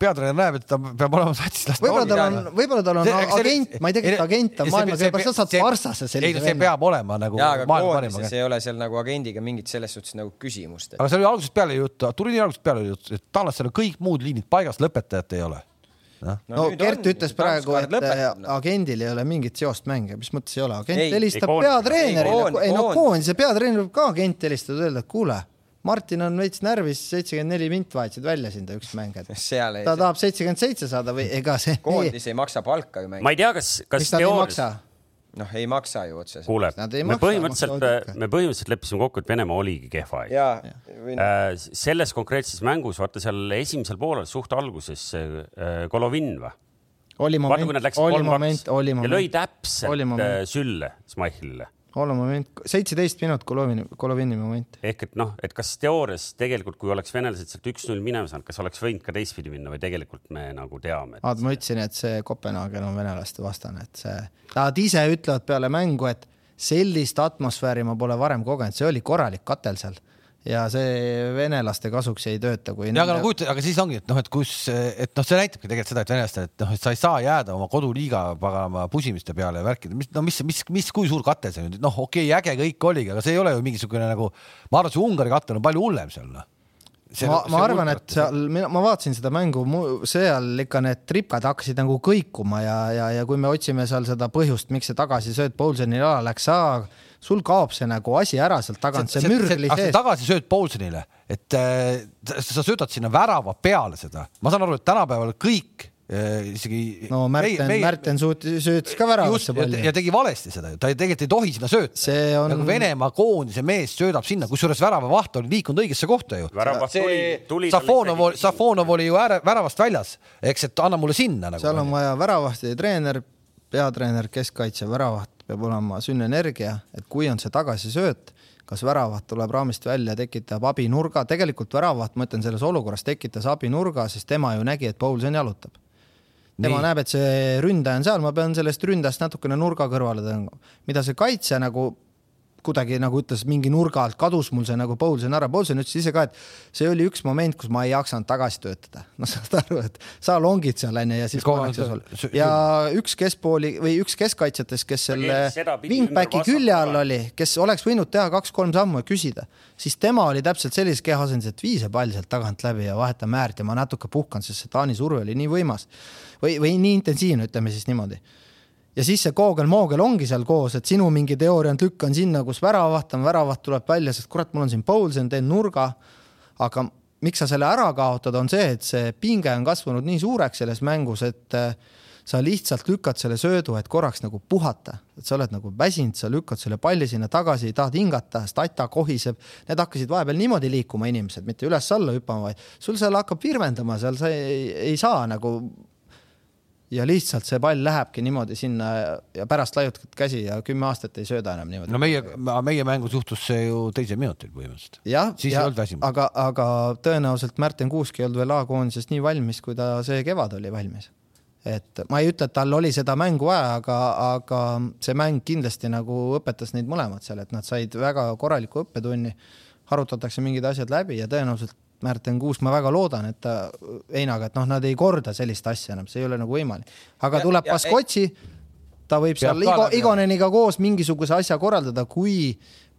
peatreener näeb, et ta peab olema satsis, las ta võib-olla tal on, võib-olla tal on see, agent, ma ei tea, kes ta agent on maailmas, võib-olla sa saad Varssasse sellise ei, see peab olema nagu maailma parim agent. ei ole seal nagu agendiga mingit selles suhtes nagu küsimust et.... aga see oli algusest peale juttu, turniiri algusest peale juttu, et taanlastel on kõik muud liinid paigas, lõpetajat ei ole no, no Gert on, ütles praegu, et lõpetanud. agendil ei ole mingit seost mänge, mis mõttes ei ole, agent helistab peatreenerile, ei no koondise peatreener võib ka agent helistada, öelda, et kuule, Martin on veits närvis, seitsekümmend neli mint vahetasid välja sind üks mäng, et ta tahab seitsekümmend seitse saada või ega see koondis ei maksa palka ju ma mängida. ei tea, kas, kas teoorias maksa? noh, ei maksa ju otseselt. kuule Nad ei, me maksa, põhimõtteliselt me põhimõtteliselt leppisime kokku, et Venemaa oligi kehva. ja, või Äh, selles konkreetses mängus, vaata seal esimesel poolel suht alguses äh, Golovin või? oli moment nad, läksid oli kolm-kaks moment, oli ja lõi moment, täpselt Oli moment. äh, sülle Smichelile. Oli moment, seitseteist minut Golovini, Golovini moment. ehk et noh, et kas teoorias tegelikult, kui oleks venelased sealt üks-null minema saanud, kas oleks võinud ka teistpidi minna või tegelikult me nagu teame? vaata, ma ütlesin, et see Kopenhaagen on venelaste vastane, et see, nad ise ütlevad peale mängu, et sellist atmosfääri ma pole varem kogenud, see oli korralik katel seal ja see venelaste kasuks ei tööta, kui ja aga no kujuta, aga siis ongi, et noh, et kus, et noh, see näitabki tegelikult seda, et venelastel, et noh, et sa ei saa jääda oma koduliiga paganama pusimiste peale ja värkida, mis, no mis, mis, mis, kui suur kate see nüüd, noh, okei okay,, äge kõik oligi, aga see ei ole ju mingisugune nagu, ma arvan, see Ungari kate on palju hullem seal, noh. ma, ma arvan, et seal, ma vaatasin seda mängu, seal ikka need tripkad hakkasid nagu kõikuma ja, ja, ja kui me otsime seal seda põhjust, miks see tagasisööt Paulseni ala läks, sul kaob see nagu asi ära sealt tagant, see mürg oli sees. tagasisööt Paulsonile, et äh, sa söödad sinna värava peale seda, ma saan aru, et tänapäeval kõik isegi. no Märten, Märten suutis, söötis ka väravasse palli ja. tegi valesti seda ju, ta tegelikult ei tohi sinna sööta. see on nagu Venemaa koondise mees söödab sinna, kusjuures väravavaht oli liikunud õigesse kohta ju. väravat. Safonov, Safonov oli ju ääre, väravast väljas, eks, et anna mulle sinna nagu. seal on vaja väravahti treener, peatreener, keskkaitse, väravaht peab olema sünnenergia, et kui on see tagasisööt, kas väravaht tuleb raamist välja, tekitab abinurga, tegelikult väravaht, ma ütlen selles olukorras tekitas abinurga, sest tema ju nägi, et Paulsen jalutab. Tema Nii. Näeb, et see ründaja on seal, ma pean sellest ründajast natukene nurga kõrvale tõmbama, mida see kaitse nagu kuidagi nagu ütles mingi nurga alt kadus mul see nagu Paulsen ära, Paulsen ütles ise ka, et see oli üks moment, kus ma ei jaksanud tagasi töötada. no saad aru, et sa longid seal onju ja siis pannakse sul. ja üks keskpooli või üks keskkaitsjatest, kes selle wingbacki külje all oli, kes oleks võinud teha kaks-kolm sammu ja küsida, siis tema oli täpselt sellises kehaasendis, et vii see pall sealt tagant läbi ja vaheta määrt ja ma natuke puhkan, sest see Taani surve oli nii võimas või, või nii intensiivne, ütleme siis niimoodi. Ja siis see koogel-moogel ongi seal koos, et sinu mingi teooria on lükkan sinna, kus väravaht on, väravaht tuleb välja, sest kurat, mul on siin Paulsen, teen nurga. aga miks sa selle ära kaotad, on see, et see pinge on kasvanud nii suureks selles mängus, et äh, sa lihtsalt lükkad selle söödu, et korraks nagu puhata, et sa oled nagu väsinud, sa lükkad selle palli sinna tagasi, tahad hingata, stata kohiseb, need hakkasid vahepeal niimoodi liikuma inimesed, mitte üles-alla hüppama, vaid sul seal hakkab virvendama, seal sa ei, ei saa nagu ja lihtsalt see pall lähebki niimoodi sinna ja- ja pärast laiutad käsi ja kümme aastat ei sööda enam niimoodi. no meie, meie mängus juhtus see ju teisel minutil põhimõtteliselt. jah, siis ei olnud väsimus. aga, aga tõenäoliselt Märten Kuusk ei olnud veel A-koondises nii valmis, kui ta see kevad oli valmis. et ma ei ütle, et tal oli seda mängu vaja, aga, aga see mäng kindlasti nagu õpetas neid mõlemat seal, et nad said väga korraliku õppetunni, arutatakse mingid asjad läbi ja tõenäoliselt Märten Kuusk, ma väga loodan, et ta Einaga, et noh, nad ei korda sellist asja enam, see ei ole nagu võimalik. aga Ja- tuleb Baskotši, ta võib seal Igo, Igoneniga koos mingisuguse asja korraldada, kui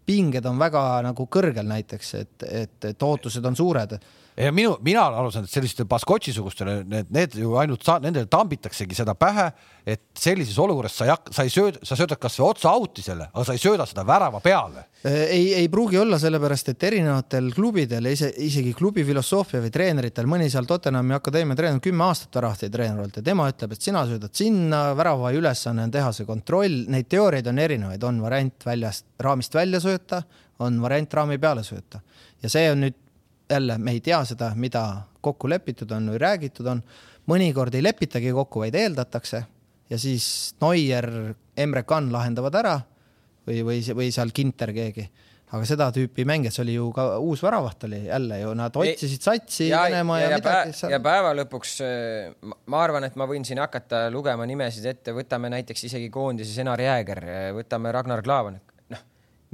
pinged on väga nagu kõrgel näiteks, et, et, et ootused on suured. Ja minu, mina olen aru saanud, et sellistele Baskotši-sugustele need, need ju ainult sa, nendele tambitaksegi seda pähe, et sellises olukorras sa ei hakka, sa ei sööda, sa söödad kasvõi otsa out'i selle, aga sa ei sööda seda värava peale. ei, ei pruugi olla sellepärast, et erinevatel klubidel, ise, isegi klubi filosoofia või treeneritel, mõni seal Tottenhami akadeemia treener, kümme aastat väravahteid treener olnud ja tema ütleb, et sina söödad sinna, väravai ülesanne on teha see kontroll, neid teooriaid on erinevaid, on variant väljast, raamist välja sööta, on variant raami peale sööta ja see on nüüd jälle, me ei tea seda, mida kokku lepitud on või räägitud on, mõnikord ei lepitagi kokku, vaid eeldatakse. Ja siis Neuer, Emre Can lahendavad ära või, või, või seal Ginter keegi. aga seda tüüpi mängijad, see oli ju ka uus väravaht oli jälle ju, nad otsisid satsi ja, Venemaa ja, ja, ja, midagi pä ja päeva lõpuks äh, ma- arvan, et ma võin siin hakata lugema nimesid ette, võtame näiteks isegi koondises Enar Jääger, võtame Ragnar Klavan, noh,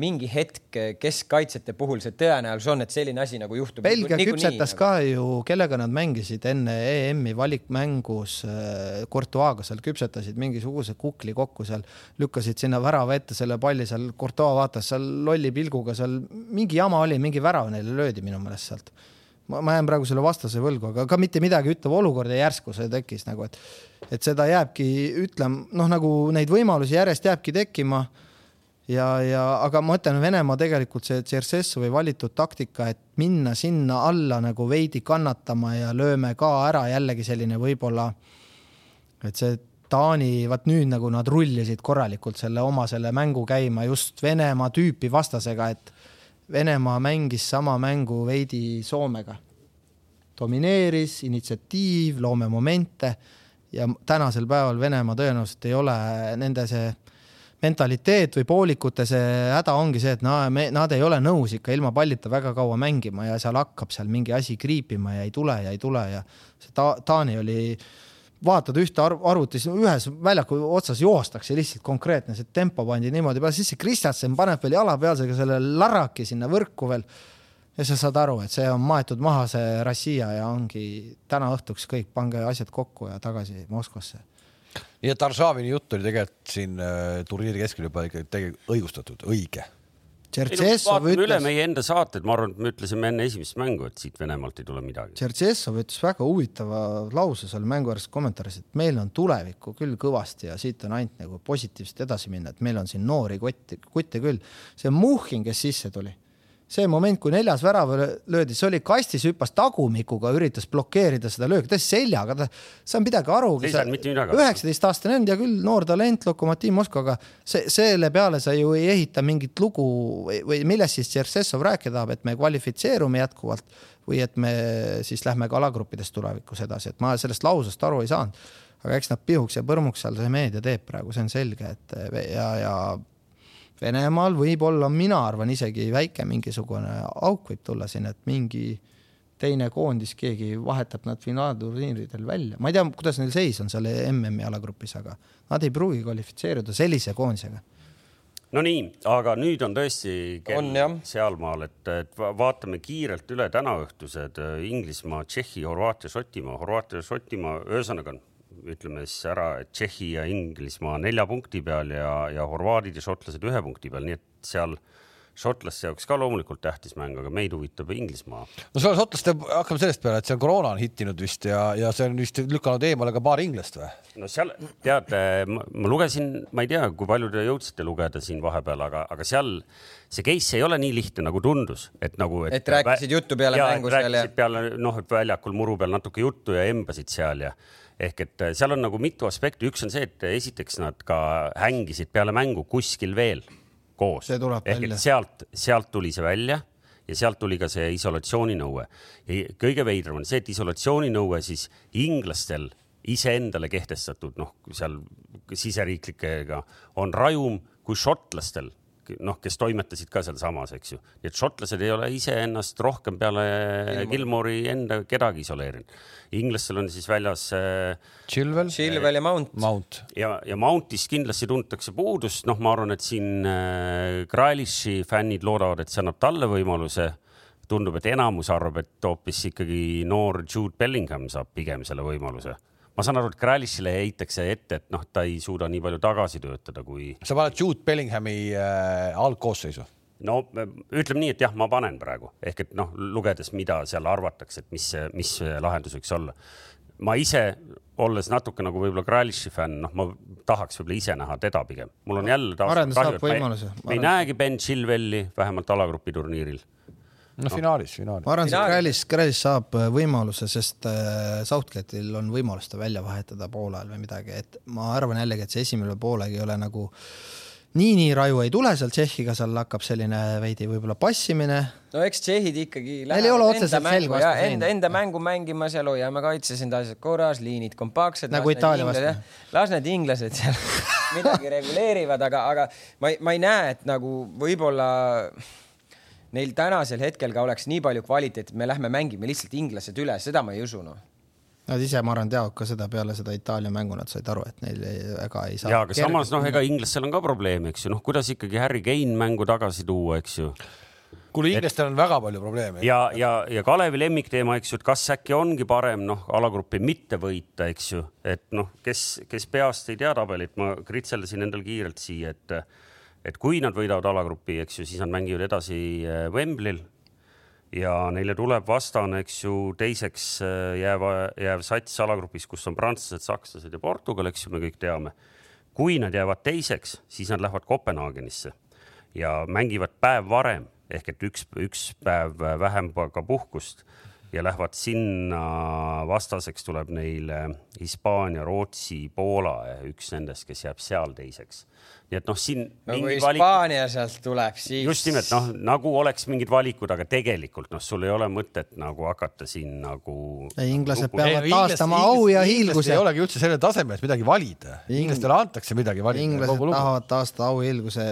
mingi hetk keskkaitsjate puhul see tõenäosus on, et selline asi nagu juhtub. Belgia küpsetas ka ju, kellega nad mängisid enne EM-i valikmängus äh, Courtois'ga seal küpsetasid mingisuguse kukli kokku seal, lükkasid sinna värava ette selle palli seal, Courtois vaatas seal lolli pilguga seal mingi jama oli, mingi värav neile löödi minu meelest sealt. ma, ma jään praegu selle vastase võlgu, aga ka mitte midagi ütlev olukord ja järsku see tekkis nagu, et et seda jääbki ütlema, noh, nagu neid võimalusi järjest jääbki tekkima ja, ja aga ma ütlen, Venemaa tegelikult see Tšeršessovi valitud taktika, et minna sinna alla nagu veidi kannatama ja lööme ka ära jällegi selline võib-olla, et see Taani, vaat nüüd nagu nad rullisid korralikult selle oma selle mängu käima just Venemaa tüüpi vastasega, et Venemaa mängis sama mängu veidi Soomega. domineeris, initsiatiiv, loome momente ja tänasel päeval Venemaa tõenäoliselt ei ole nende see mentaliteet või poolikute see häda ongi see, et na, me, nad ei ole nõus ikka ilma pallita väga kaua mängima ja seal hakkab seal mingi asi kriipima ja ei tule ja ei tule ja see ta, Taani oli, vaatad ühte arv, arvutis, ühes väljaku otsas joostakse lihtsalt konkreetne, see tempo pandi niimoodi peale, siis see Kristjansen paneb veel jalapealsega selle larraki sinna võrku veel. ja sa saad aru, et see on maetud maha, see Rossija ja ongi täna õhtuks kõik, pange asjad kokku ja tagasi Moskvasse nii et Arshavini jutt oli tegelikult siin äh, turniiri keskel juba ikka tegelikult õigustatud, õige. Tšertšessov ütles. üle meie enda saated, ma arvan, et me ütlesime enne esimest mängu, et siit Venemaalt ei tule midagi. Tšertšessov ütles väga huvitava lause seal mängu ääres kommentaaris, et meil on tulevikku küll kõvasti ja siit on ainult nagu positiivselt edasi minna, et meil on siin noori kotti, kutte küll. see Muhhin, kes sisse tuli see moment, kui neljas värav löödi, see oli kastis, hüppas tagumikuga, üritas blokeerida seda lööki, ta seljaga, ta, saan midagi aru. üheksateist aastane on, hea küll, noor talent, Lokomotiiv Moskva, aga see, selle peale sa ju ei ehita mingit lugu või, või millest siis Tšeršessov rääkida tahab, et me kvalifitseerume jätkuvalt või et me siis lähme ka alagruppides tulevikus edasi, et ma sellest lausest aru ei saanud. aga eks nad pihuks ja põrmuks seal see meedia teeb praegu, see on selge, et ja, ja Venemaal võib-olla, mina arvan isegi väike mingisugune auk võib tulla siin, et mingi teine koondis, keegi vahetab nad finaalturniiridel välja, ma ei tea, kuidas neil seis on seal MM-i alagrupis, aga nad ei pruugi kvalifitseeruda sellise koondisega. no nii, aga nüüd on tõesti kell sealmaal, et, et vaatame kiirelt üle tänaõhtused Inglismaa, Tšehhi, Horvaatia, Šotimaa, Horvaatia, Šotimaa, ühesõnaga ütleme siis ära, et Tšehhi ja Inglismaa nelja punkti peal ja, ja horvaadid ja šotlased ühe punkti peal, nii et seal šotlaste jaoks ka loomulikult tähtis mäng, aga meid huvitab Inglismaa. no seal šotlaste, hakkame sellest peale, et seal koroona on hittinud vist ja, ja see on vist lükanud eemale ka paar inglast või? no seal tead, ma, lugesin, ma ei tea, kui palju te jõudsite lugeda siin vahepeal, aga, aga seal see case ei ole nii lihtne, nagu tundus, et nagu. et rääkisid juttu peale ja, mängu seal ja. peale noh, väljakul muru peal natuke juttu ja embasid seal ja ehk et äh, seal on nagu mitu aspekti, üks on see, et esiteks nad ka hängisid peale mängu kuskil veel koos. ehk et sealt, sealt tuli see välja ja sealt tuli ka see isolatsiooninõue. kõige veidram on see, et isolatsiooninõue siis inglastel iseendale kehtestatud, noh, seal siseriiklikega on rajum kui šotlastel noh, kes toimetasid ka sealsamas, eks ju. nii et šotlased ei ole iseennast rohkem peale Gilmore'i enda kedagi isoleerinud. inglastel on siis väljas äh,. Chilwell. Chilwell ja Mount. Mount. ja, ja Mountist kindlasti tuntakse puudust, noh, ma arvan, et siin äh, Grealish'i fännid loodavad, et see annab talle võimaluse tundub, et enamus arvab, et hoopis ikkagi noor Jude Bellingham saab pigem selle võimaluse ma saan aru, et Kralishile heitakse ette, et noh, ta ei suuda nii palju tagasi töötada, kui. sa paned Jude Bellinghami äh, algkoosseisu? no ütleme nii, et jah, ma panen praegu ehk et noh, lugedes, mida seal arvatakse, et mis, mis lahendus võiks olla. ma ise, olles natuke nagu võib-olla Kralishi fänn, noh, ma tahaks võib-olla ise näha teda pigem. mul on jälle. Arendus saab võimaluse. me ei näegi Ben Chilwelli vähemalt alagrupi turniiril no finaalis, finaalis. ma arvan, et Grälis, Grälis saab äh, võimaluse, sest äh, Southgate'il on võimalus ta välja vahetada poole ajal või midagi, et ma arvan jällegi, et see esimene poolegi ei ole nagu nii, nii raju ei tule seal Tšehhiga, seal hakkab selline veidi võib-olla passimine. no eks tšehhid ikkagi Neil ei ole otseselt selge vastus. enda, enda mängu mängimas ja hoiame kaitses enda asjad korras, liinid kompaktsed. nagu Itaalia vastu. las need inglased seal midagi reguleerivad, aga, aga ma ei, ma ei näe, et nagu võib-olla neil tänasel hetkel ka oleks nii palju kvaliteeti, et me lähme mängime lihtsalt inglased üle, seda ma ei usu noh Nad ise, ma arvan, teavad ka seda peale seda Itaalia mängu, nad said aru, et neil ei, ega ei saa. ja, aga samas noh, ega inglastel on ka probleeme, eks ju, noh, kuidas ikkagi Harry Kane mängu tagasi tuua, eks ju. kuule, inglastel on väga palju probleeme. ja, ja, ja Kalevi lemmikteema, eks ju, et kas äkki ongi parem noh, alagruppi mitte võita, eks ju, et noh, kes, kes peast ei tea tabelit, ma kritseldasin endal kiirelt siia, et et kui nad võidavad alagrupi, eks ju, siis nad mängivad edasi äh, Wembley'l ja neile tuleb vastane, eks ju, teiseks äh, jääva, jääv sats alagrupis, kus on prantslased, sakslased ja Portugal, eks ju, me kõik teame. kui nad jäävad teiseks, siis nad lähevad Kopenhaagenisse ja mängivad päev varem ehk et üks, üks päev vähem ka puhkust ja lähevad sinna, vastaseks tuleb neile Hispaania, Rootsi, Poola, üks nendest, kes jääb seal teiseks nii et noh, siin. no kui Hispaania valik... sealt tuleb, siis. just nimelt noh, nagu oleks mingid valikud, aga tegelikult noh, sul ei ole mõtet nagu hakata siin nagu. inglased lugu... peavad ei, taastama au ja hiilguse. ei olegi üldse sellel tasemel, et midagi valida. inglastele antakse midagi valida. inglased tahavad taastada au ja hiilguse.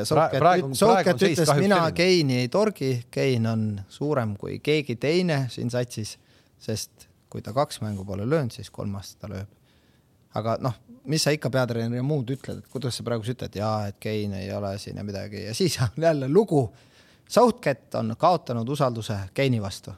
Souket ütles, mina Keini ei torgi, Kein on suurem kui keegi teine siin satsis, sest kui ta kaks mängu pole löönud, siis kolmast ta lööb aga noh, mis sa ikka peatreeneri muud ütled, et kuidas sa praegu ütled, jaa, et Kein ei ole siin ja midagi ja siis on jälle lugu. Southgate on kaotanud usalduse Keini vastu.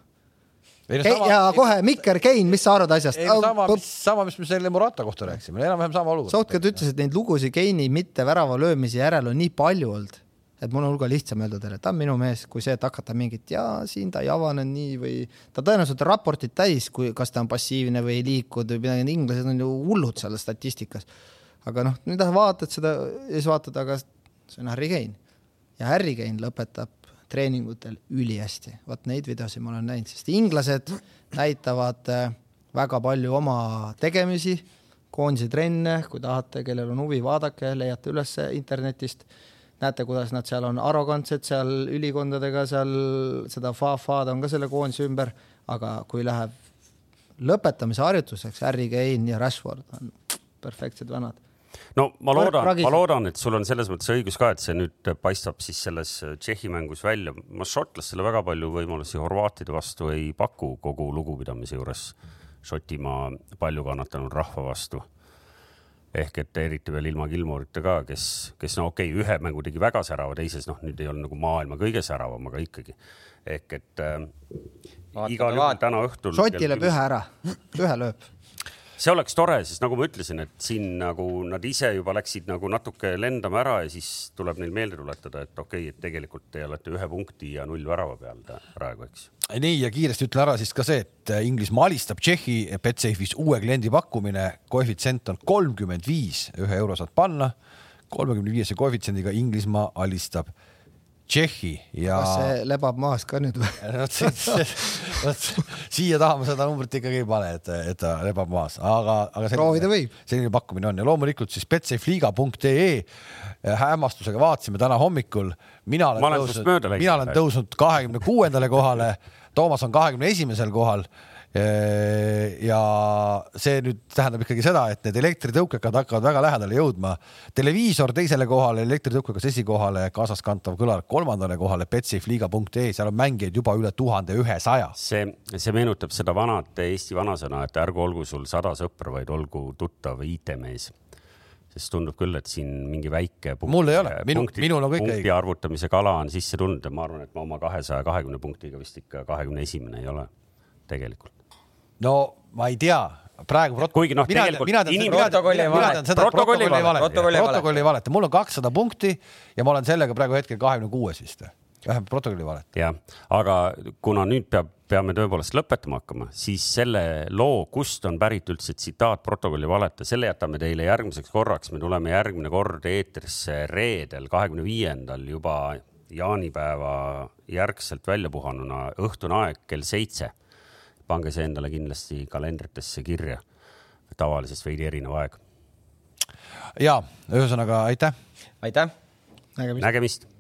Sama, ja kohe Mikker Kein, mis sa arvad asjast? sama, mis, sama, mis me selle Murata kohta rääkisime, enam-vähem sama olukord. Southgate ütles, et neid lugusid Keini mitte värava löömise järel on nii palju olnud et mul on hulga lihtsam öelda teile, et ta on minu mees, kui see, et hakata mingit ja siin ta ei avanenud nii või ta tõenäoliselt on raportid täis, kui, kas ta on passiivne või ei liikunud või midagi, inglased on ju hullud seal statistikas. aga noh, nüüd vaatad seda ja siis vaatad, aga see on Harry Kane. Ja Harry Kane lõpetab treeningutel ülihästi, vot neid videosid ma olen näinud, sest inglased näitavad äh, väga palju oma tegemisi, koondise trenne, kui tahate, kellel on huvi, vaadake, leiate üles internetist näete, kuidas nad seal on arrogantsed seal ülikondadega, seal seda fa-fa'd on ka selle koondise ümber, aga kui läheb lõpetamise harjutuseks, Harry Kane ja Rashford on perfektsed vennad no ma loodan, ma loodan, et sul on selles mõttes õigus ka, et see nüüd paistab siis selles Tšehhi mängus välja. ma šotlastele väga palju võimalusi horvaatide vastu ei paku kogu lugupidamise juures. Šotimaa palju kannatanud rahva vastu ehk et eriti veel ilma Gilmorita ka, kes, kes no okei okay,, ühe mängu tegi väga särava, teises noh, nüüd ei olnud nagu maailma kõige säravam, aga ikkagi. Ehk et äh, igal juhul täna õhtul. Šoti lööb ühe ära, ühe lööb see oleks tore, sest nagu ma ütlesin, et siin nagu nad ise juba läksid nagu natuke lendama ära ja siis tuleb neil meelde tuletada, et okei okay,, et tegelikult te olete ühe punkti ja null värava peal praegu, eks. nii ja kiiresti ütlen ära siis ka see, et Inglismaa alistab Tšehhi Betsafe'is uue kliendi pakkumine, koefitsient on kolmkümmend viis, ühe euro saad panna, kolmekümne viiese koefitsiendiga Inglismaa alistab Tšehhi ja. kas see lebab maas ka nüüd või? vot siia taha ma seda numbrit ikkagi ei pane, et, et ta lebab maas, aga, aga proovida võib. selline pakkumine on ja loomulikult siis betsafeliga.ee hämmastusega vaatasime täna hommikul. mina olen tõusnud, mina olen tõusnud kahekümne kuuendale kohale, Toomas on kahekümne esimesel kohal ja see nüüd tähendab ikkagi seda, et need elektritõukekad hakkavad väga lähedale jõudma. televiisor teisele kohale, elektritõukekas esikohale, kaasaskantav kõlar kolmandale kohale, betsafeliga.ee, seal on mängijaid juba üle tuhande ühesaja. see, see meenutab seda vanat Eesti vanasõna, et ärgu olgu sul sada sõpra, vaid olgu tuttav IT-mees sest tundub küll, et siin mingi väike punkti, mul ei ole, minu, minul on kõik õige. punkti arvutamise kala on sisse tulnud ja ma arvan, et ma oma kahesaja kahekümne punktiga vist ikka kahekümne esimene ei ole tegelikult no ma ei tea, praegu prot-. kuigi noh, tegelikult mina tean, mina tean seda, et protokolli ei valeta, protokolli ei valeta, mul on kakssada punkti ja ma olen sellega praegu hetkel kahekümne kuues vist. Vähemalt protokolli valeta. jah, aga kuna nüüd peab, peame tõepoolest lõpetama hakkama, siis selle loo, kust on pärit üldse tsitaat protokolli valeta, selle jätame teile järgmiseks korraks. me tuleme järgmine kord eetrisse reedel, kahekümne viiendal juba jaanipäeva järgselt välja puhanuna, õhtune aeg kell seitse pange see endale kindlasti kalendritesse kirja. tavalisest veidi erinev aeg. ja ühesõnaga aitäh. aitäh. nägemist, nägemist..